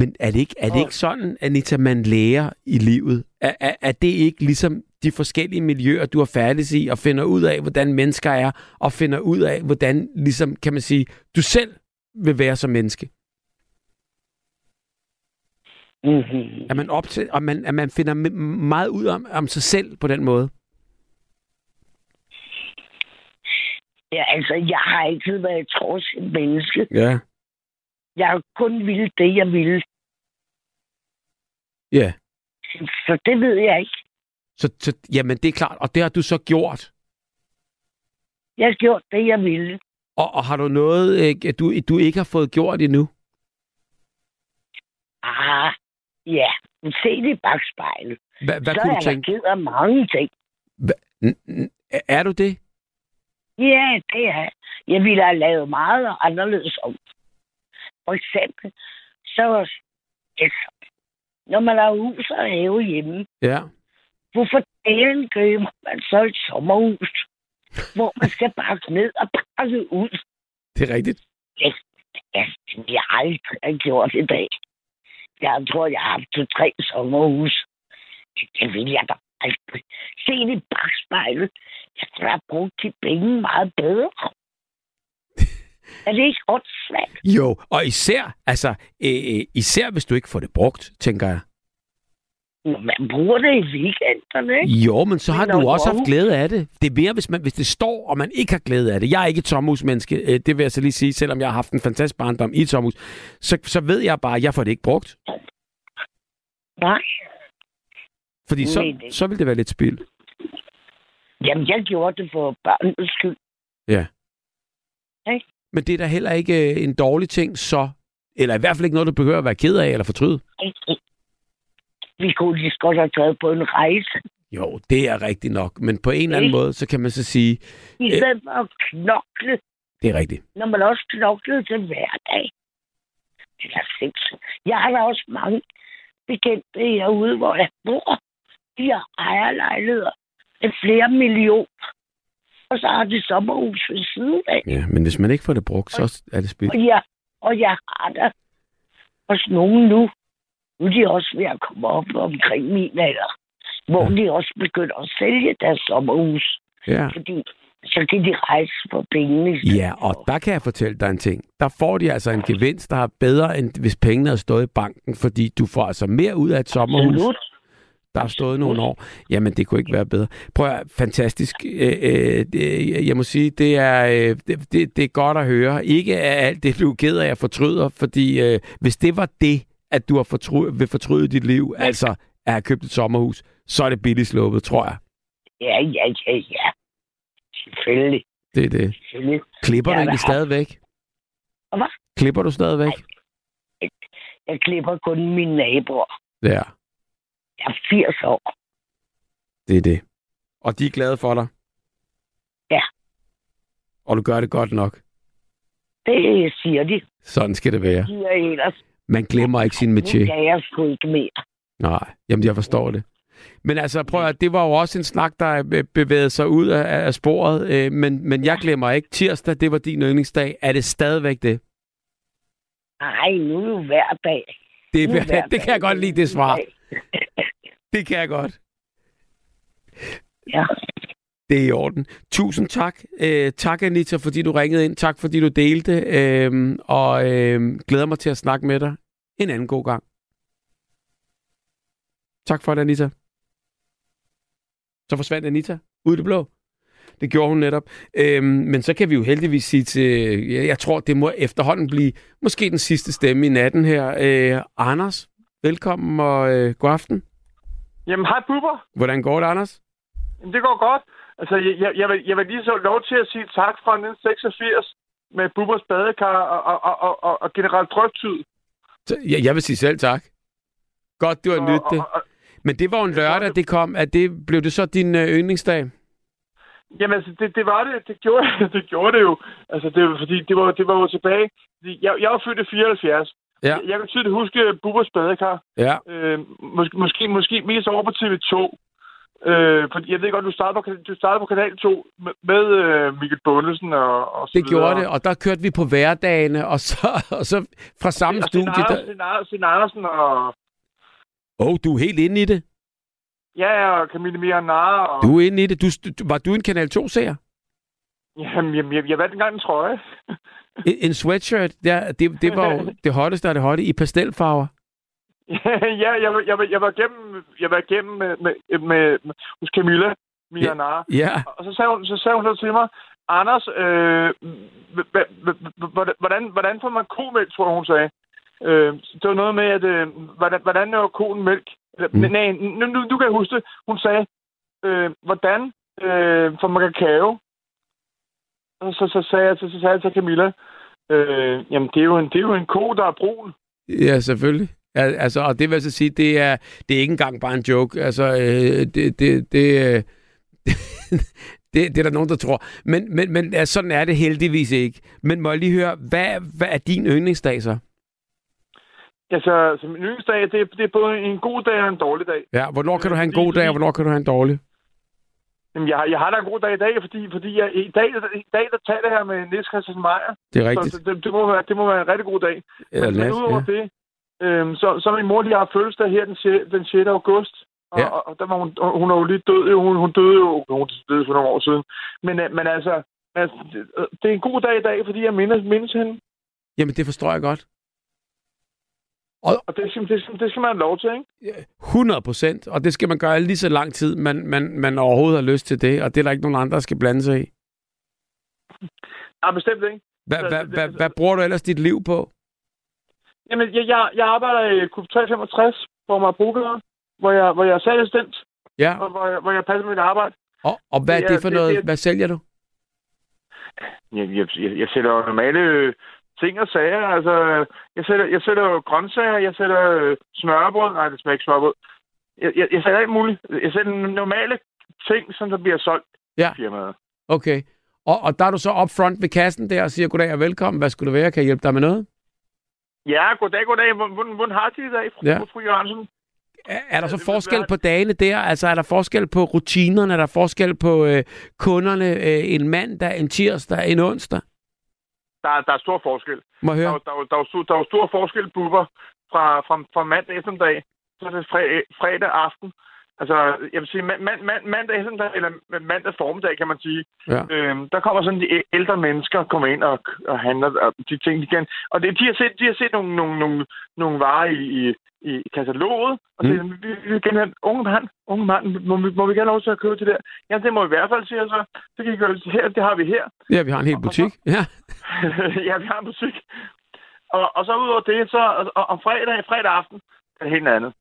Men er det ikke, er det ikke sådan, Anita, man lærer i livet? Er, er, er det ikke ligesom de forskellige miljøer, du har færdig i, og finder ud af, hvordan mennesker er, og finder ud af, hvordan, ligesom, kan man sige, du selv vil være som menneske? Mm-hmm. Er man op til, og man, at man finder me- meget ud om, om sig selv på den måde? Ja, altså, jeg har altid været et trodsind menneske. Ja. Jeg kun ville det, jeg ville. Ja. Så det ved jeg ikke. Så, så, jamen, det er klart, og det har du så gjort. Jeg har gjort det, jeg ville. Og, og har du noget, du, du ikke har fået gjort endnu? Ah, ja. Men se det i bagspejlet. Hva, hvad så kunne er du jeg tænke? ked af mange ting. N- er du det? Ja, det er. Jeg ville have lavet meget anderledes om. For eksempel, så yes, når man har hus og have hjemme, Ja. hvorfor delen køber man så et sommerhus, hvor man skal bakke ned og pakke ud? Det er rigtigt. Ja, vil jeg aldrig have gjort i dag. Jeg tror, jeg har haft to-tre sommerhus. Det, det vil jeg da aldrig. Se det i bagspejlet. Jeg skulle have brugt de penge meget bedre. Er det ikke åndssvagt? Jo, og især, altså, øh, øh, især hvis du ikke får det brugt, tænker jeg. Man bruger det i weekenderne, ikke? Jo, men så har Men du også haft glæde af det. Det er mere, hvis, man, hvis det står, og man ikke har glæde af det. Jeg er ikke et sommerhusmenneske, øh, det vil jeg så lige sige, selvom jeg har haft en fantastisk barndom i et sommerhus. Så, så ved jeg bare, at jeg får det ikke brugt. Nej. Fordi så, det- så vil det være lidt spild. Jamen, jeg gjorde det for børnenes skyld. Men det er da heller ikke øh, en dårlig ting, så... Eller i hvert fald ikke noget, du behøver at være ked af eller fortryde. Vi kunne lige godt have taget på en rejse. Jo, det er rigtigt nok. Men på en eller anden måde, så kan man så sige, I Øh. stedet for at knokle, det er rigtigt. når man også knoklede til hverdag. Det er sindssygt. Jeg har da også mange bekendte herude, hvor jeg bor. De har ejerlejligheder med flere millioner. Og så har de sommerhus ved siden af. Ja, men hvis man ikke får det brugt, så er det spild. Og jeg, og jeg har da hos nogen nu. Nu er de også ved at komme op omkring min alder. Hvor Ja. de også begynder at sælge deres sommerhus. Ja. Fordi så kan de rejse for pengene. Ja, og der kan jeg fortælle dig en ting. Der får de altså en gevinst, der er bedre, end hvis pengene havde stået i banken, fordi du får altså mere ud af et sommerhus, Absolut. Der har stået nogle år. Jamen, det kunne ikke være bedre. Prøv at, fantastisk. Øh, øh, jeg må sige, det er, øh, det, det, er godt at høre. Ikke af alt det, du er ked af at fortryder, fordi øh, hvis det var det, at du har fortry- vil fortryde dit liv, altså at have købt et sommerhus, så er det billigt sluppet, tror jeg. Ja, ja, ja, ja. Selvfølgelig. Det er det. Selvfølgelig. Klipper Jeg du egentlig stadigvæk? Hvad? Klipper du stadigvæk? Jeg klipper kun mine naboer. Ja, Jeg er 80 år. det er det. Og de er glade for dig? Ja. Og du gør det godt nok? Det siger de. Sådan skal det være. De er ellers. Man glemmer ikke sin Nu métier. kan jeg sgu ikke mere. Nej, jamen jeg forstår det. Men altså, prøv at det var jo også en snak, der be- bevægede sig ud af, af sporet. Øh, men, men jeg glemmer ikke. Tirsdag, det var din yndlingsdag. Er det stadigvæk det? Nej, nu er det jo hver dag. Det, er er, hver det (laughs) kan jeg godt lide, det svar. (laughs) Det kan jeg godt. Ja. Det er i orden. Tusind tak. Øh, tak, Anita, fordi du ringede ind. Tak, fordi du delte. Øh, og øh, glæder mig til at snakke med dig en anden god gang. Tak for det, Anita. Så forsvandt Anita ud i det blå. Det gjorde hun netop. Øhm, men så kan vi jo heldigvis sige til, jeg, jeg tror, det må efterhånden blive måske den sidste stemme i natten her. Øh, Anders, velkommen og øh, god aften. Jamen, hej Bubber. Hvordan går det, Anders? Jamen, det går godt. Altså, jeg, jeg, jeg, vil, jeg vil lige så lov til at sige tak fra 1986 med Bubbers badekar og, og, og, og, og, og generelt drøgtid. Så, jeg, jeg vil sige selv tak. Godt, du har Og, nydt det. og, Men det var en lørdag, det kom. At det, blev det så din øh, yndlingsdag? jamen, altså, det, det var det. Det gjorde, (laughs) det gjorde det jo. Altså, det, var, fordi det var, det var jo tilbage. Jeg, jeg var født i 74. Ja. Jeg, jeg kan tydeligt huske Bubbers badekar. Ja. Øh, måske, måske, måske mest over på TV2. Øh, fordi jeg ved godt, du startede på, du startede på Kanal 2 med, med øh, Mikkel Bundesen og, og så Det videre. gjorde det, og der kørte vi på hverdagene, og så, og så fra samme Og studie. Sten Der... Andersen, og Åh, oh, du er helt inde i det. Ja, ja, og Camille Mianar. Og... Du er inde i det. Du, du, var du en Kanal 2-seer? Jamen, jeg, jeg, jeg valgte engang en trøje. (laughs) En, en sweatshirt, der, det, det var jo (laughs) det hotteste af det hotte i pastelfarver. (laughs) ja, jeg, var- jeg, var- jeg var igennem, jeg var igennem med, med, med, med, hos Camilla Mianar. Ja, Og så sagde, hun, så sagde hun så til mig, Anders, øh, hvordan, hvordan får man komælk, tror jeg, hun sagde. Øh, det var noget med, at øh, hvordan, hvordan laver koen mælk? Mm. Nej, nu, nu, nu kan jeg huske det. Hun sagde, øh, hvordan øh, får man kakao? Så, så, sagde, jeg, så, så sagde jeg til Camilla, øh, jamen det er, jo en, det er jo en ko, der er brun. Ja, selvfølgelig. Altså, og det vil altså sige, det er, det er ikke engang bare en joke. Altså, øh, det, det, det, øh, (laughs) det, det er der nogen, der tror. Men, men, men ja, sådan er det heldigvis ikke. Men må jeg lige høre, hvad, hvad er din yndlingsdag så? Altså, så min yndlingsdag, det, er- det er både en god dag og en dårlig dag. Ja, hvornår kan du have en god dag, og hvornår kan du have en dårlig? Jamen, jeg, har- jeg har da en god dag i dag, fordi, fordi jeg, i dag, i dag der taler jeg med Niels Christian Meier. Det er rigtigt. Så det, det, må være, det må være en rigtig god dag. Eller men, udover ja. det, øhm, så, så har min mor lige haft fødselsdag her den, 6, den 6. august. Og, Ja. ja. og, og der var hun, hun er jo lige død. Hun, hun døde jo hun døde for nogle år siden. Men, øh, men altså, altså det, det er en god dag i dag, fordi jeg mindes, mindes hende. Jamen, det forstår jeg godt. Og det skal, det, skal, det skal man have lov til, ikke? 100 procent, og det skal man gøre lige så lang tid, man, man, man overhovedet har lyst til det, og det er der ikke nogen andre, der skal blande sig i. Nej, bestemt ikke. Hvad, Så hvad, det- hvad, bruger du ellers dit liv på? Jamen, jeg, jeg, jeg arbejder i Kub 365 på Marbrugade, hvor jeg, hvor jeg er salassistent, Ja, og hvor jeg, hvor jeg passer mit arbejde. og, og hvad er Det for noget? Hvad sælger du? Jeg, jeg, jeg, jeg sætter jo normale ting og sager. Altså, jeg sætter, jeg sætter jo grøntsager, jeg sætter øh, smørbrød. Nej, det smager ikke smørbrød. Jeg, jeg, jeg sætter alt muligt. Jeg sætter normale ting, som der bliver solgt Ja. i firmaet. Okay. Og, og der er du så up front ved kassen der og siger, goddag og velkommen, hvad skulle det være? Kan jeg hjælpe dig med noget? Ja, goddag, goddag. Hvordan, hvordan, har de det i dag, fru, Ja. fru Jørgensen? Er, er der så forskel på dagene der? Altså er der forskel på rutinerne? Er der forskel på øh, kunderne øh, en mandag, en tirsdag, en onsdag? Der, er- der er stor forskel. Må jeg Der, høre? der, er der, er jo stor- der er jo stor forskel, Bubber, fra, fra, fra mandag eftermiddag, så fredag, fredag aften. Altså, jeg vil sige, man, man, man, mandag eftermiddag, eller mandag formiddag, kan man sige. Ja. Øhm, der kommer sådan de ældre mennesker kommer ind og, og handler og de ting, kan. Og det, de har set, de har set nogle, nogle, nogle, nogle varer i, i, i kataloget, og Mm. mm. vi, vi vil gerne have, unge mand, unge mand, må, vi, må vi gerne lov til at købe det der? Ja, det må vi i hvert fald, siger jeg så. Det kan I gøre her, det har vi her. Ja, vi har en hel butik. Ja. (laughs) ja, vi har en musik. Og, og så udover det, så og, og, om fredag, fredag aften, er det helt andet.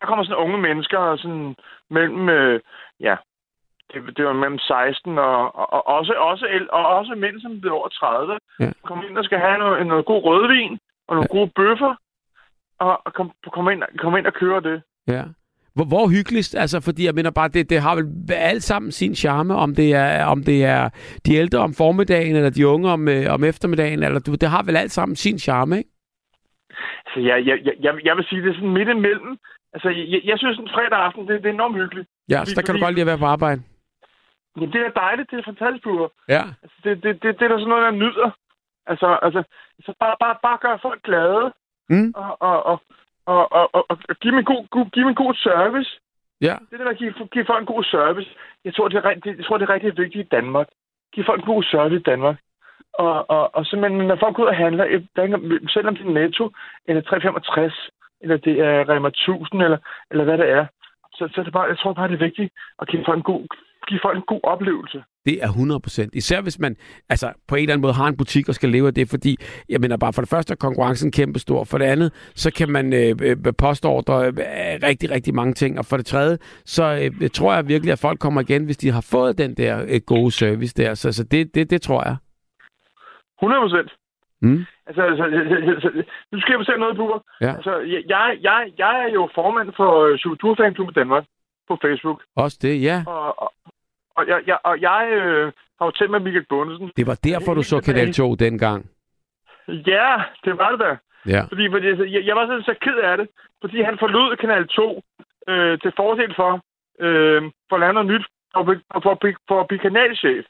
Der kommer sådan unge mennesker, sådan mellem, øh, ja, det, det var mellem 16 og, og, og også, også, og også mænd, som bliver over 30. Ja. Kommer ind og skal have noget, noget god rødvin og nogle ja. gode bøffer, og, og kom, kom, ind, kom ind og køre det. Ja. Hvor, hvor hyggeligst? Altså, fordi jeg mener bare, det, det har vel alt sammen sin charme, om det er, om det er de ældre om formiddagen, eller de unge om, øh, om eftermiddagen, eller du, det har vel alt sammen sin charme, ikke? Så jeg, jeg, jeg, jeg vil sige, det er sådan midt imellem. Altså, jeg, jeg synes, en fredag aften, det, det er enormt hyggeligt. Ja, så der kan du godt lide at være på arbejde. Ja, det er dejligt, det er fantastisk. Ja. Altså, det, det, det, det er der sådan noget, jeg nyder. Altså, altså så bare, bare, bare gøre folk glade, Mm. og, og, og, og, og, og, og give, dem en god, god, give dem en god service. Ja. Det er det, der giver, giver folk en god service. Jeg tror, det er, rigtig- jeg tror, det er rigtig vigtigt i Danmark. Giv folk en god service i Danmark. Og, og, og simpelthen, når folk går ud og handler, der selvom det er Netto, eller 365, eller det er Rema 1000, eller, eller hvad det er, så, så det bare, jeg tror bare, det er vigtigt at give folk en god, give folk en god oplevelse. Det er 100 procent. Især hvis man altså, på en eller anden måde har en butik og skal leve af det, fordi jeg mener bare, for det første er konkurrencen kæmpestor. For det andet, så kan man øh, øh, postordre øh, rigtig, rigtig mange ting. Og for det tredje, så øh, tror jeg virkelig, at folk kommer igen, hvis de har fået den der øh, gode service der. Så, så det, det, det tror jeg. 100 procent. Mm. Altså, altså, altså, nu skal jeg fortælle noget, Bubber. Ja. Altså, jeg, jeg, jeg er jo formand for Superturfanklubben Danmark på Facebook. Også det, ja. Og, og, og jeg, jeg, og jeg øh, har jo talt med Michael Bundesen. Det var derfor, du så Kanal 2 dengang. Ja, det var det da. Ja. Fordi, fordi altså, jeg, jeg var sådan så ked af det, fordi han forlod Kanal 2 øh, til fordel for, øh, for at lave noget nyt for, for, for, for, for at blive kanalchef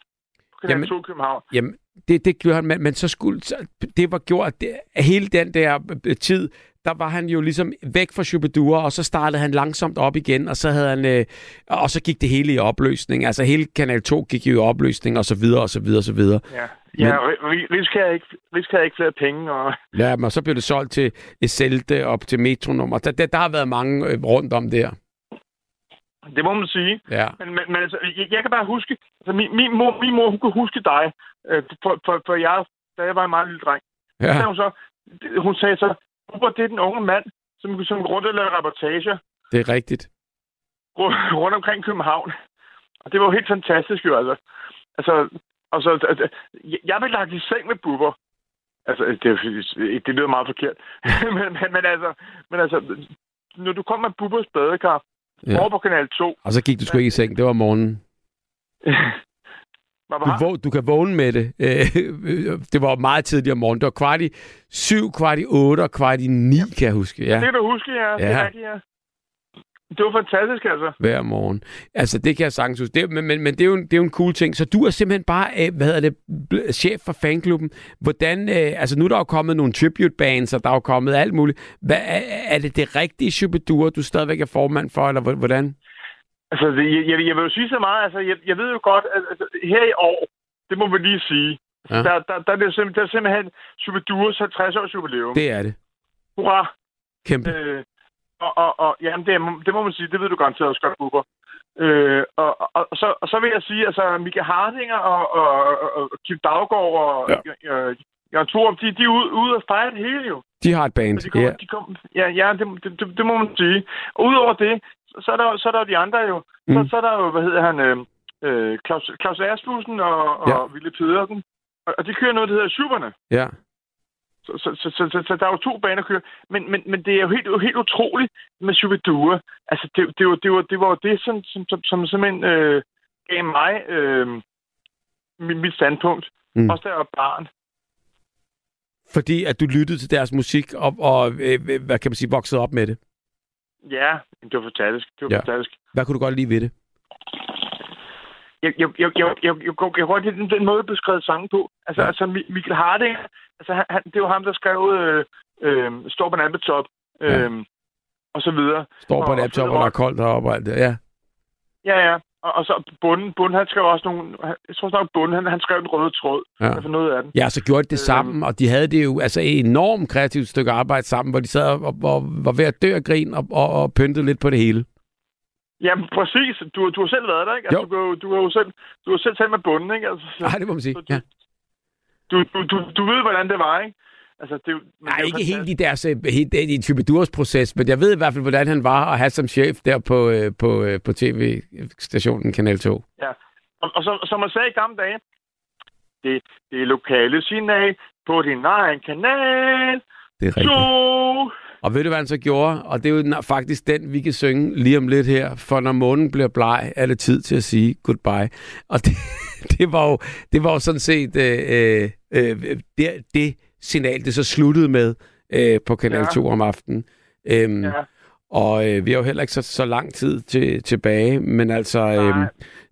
Kanal Jamen- 2 i København. Jamen, det, det gjorde han, men, men så skulle, så, det var gjort, det, hele den der øh, tid, der var han jo ligesom væk fra Shubidua, og så startede han langsomt op igen, og så havde han, øh, og så gik det hele i opløsning. Altså hele Kanal 2 gik jo i opløsning, og så videre, og så videre, og så videre. Ja, ja Risk havde ikke, Risk havde ikke flere penge, og Ja, men så blev det solgt til Eselte og til Metronummer. Der, der, der har været mange øh, rundt om der. Det må man sige. Ja. Men, men, men altså, jeg, jeg kan bare huske, altså min, min, mor, min mor, hun kunne huske dig, øh, for, for, for jeg, da jeg var en meget lille dreng. Så Ja. sagde hun, så, hun sagde så, Robert, det er den unge mand, som, som rundt og laver reportager Det er rigtigt. rundt rundt omkring København. Og det var jo helt fantastisk jo, altså. Altså, og så, at, jeg blev lagt i seng med Bubber. Altså, det, det lyder meget forkert. (laughs) men, men, men, altså, men altså, når du kom med Bubbers badekar Ja. over på kanal 2, Og så gik du sgu ikke i seng. Det var morgenen. (laughs) Du, vå- du kan vågne med det. Øh, (laughs) det var meget tidligt om morgenen. Det var kvart i syv, kvart i otte og kvart i ni, kan jeg huske. Ja, det kan du huske, ja. Det Ja. er rigtigt, ja. Det var fantastisk, altså. hver morgen. Altså, det kan jeg sagtens huske. Det, men, men, men det, er jo en, det er jo en cool ting. Så du er simpelthen bare, øh, hvad hedder det, chef for fanklubben. Hvordan, øh, altså nu er der jo kommet nogle tribute bands, og der er jo kommet alt muligt. Hvad, er, er det det rigtige Chubadur, du stadigvæk er formand for, eller hvor- hvordan? Altså, det, jeg, jeg, vil jo sige så meget. Altså, jeg, jeg ved jo godt, at altså, her i år, det må vi lige sige, Ja. der, der, der, er det simpelthen, der er simpelthen Superdurs 50 års jubilæum. Det er det. Hurra! Kæmpe. Øh, og, og, og jamen, det, det må man sige, det ved du garanteret også godt, Bubber. Øh, og, og, og, så, og så vil jeg sige, altså, Mika Hardinger og, og, og, og Kim Daggaard og ja. øh, Jørgen Thorup, de, de er ude, ude og fejre det hele jo. De har et band. Så de kommer, Ja. de kommer, ja, ja det, det, det, det, må man sige. Og udover det, så, er, der, så er der de andre jo. Mm. Så, så er der jo, hvad hedder han, øh, øh, Claus, Claus Asmussen og, og Ja. ja. Ville Pedersen. Og, og de kører noget, der hedder Schuberne. ja. Så, så, så, så, så, der er jo to baner kører. Men, men, men det er jo helt, helt utroligt med Shubidua. Altså, det, det, var, det, var, det var jo det, som, som, som, som simpelthen øh, gav mig øh, mit, mit standpunkt. Mm. Også da jeg var barn. Fordi at du lyttede til deres musik, og, og øh, hvad kan man sige, voksede op med det. Ja, det var fantastisk. Det var ja. fantastisk. Hvad kunne du godt lide ved det? Jeg, jeg, jeg, jeg, jeg, jeg, jeg, godt lide den, den måde, du sangen på. Altså, Ja. altså Mi- Mikkel Harding, altså, han, det var ham, der skrev øh, øh, Står på en appetop, øh, Ja. ja. og så videre. Står på Og- en og laptop, så- og der er koldt heroppe og alt det. Ja. Ja, ja. Og, og så bunden, bunden, han skrev også nogle... Jeg tror snart, bunden, han, han skrev den røde tråd. Ja. For noget af den. Ja, så gjorde de det Øhm. sammen, og de havde det jo altså et enormt kreativt stykke arbejde sammen, hvor de sad og, og var ved at dø af grin og, og, og pyntede lidt på det hele. Jamen, præcis. Du, du har selv været der, ikke? Altså, Jo. du, du, har jo selv, du har selv talt med bunden, ikke? Altså, så, Nej, det må man sige. så du, Ja. du, du, du, du ved, hvordan det var, ikke? Altså, det, Nej, det ikke helt i deres øh, helt, i Tybidurs proces, men jeg ved i hvert fald, hvordan han var at have som chef der på, øh, på, øh, på tv-stationen Kanal 2. Ja. Og, og som, som man sagde i gamle dage, det, det er lokale signal på din egen kanal. Det er rigtigt. Og ved du, hvad han så gjorde? Og det er jo faktisk den, vi kan synge lige om lidt her. For når månen bliver bleg, er det tid til at sige goodbye. Og det, (laughs) det, var, jo, det var jo sådan set øh, øh, det, det signal, det så sluttede med øh, på Kanal Ja. 2 om aftenen. Øhm, Ja. Og øh, vi har jo heller ikke så, så lang tid til, tilbage, men altså... Øh, Nej,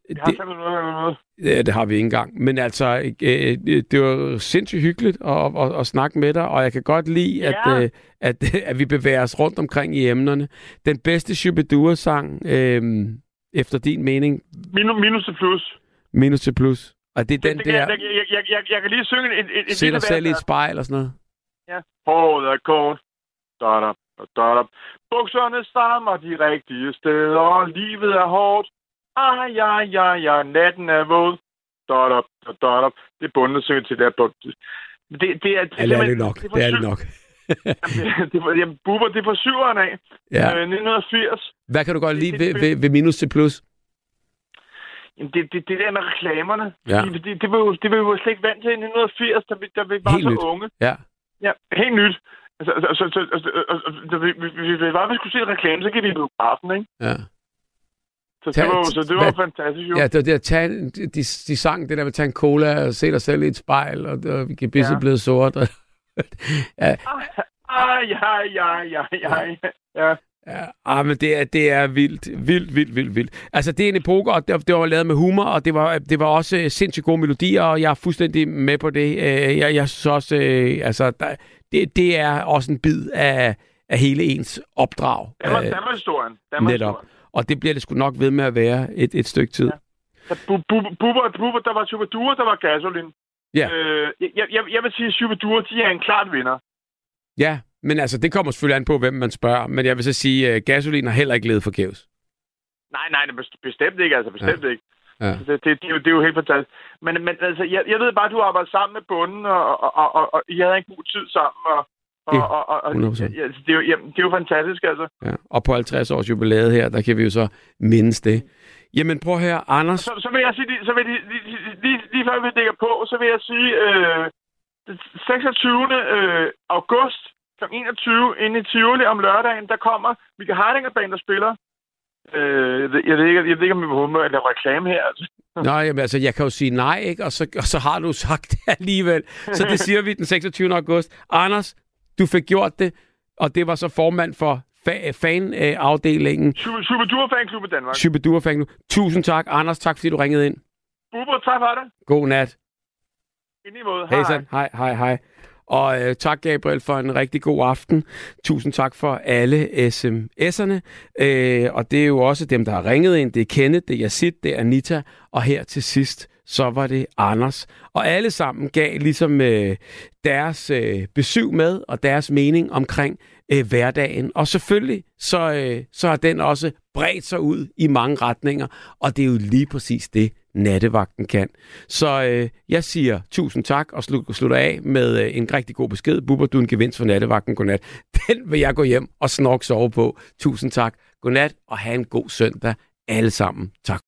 Jeg har det, noget, noget. Ja, det har vi ikke engang. Men altså, øh, øh, det var sindssygt hyggeligt at, at, at snakke med dig, og jeg kan godt lide, at, Ja. øh, at, (laughs) at vi bevæger os rundt omkring i emnerne. Den bedste Shubidua-sang, øh, efter din mening, Minus, minus til plus. minus til plus. Og det er den det, det, der, kan, jeg, jeg, jeg, jeg, jeg kan lige synge en, en, en se dig lille selv i et spejl og sådan noget. Ja. Håret er kort. Da-da, da-da. Bukserne strammer de rigtige steder, og livet er hårdt. Ej, ja, ja, ja, natten er våd. Da-da, da-da. Det er bundet til der. Men Det, det er, det, Ja, det er det nok. Det Det er det nok. Jamen, det, er- jamen, Bubber, det er fra syveren af. Ja. Øh, 1980. Hvad kan du godt lide det- ved, det- ved, ved minus til plus? Jamen, det, det, det der med reklamerne. Ja. Det, det, det, var jo, det var jo slet ikke vant til i 1980, da vi, da vi var Helt så nyt. unge. Ja. Ja, helt nyt. Altså, altså, altså, altså, altså, altså da vi, vi, vi, vi, var, vi skulle se en reklame, så gik vi i biografen, ikke? Ja. Så Tag- det var, så det var hvad- fantastisk, jo. Ja, det var det at tage, de, de sang det der med at tage en cola og se dig selv i et spejl, og, og gebisset Ja. blevet sort. Og, (laughs) ja, Ah, ja, ja, ja, ja, ja. ja. Ah, men det er, det er vildt, vildt, vildt, vildt, vildt. Altså, det er en epoke, og det, det var lavet med humor, og det var, det var også øh, sindssygt gode melodier, og jeg er fuldstændig med på det. Øh, Jeg, jeg synes også, øh, altså, der, det, det er også en bid af, af hele ens opdrag. Danmark, Øh, Danmarks historien. Danmarks netop. historien. Og det bliver det sgu nok ved med at være et, et stykke tid. Så Bu- Bu- Bubber, Bubber, der var Superdure, der var Gasolin. Ja. Øh, jeg, jeg, jeg vil sige, at Superdure, de er en klart vinder. Ja, men altså, det kommer selvfølgelig an på, hvem man spørger. Men jeg vil så sige, at gasolin har heller ikke levet forgæves. Nej, nej, det best- bestemt ikke, altså bestemt ja. ikke. Ja. Det, det, det, er jo, det er jo helt fantastisk. Men, men altså, jeg, jeg ved bare, at du arbejder sammen med bunden, og, og, og, og, og I havde en god tid sammen, og, og, og, og, og 100%. ja, altså, det, er jo, jamen, det er jo fantastisk, altså. Ja. Og på 50 års jubilæet her, der kan vi jo så mindes det. Jamen prøv høre, Anders. Så, så vil jeg sige, så vil jeg, lige, lige, lige, lige før vi dækker på, så vil jeg sige, øh, den 26. Øh, august kl. 21 inde i Tivoli om lørdagen, der kommer Michael Hardinger Band, der spiller. Øh, jeg, ved, ikke, jeg ved ikke, om vi må at lave reklame her. Altså. (laughs) Nå, jamen, altså, jeg kan jo sige nej, ikke? Og så, og så har du sagt det alligevel. Så det siger vi den 26. august. Anders, du fik gjort det, og det var så formand for fa- fanafdelingen Super, Super Fanklub i Danmark. Superdur Fan. Tusind tak, Anders. Tak, fordi du ringede ind. Bubber, tak for det. God nat. I lige måde. Hej, hej, hej, hej. hej. Og øh, tak, Gabriel, for en rigtig god aften. Tusind tak for alle sms'erne. Øh, og det er jo også dem, der har ringet ind. Det er Kenneth, det er Yasid, det er Anita. Og her til sidst, så var det Anders. Og alle sammen gav ligesom øh, deres øh, besøg med og deres mening omkring øh, hverdagen. Og selvfølgelig, så, øh, så har den også bredt sig ud i mange retninger. Og det er jo lige præcis det, nattevagten kan. Så øh, jeg siger tusind tak og slut, slutter af med øh, en rigtig god besked. Bubber, du er en gevinst for nattevagten. Godnat. (laughs) Den vil jeg gå hjem og snork sove på. Tusind tak. Godnat og have en god søndag alle sammen. Tak.